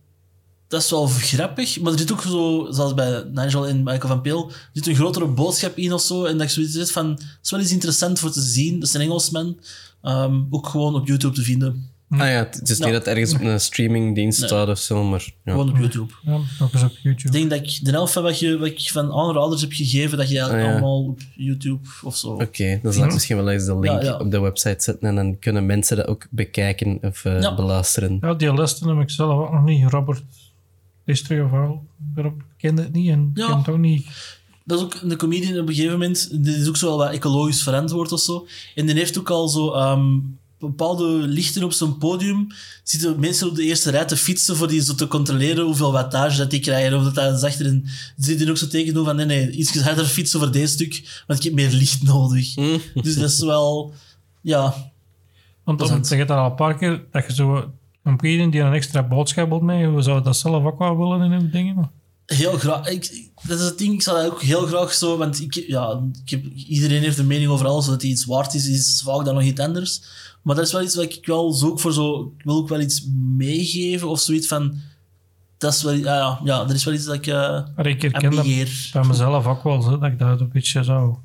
dat is wel grappig, maar er zit ook zo, zoals bij Nigel en Michael van Peel, er zit een grotere boodschap in of zo. En dat ik zoiets van, het is wel eens interessant voor te zien. Dat is een Engelsman. Ehm, ook gewoon op YouTube te vinden. Ah ja, het is Ja. niet dat het ergens op een streamingdienst Nee. staat of zo, maar... Ja. Gewoon op YouTube. Ja, ook eens op Ik YouTube. denk dat ik de helft van wat, je, wat ik van aanraders heb gegeven, dat je eigenlijk Ah, ja. allemaal op YouTube of zo. Oké, dan zal ik misschien wel eens de link Ja, ja. op de website zetten en dan kunnen mensen dat ook bekijken of eh, Ja. beluisteren. Ja, die lijsten heb ik zelf ook nog niet. Robert History of Oil. Ik kende het niet en Ja. ken het ook niet. Dat is ook een comedian op een gegeven moment. Die is ook zo wel wat ecologisch verantwoord of zo. En die heeft ook al zo ehm, bepaalde lichten op zijn podium. Zitten mensen op de eerste rij te fietsen voor die zo te controleren hoeveel wattage dat die krijgen. Of dat dat zachter. En zit die ook zo tegen doen van nee, nee, iets harder fietsen voor deze stuk, want ik heb meer licht nodig. Dus dat is wel, ja, Want Dat dan je dat al een paar keer, dat je zo een comedian die een extra boodschap mee, we zouden dat zelf ook wel willen in hun dingen. heel graag. Ik, dat is het ding, ik zou dat ook heel graag zo, want ik, ja, ik heb, iedereen heeft een mening over alles, hij iets waard is, is vaak dan nog iets anders. Maar dat is wel iets wat ik wel zoek voor zo, ik wil ook wel iets meegeven of zoiets van, dat is wel, ja, ja, dat is wel iets dat ik uh, Maar ik herken dat bij mezelf ook wel, zo, dat ik dat een beetje zou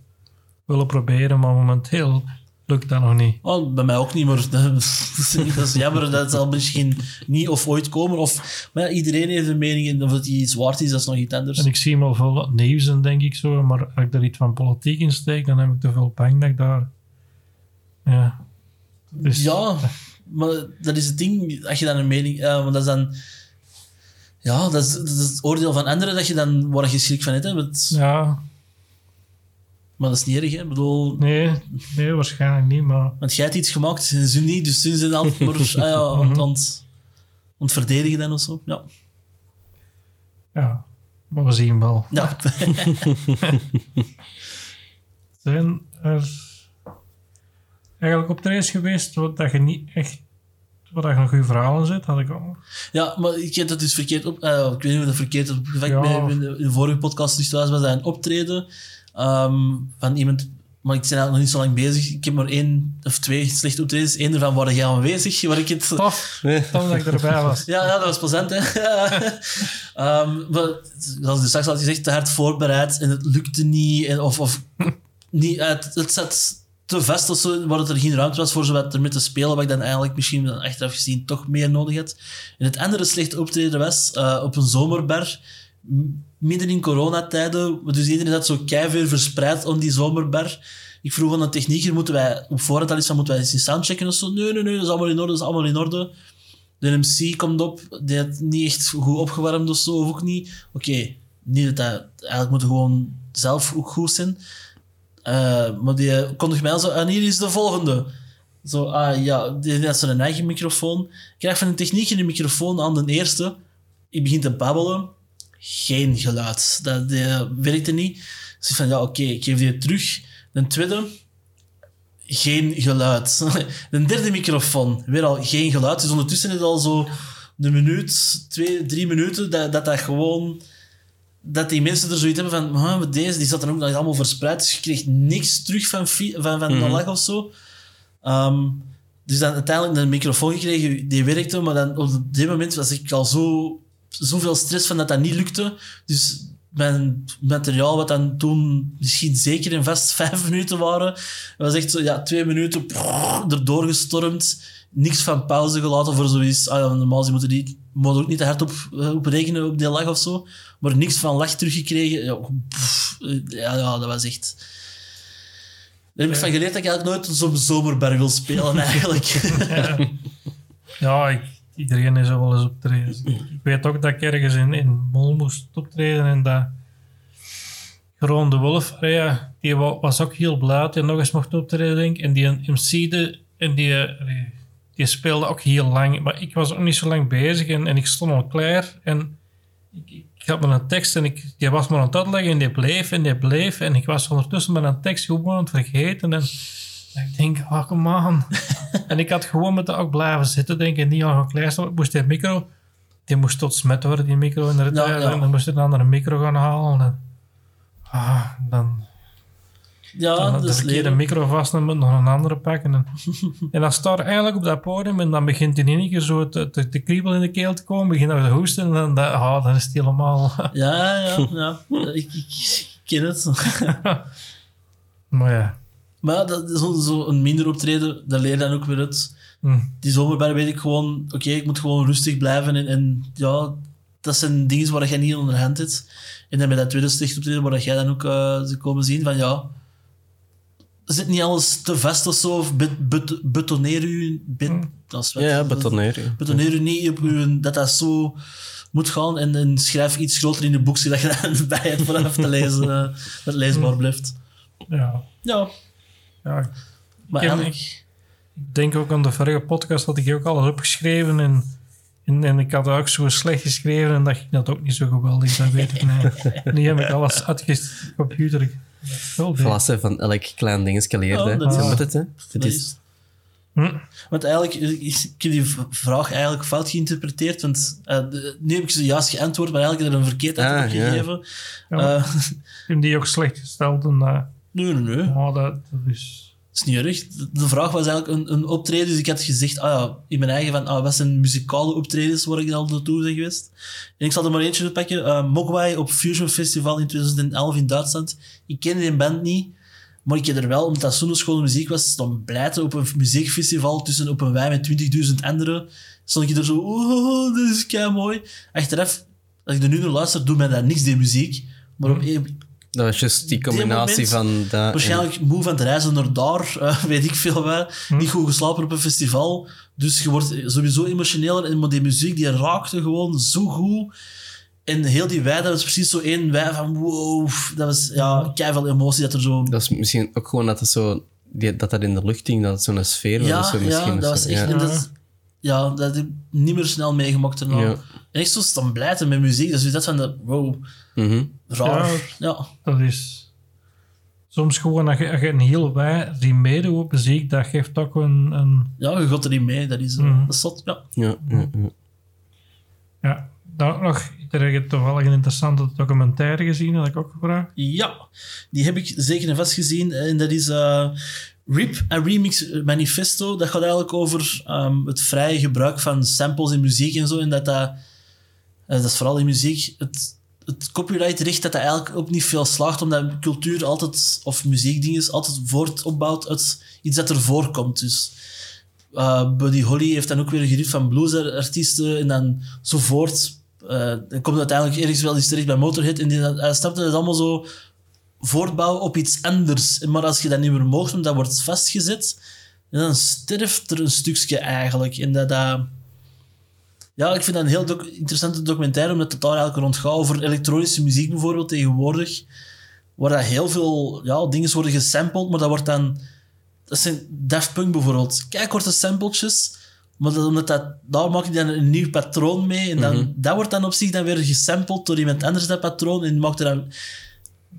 willen proberen, maar momenteel lukt dat nog niet. Oh, bij mij ook niet, maar dat is, dat is jammer. Dat zal misschien niet of ooit komen. Of, maar ja, iedereen heeft een mening en of het iets waard is, dat is nog iets anders. En ik zie wel veel nieuws en denk ik zo, maar als ik er iets van politiek in steek, dan heb ik te veel pijn dat ik daar... Ja. Dus, Ja, maar dat is het ding. Als je dan een mening... Maar dat is dan... Ja, dat is, dat is het oordeel van anderen dat je dan waar je schrik van hebt. Ja, Maar dat is niet erg, hè. Ik bedoel... nee, nee, waarschijnlijk niet, maar... Want jij hebt iets gemaakt, en ze niet. Dus ze zijn altijd maar ah, ja, aan, het- aan het verdedigen dan of zo. Ja. Ja, maar we zien wel. ja. Zijn er eigenlijk optredens geweest wat dat je niet echt... Wat dat je nog goede verhalen zit, had ik ook. Ja, maar ik heb dat dus verkeerd op... eh, ik weet niet of dat verkeerd is opgevat. Ja. Bij- In, de, in de vorige podcast dus was dat een optreden ehm, van iemand... Maar ik ben eigenlijk nog niet zo lang bezig. Ik heb maar één of twee slechte optredens. Eén ervan waar jij aanwezig, waar ik het... Tof, tof dat ik erbij was. Ja, ja, dat was plezant, hè. Ehm, maar zoals je straks had gezegd, te hard voorbereid en het lukte niet. En, of of niet, het, het zat te vast zo, waar het er geen ruimte was voor zo wat ermee te spelen, wat ik dan eigenlijk misschien dan achteraf gezien toch meer nodig had. En het andere slechte optreden was eh, op een zomerbar, midden in coronatijden. Dus iedereen had zo keiveel verspreid om die zomerbar. Ik vroeg aan de technieker, moeten wij op voorhand al van, moeten wij eens eens soundchecken zo? Nee, nee, nee, dat is allemaal in orde, dat is allemaal in orde. De MC komt op, die had niet echt goed opgewarmd of zo, of ook niet. Oké, niet dat dat... Eigenlijk moeten gewoon zelf ook goed zijn. Eh, maar die kondigt mij zo... En hier is de volgende. Zo, ah ja, die had zo'n eigen microfoon. Ik krijg van een techniek een microfoon aan de eerste. Ik begin te babbelen. Geen geluid. Dat die werkte niet. Dus ik van, ja, oké, ik geef die terug. De tweede, geen geluid. De derde microfoon, weer al geen geluid. Dus ondertussen is het al zo een minuut, twee, drie minuten, dat dat, dat gewoon... Dat die mensen er zoiets hebben van, "Ah, met deze, die zat er ook nog allemaal verspreid, dus je kreeg niks terug van, van, van de lach of zo. Ehm, dus dan uiteindelijk een microfoon gekregen, die werkte, maar dan op dit moment was ik al zo, zoveel stress van dat dat niet lukte. Dus mijn materiaal, wat dan toen misschien zeker en vast vijf minuten waren, was echt zo, ja, twee minuten prrr, erdoor gestormd. Niks van pauze gelaten voor zoiets. Ah, ja, normaal moeten die moet ook niet te hard op, eh, op rekenen op die lach of zo. Maar niks van lach teruggekregen. Ja, pff, ja, ja, dat was echt... heb ik van geleerd dat ik eigenlijk nooit zo'n zomerberg wil spelen, eigenlijk. Ja, ik, iedereen is er wel eens optreden. Ik weet ook dat ik ergens in, in Mol moest optreden en dat Geron de Wolf, ja, die wa- was ook heel blij dat hij nog eens mocht optreden, denk ik. En die MC'de en die, die speelde ook heel lang. Maar ik was ook niet zo lang bezig en, en ik stond al klaar. En ik, ik had met een tekst en ik, die was maar aan het uitleggen en die bleef en die bleef. En ik was ondertussen met een tekst gewoon aan het vergeten. En ik denk, oh, come on. en ik had gewoon met de ook blijven zitten, denk ik, niet al gaan klaarstaan. Ik moest die micro, die moest tot smet worden, die micro in de rit. Ja, ja. En dan moest ik een andere micro gaan halen. En, ah, dan Ja, dan dat de is micro vast en moet nog een andere pakken. En, en dan staat er eigenlijk op dat podium en dan begint hij in één keer zo te, te, te kriebel in de keel te komen, begint hij te hoesten en dan, dat- ah, dan is het helemaal... Ja, ja, ja. Ik, ik, ik ken het. maar ja, Maar dat is zo, zo een minder optreden, dat leer je dan ook weer uit. hm, Die zomerberg weet ik gewoon, oké, ik moet gewoon rustig blijven. En, en ja, dat zijn dingen waar jij niet onder hand hebt. En dan bij dat tweede sticht optreden, waar dat jij dan ook eh zou komen zien van ja, zit niet alles te vast of zo, of bet, bet, betoneer u, bet, dat is wat- Ja, dat- betoneren. Betoneer u niet op uw, dat dat zo moet gaan en, en schrijf iets groter in de boekje dat je dan bij hebt vanaf te lezen, eh, dat het leesbaar blijft. ja, Ja, ja. maar Ik heb-. Ik denk ook aan de vorige podcast had ik ook alles opgeschreven en, en, en ik had ook zo slecht geschreven en dat ging dat ook niet zo geweldig, dat weet ik niet. Nu heb ik alles uitgeschreven op de computer. Wel deed. Vlassen van elk klein Ja, hè. dat Zo is- moet het, hè. Het Dat is... Hm. Want eigenlijk, eh, ik ik heb die vraag eigenlijk fout geïnterpreteerd, want eh, nu heb ik ze juist geantwoord, maar eigenlijk heb ik er een verkeerd antwoord Ah, op ja. gegeven. Ja. Eh, Ik heb die ook slecht gesteld en dat, nee, nee, nee. ja, dat, dat is... Dat is niet erg. De- vraag was eigenlijk een, een optreden, dus ik had gezegd, ah ja, in mijn eigen van, ah, wat zijn muzikale optredens waar ik al naartoe ben geweest? En ik zal er maar eentje pakken. Eh Mogwai op Fusion Festival in 2011 in Duitsland. Ik ken die band niet, maar ik ken er wel, omdat dat zo'n schone muziek was, stond blijten op een muziekfestival tussen op een wei met 20.000 anderen. Stond ik er zo, oh, dit is kei mooi. Achteraf, als ik er nu naar luister, doet mij dat niks, die muziek. Maar op, Dat was juist die Die combinatie van dat... en- Waarschijnlijk moe van het reizen naar daar, eh, weet ik veel waar. Niet goed geslapen op een festival. Dus je wordt sowieso emotioneler. En maar die muziek die raakte gewoon zo goed. En heel die wei, dat was precies zo één wei van wow. Dat was ja, keiveel emotie dat er zo... Dat is misschien ook gewoon dat het zo... die- dat dat in de lucht ging, dat het zo'n sfeer was. ja, zo misschien, ja, dat was zo. echt... Ja. En dat, ja, dat heb ik niet meer snel meegemaakt daarna. Ja. En echt zo staan blijten met muziek. Dus dat van de wow, Mhm. raar. Ja. Ja, Dat is... Soms gewoon, als je, als je een hele wij die meedoet op muziek, dat geeft ook een... een ja, je gaat er niet mee. Dat is, Mhm. dat is zot. Ja. Ja, ja, ja. ja, dan nog... Ik heb toch wel een interessante documentaire gezien, dat ik ook gevraagd. Ja, die heb ik zeker en vast gezien. En dat is eh, RIP, een Remix Manifesto. Dat gaat eigenlijk over ehm, het vrije gebruik van samples in muziek en zo. En dat dat, eh, dat is vooral in muziek, het, het copyrightrecht, dat dat eigenlijk ook niet veel slaagt, omdat cultuur altijd, of muziekdingen, altijd voort opbouwt uit iets dat er voorkomt. Dus eh, Buddy Holly heeft dan ook weer gericht van bluesartiesten en dan zo voort. Eh, dan komt uiteindelijk ergens wel eens terecht bij Motorhead en die, hij dat het allemaal zo voortbouwen op iets anders. Maar als je dat niet meer mocht, omdat dat wordt vastgezet, dan sterft er een stukje eigenlijk. En dat, dat- ja, ik vind dat een heel doc- interessante documentaire, omdat het daar eigenlijk rond gaat over elektronische muziek bijvoorbeeld tegenwoordig, waar dat heel veel ja, dingen worden gesampled, maar dat wordt dan... Dat zijn Daft Punk bijvoorbeeld. Kijk, korte sampletjes, maar dat, omdat dat, daar maak je dan een nieuw patroon mee, en dan, dat wordt dan op zich dan weer gesampled door iemand anders, dat patroon, en maakt er dan...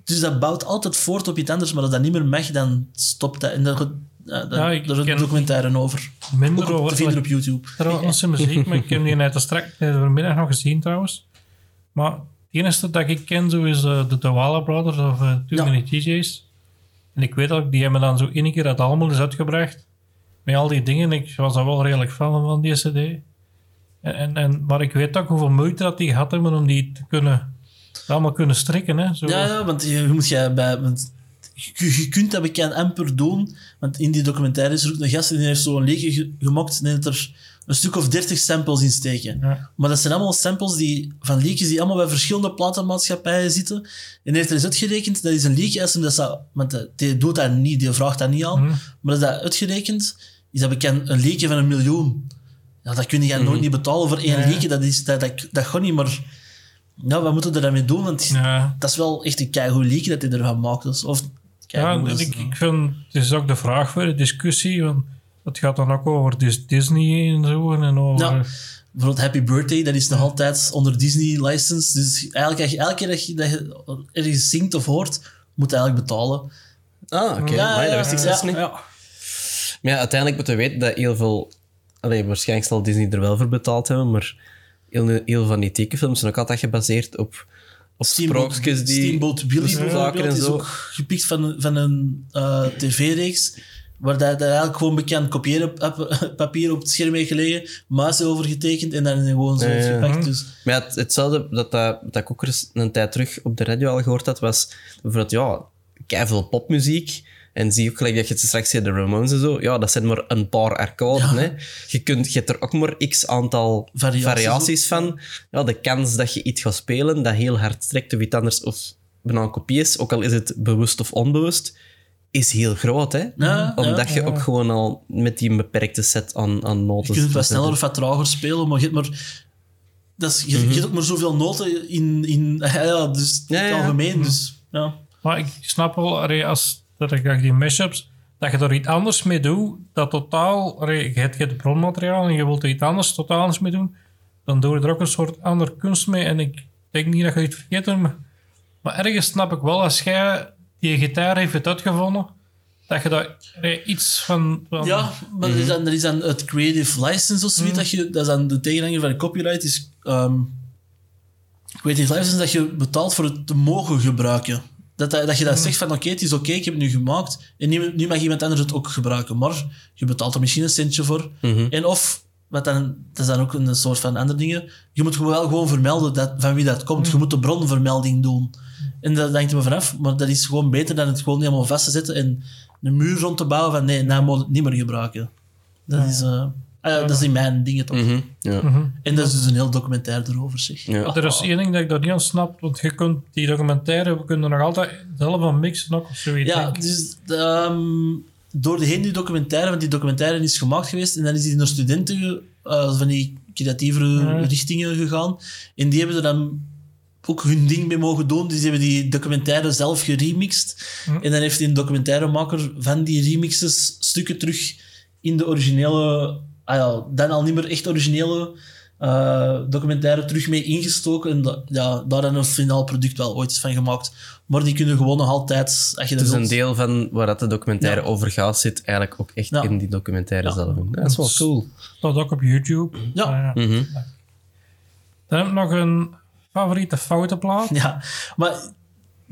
Dus dat bouwt altijd voort op iets anders, maar als dat niet meer mag, dan stopt dat. En daar, ja, daar, Ja, daar is documentaire over. Minder Ook op, te over... vinden op YouTube. Trouwens, muziek, maar ik heb die net straks net vanmiddag nog gezien trouwens. Maar het enige dat ik ken zo is eh, de Dawala Brothers of uh, Too Ja. Many DJ's. En ik weet ook, die hebben dan zo één keer dat allemaal eens uitgebracht. Met al die dingen. Ik was daar wel redelijk fan van, die cd. En, en, en, maar ik weet ook hoeveel moeite dat die gehad hebben om die te kunnen, allemaal kunnen strikken. Hè? Zo. Ja, ja, want je, moet jij bij... Want je, je kunt dat bekend amper doen, want in die documentaire is er ook een gast die heeft zo'n leegje ge- gemaakt en heeft er een stuk of dertig samples in steken. Ja. Maar dat zijn allemaal samples die, van leekjes die allemaal bij verschillende platenmaatschappijen zitten. En heeft er eens uitgerekend, dat is een leekje, als dat zou, want eh, die doet dat niet, die vraagt dat niet aan, maar is dat uitgerekend, is dat bekend een leekje van een miljoen. Ja, dat kun je nooit niet betalen voor één Ja. leekje, dat, is, dat, dat, dat gaat niet, maar ja, wat moeten we daarmee doen? Want Ja, dat is wel echt een keigoed liedje dat hij ervan maakt. Dus, of ja en is, ik, ik vind, het is ook de vraag voor de discussie, want het gaat dan ook over Dis- Disney en zo, en over... Ja. Bijvoorbeeld Happy Birthday, dat is nog altijd onder Disney license. Dus eigenlijk, als je- elke keer dat je, dat je ergens zingt of hoort, moet je eigenlijk betalen. Ah, oké. Amai, dat wist ik zelfs niet. ja. Maar ja, uiteindelijk moeten we weten dat heel veel... Allee, waarschijnlijk zal Disney er wel voor betaald hebben, maar heel, heel van die tekenfilms zijn ook altijd gebaseerd op, op Steamboat, sprookjes die... Steamboat zaken bijvoorbeeld en is zo. ook gepikt van, van een eh, tv-reeks. Waar dat, dat eigenlijk gewoon bekend kopiëren pap- papier op het scherm heeft gelegen, muis over getekend en dan gewoon zo Ja, ja. gepakt. Dus, Maar ja, het, hetzelfde dat, dat, dat ik ook eens een tijd terug op de radio al gehoord had, was bijvoorbeeld, ja, veel popmuziek. En zie ook gelijk dat je het straks zei, de Ramones en zo. Ja, dat zijn maar een paar akkoorden. Hè. Je, kunt, je hebt er ook maar x aantal Variaties variaties, van. Ja, de kans dat je iets gaat spelen dat heel hard trekt of iets anders of bijna een kopie is, ook al is het bewust of onbewust, is heel groot. Hè? Ja, Omdat ja. je ook gewoon al met die beperkte set aan, aan noten... je kunt het wat sneller of wat trager spelen, maar je hebt maar... Dat is, je, je hebt ook maar zoveel noten in... in ja, dus in Ja, het ja. algemeen. Dus, ja. Maar ik snap wel, als dat ik die mashups, dat je er iets anders mee doet, dat totaal, je hebt je hebt bronmateriaal en je wilt er iets anders totaal anders mee doen, dan doe je er ook een soort andere kunst mee. En ik denk niet dat je iets vergeet hebt, maar, maar ergens snap ik wel, als jij die gitaar heeft het uitgevonden, dat je daar iets van... van Ja, maar er, is dan, er is dan het creative license of zoiets. Dat, je, dat is dan de tegenhanger van de copyright. Is, ehm, creative license dat je betaalt voor het te mogen gebruiken. Dat, dat, je dat zegt van oké, het is oké, ik heb het nu gemaakt. En nu, nu mag iemand anders het ook gebruiken. Maar je betaalt er misschien een centje voor. En of, wat dan, dat is dan ook een soort van andere dingen. Je moet wel gewoon vermelden dat, van wie dat komt. Je moet de bronvermelding doen. En dat hangt er maar vanaf. Maar dat is gewoon beter dan het gewoon helemaal vast te zetten en een muur rond te bouwen van nee, nou moet het niet meer gebruiken. Dat is, eh, ah ja, dat is in mijn dingen toch. Mhm, ja. En dat is dus een heel documentaire erover, zeg. Ja. Maar er is één ding dat ik daar niet aan snap, want je kunt die documentaire, we kunnen nog altijd zelf van mixen ook of zoiets. Ja, dus ehm, door de heen die documentaire, want die documentaire is gemaakt geweest en dan is die naar studenten eh, van die creatievere Ja. richtingen gegaan. En die hebben er dan ook hun ding mee mogen doen. Dus die hebben die documentaire zelf geremixed. En dan heeft die een documentairemaker van die remixes stukken terug in de originele, ah ja, dan al niet meer echt originele eh, documentaire terug mee ingestoken. En da- ja, daar dan een finaal product wel ooit is van gemaakt. Maar die kunnen gewoon nog altijd, als je dat Dus een deel van waar dat de documentaire Ja. over gaat, zit eigenlijk ook echt Ja. in die documentaire Ja. zelf. Dat is wel cool. Dat ook op YouTube. Ja. Eh, Mhm. Dan heb ik nog een favoriete foute plaat. Ja, maar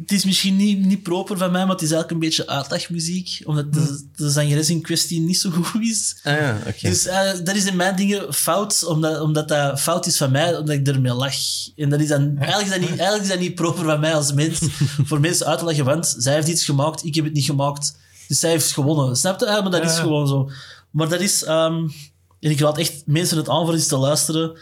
het is misschien niet, niet proper van mij, maar het is eigenlijk een beetje uitlegmuziek. Omdat de, de zangeres in kwestie niet zo goed is. Ah ja, oké. Dus eh, dat is in mijn dingen fout, omdat, omdat dat fout is van mij, omdat ik ermee lach. En dat is dan, eigenlijk, is dat niet, eigenlijk is dat niet proper van mij als mens, voor mensen uit te leggen, want zij heeft iets gemaakt, ik heb het niet gemaakt. Dus zij heeft gewonnen. Snap je? Ja, maar dat is gewoon zo. Maar dat is... ehm, en ik laat echt mensen het aan voor eens te luisteren.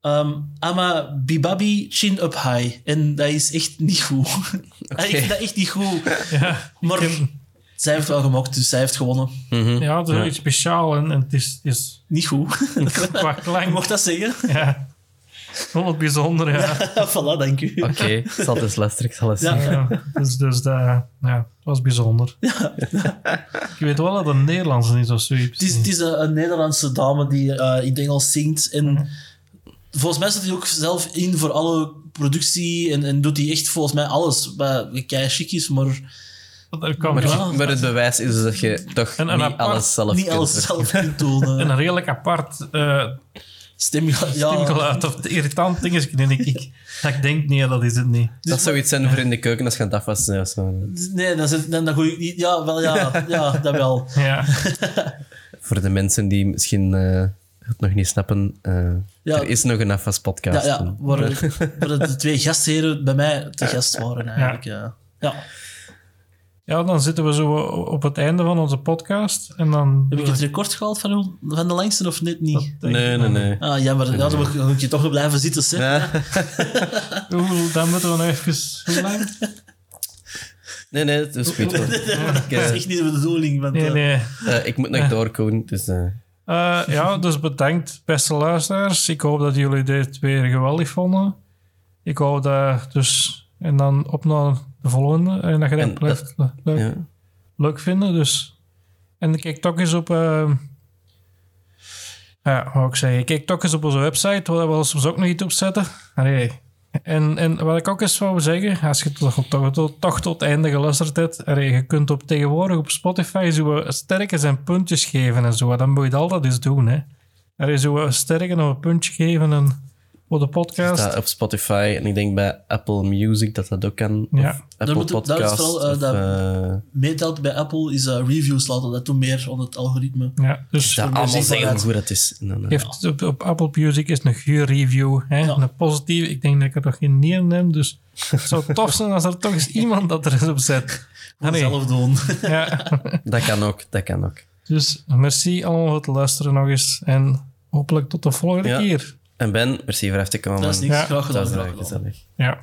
Ehm Ama Bibabi Chin Up High. En dat is echt niet goed. ik vind dat echt niet goed. Ja, Maar heb- zij heeft wel gemaakt, dus zij heeft gewonnen. ja dat is wel iets speciaals en, en het is, het is Niet goed. qua klank. mocht dat zeggen. Ja. Wel wat bijzonder, ja. voilà, dank u. Oké, ik zal het eens luisteren, ik zal het Ja. zien. ja. Dus, dus dat, ja, het was bijzonder. Ik weet wel dat het een Nederlandse is of zoiets. Het is, het is een, een Nederlandse dame die eh, in het Engels zingt. En volgens mij zit hij ook zelf in voor alle productie. En, en doet hij echt volgens mij alles. Wat kei chic is, maar Er kwam Maar, wel maar het bewijs is dus dat je toch En niet apart- alles zelf niet kunt alles verzinnen. zelf kunt doen. eh. een redelijk apart uh, Stem, stemgeluid of irritant ding denk ik. Dat ik denk, nee, dat is het niet. Dus Dat zou iets zijn voor in de keuken als je aan het afwassen bent of zo. Nee, dan, zit, dan, dan gooi ik niet... Ja, wel, ja, ja, dat wel. Ja. Voor de mensen die misschien eh, het nog niet snappen, eh, Ja. er is nog een afwaspodcast. Ja, ja waar, waar de twee gastheren bij mij te gast waren eigenlijk. Ja. ja. Ja, dan zitten we zo op het einde van onze podcast. En dan... Heb ik het record gehaald van, van de langste of net niet? Nee, nee, nee. Ah, jammer. Ja, dan moet je- moet je toch nog blijven zitten, zeg. Ja. Oeh, dan moeten we nog even... Hoe lang? Nee, nee, het is goed. hoor. Ik, Dat is eh, echt niet de bedoeling. Want, Nee, eh, nee. eh, ik moet nog doorkomen, dus... eh, Eh, ja, dus bedankt, beste luisteraars. Ik hoop dat jullie dit weer geweldig vonden. Ik hoop dat dus... En dan op naar de volgende. En dat je dat blijft le- leuk, ja. leuk vinden. Dus. En kijk toch eens op... eh, ja, wat ik zeggen? Kijk toch eens op onze website, waar we soms ook nog iets op zetten. Allee. En, en wat ik ook eens wou zeggen, als je toch, toch, tot het einde geluisterd hebt, je kunt op tegenwoordig op Spotify zo sterkens en puntjes geven en zo. Dan moet je dat altijd eens doen, hè. Allee, zo sterken of een puntje geven en, voor de podcast. staat op Spotify en ik denk bij Apple Music dat dat ook kan. Ja. Of Apple moet- dat is vooral, eh, of, dat- Meetelt bij Apple is eh, reviews laten. Dat doet meer onder het algoritme. Ja, dus dat allemaal zeggen hoe goed het is. Dan, geeft op, op Apple Music is een goede review. Hè? Ja. Een positieve. Ik denk dat ik er nog geen neer neem, dus het zou tof zijn als er toch eens iemand dat er eens op zet. Ah, nee. Zelf doen. Ja. Dat kan ook, dat kan ook. Dus merci allemaal voor het luisteren nog eens. En hopelijk tot de volgende Ja. keer. En Ben, merci voor even te komen. Dat is niks. Ja. Graag gedaan. Dat is graag gedaan. gezellig. Ja.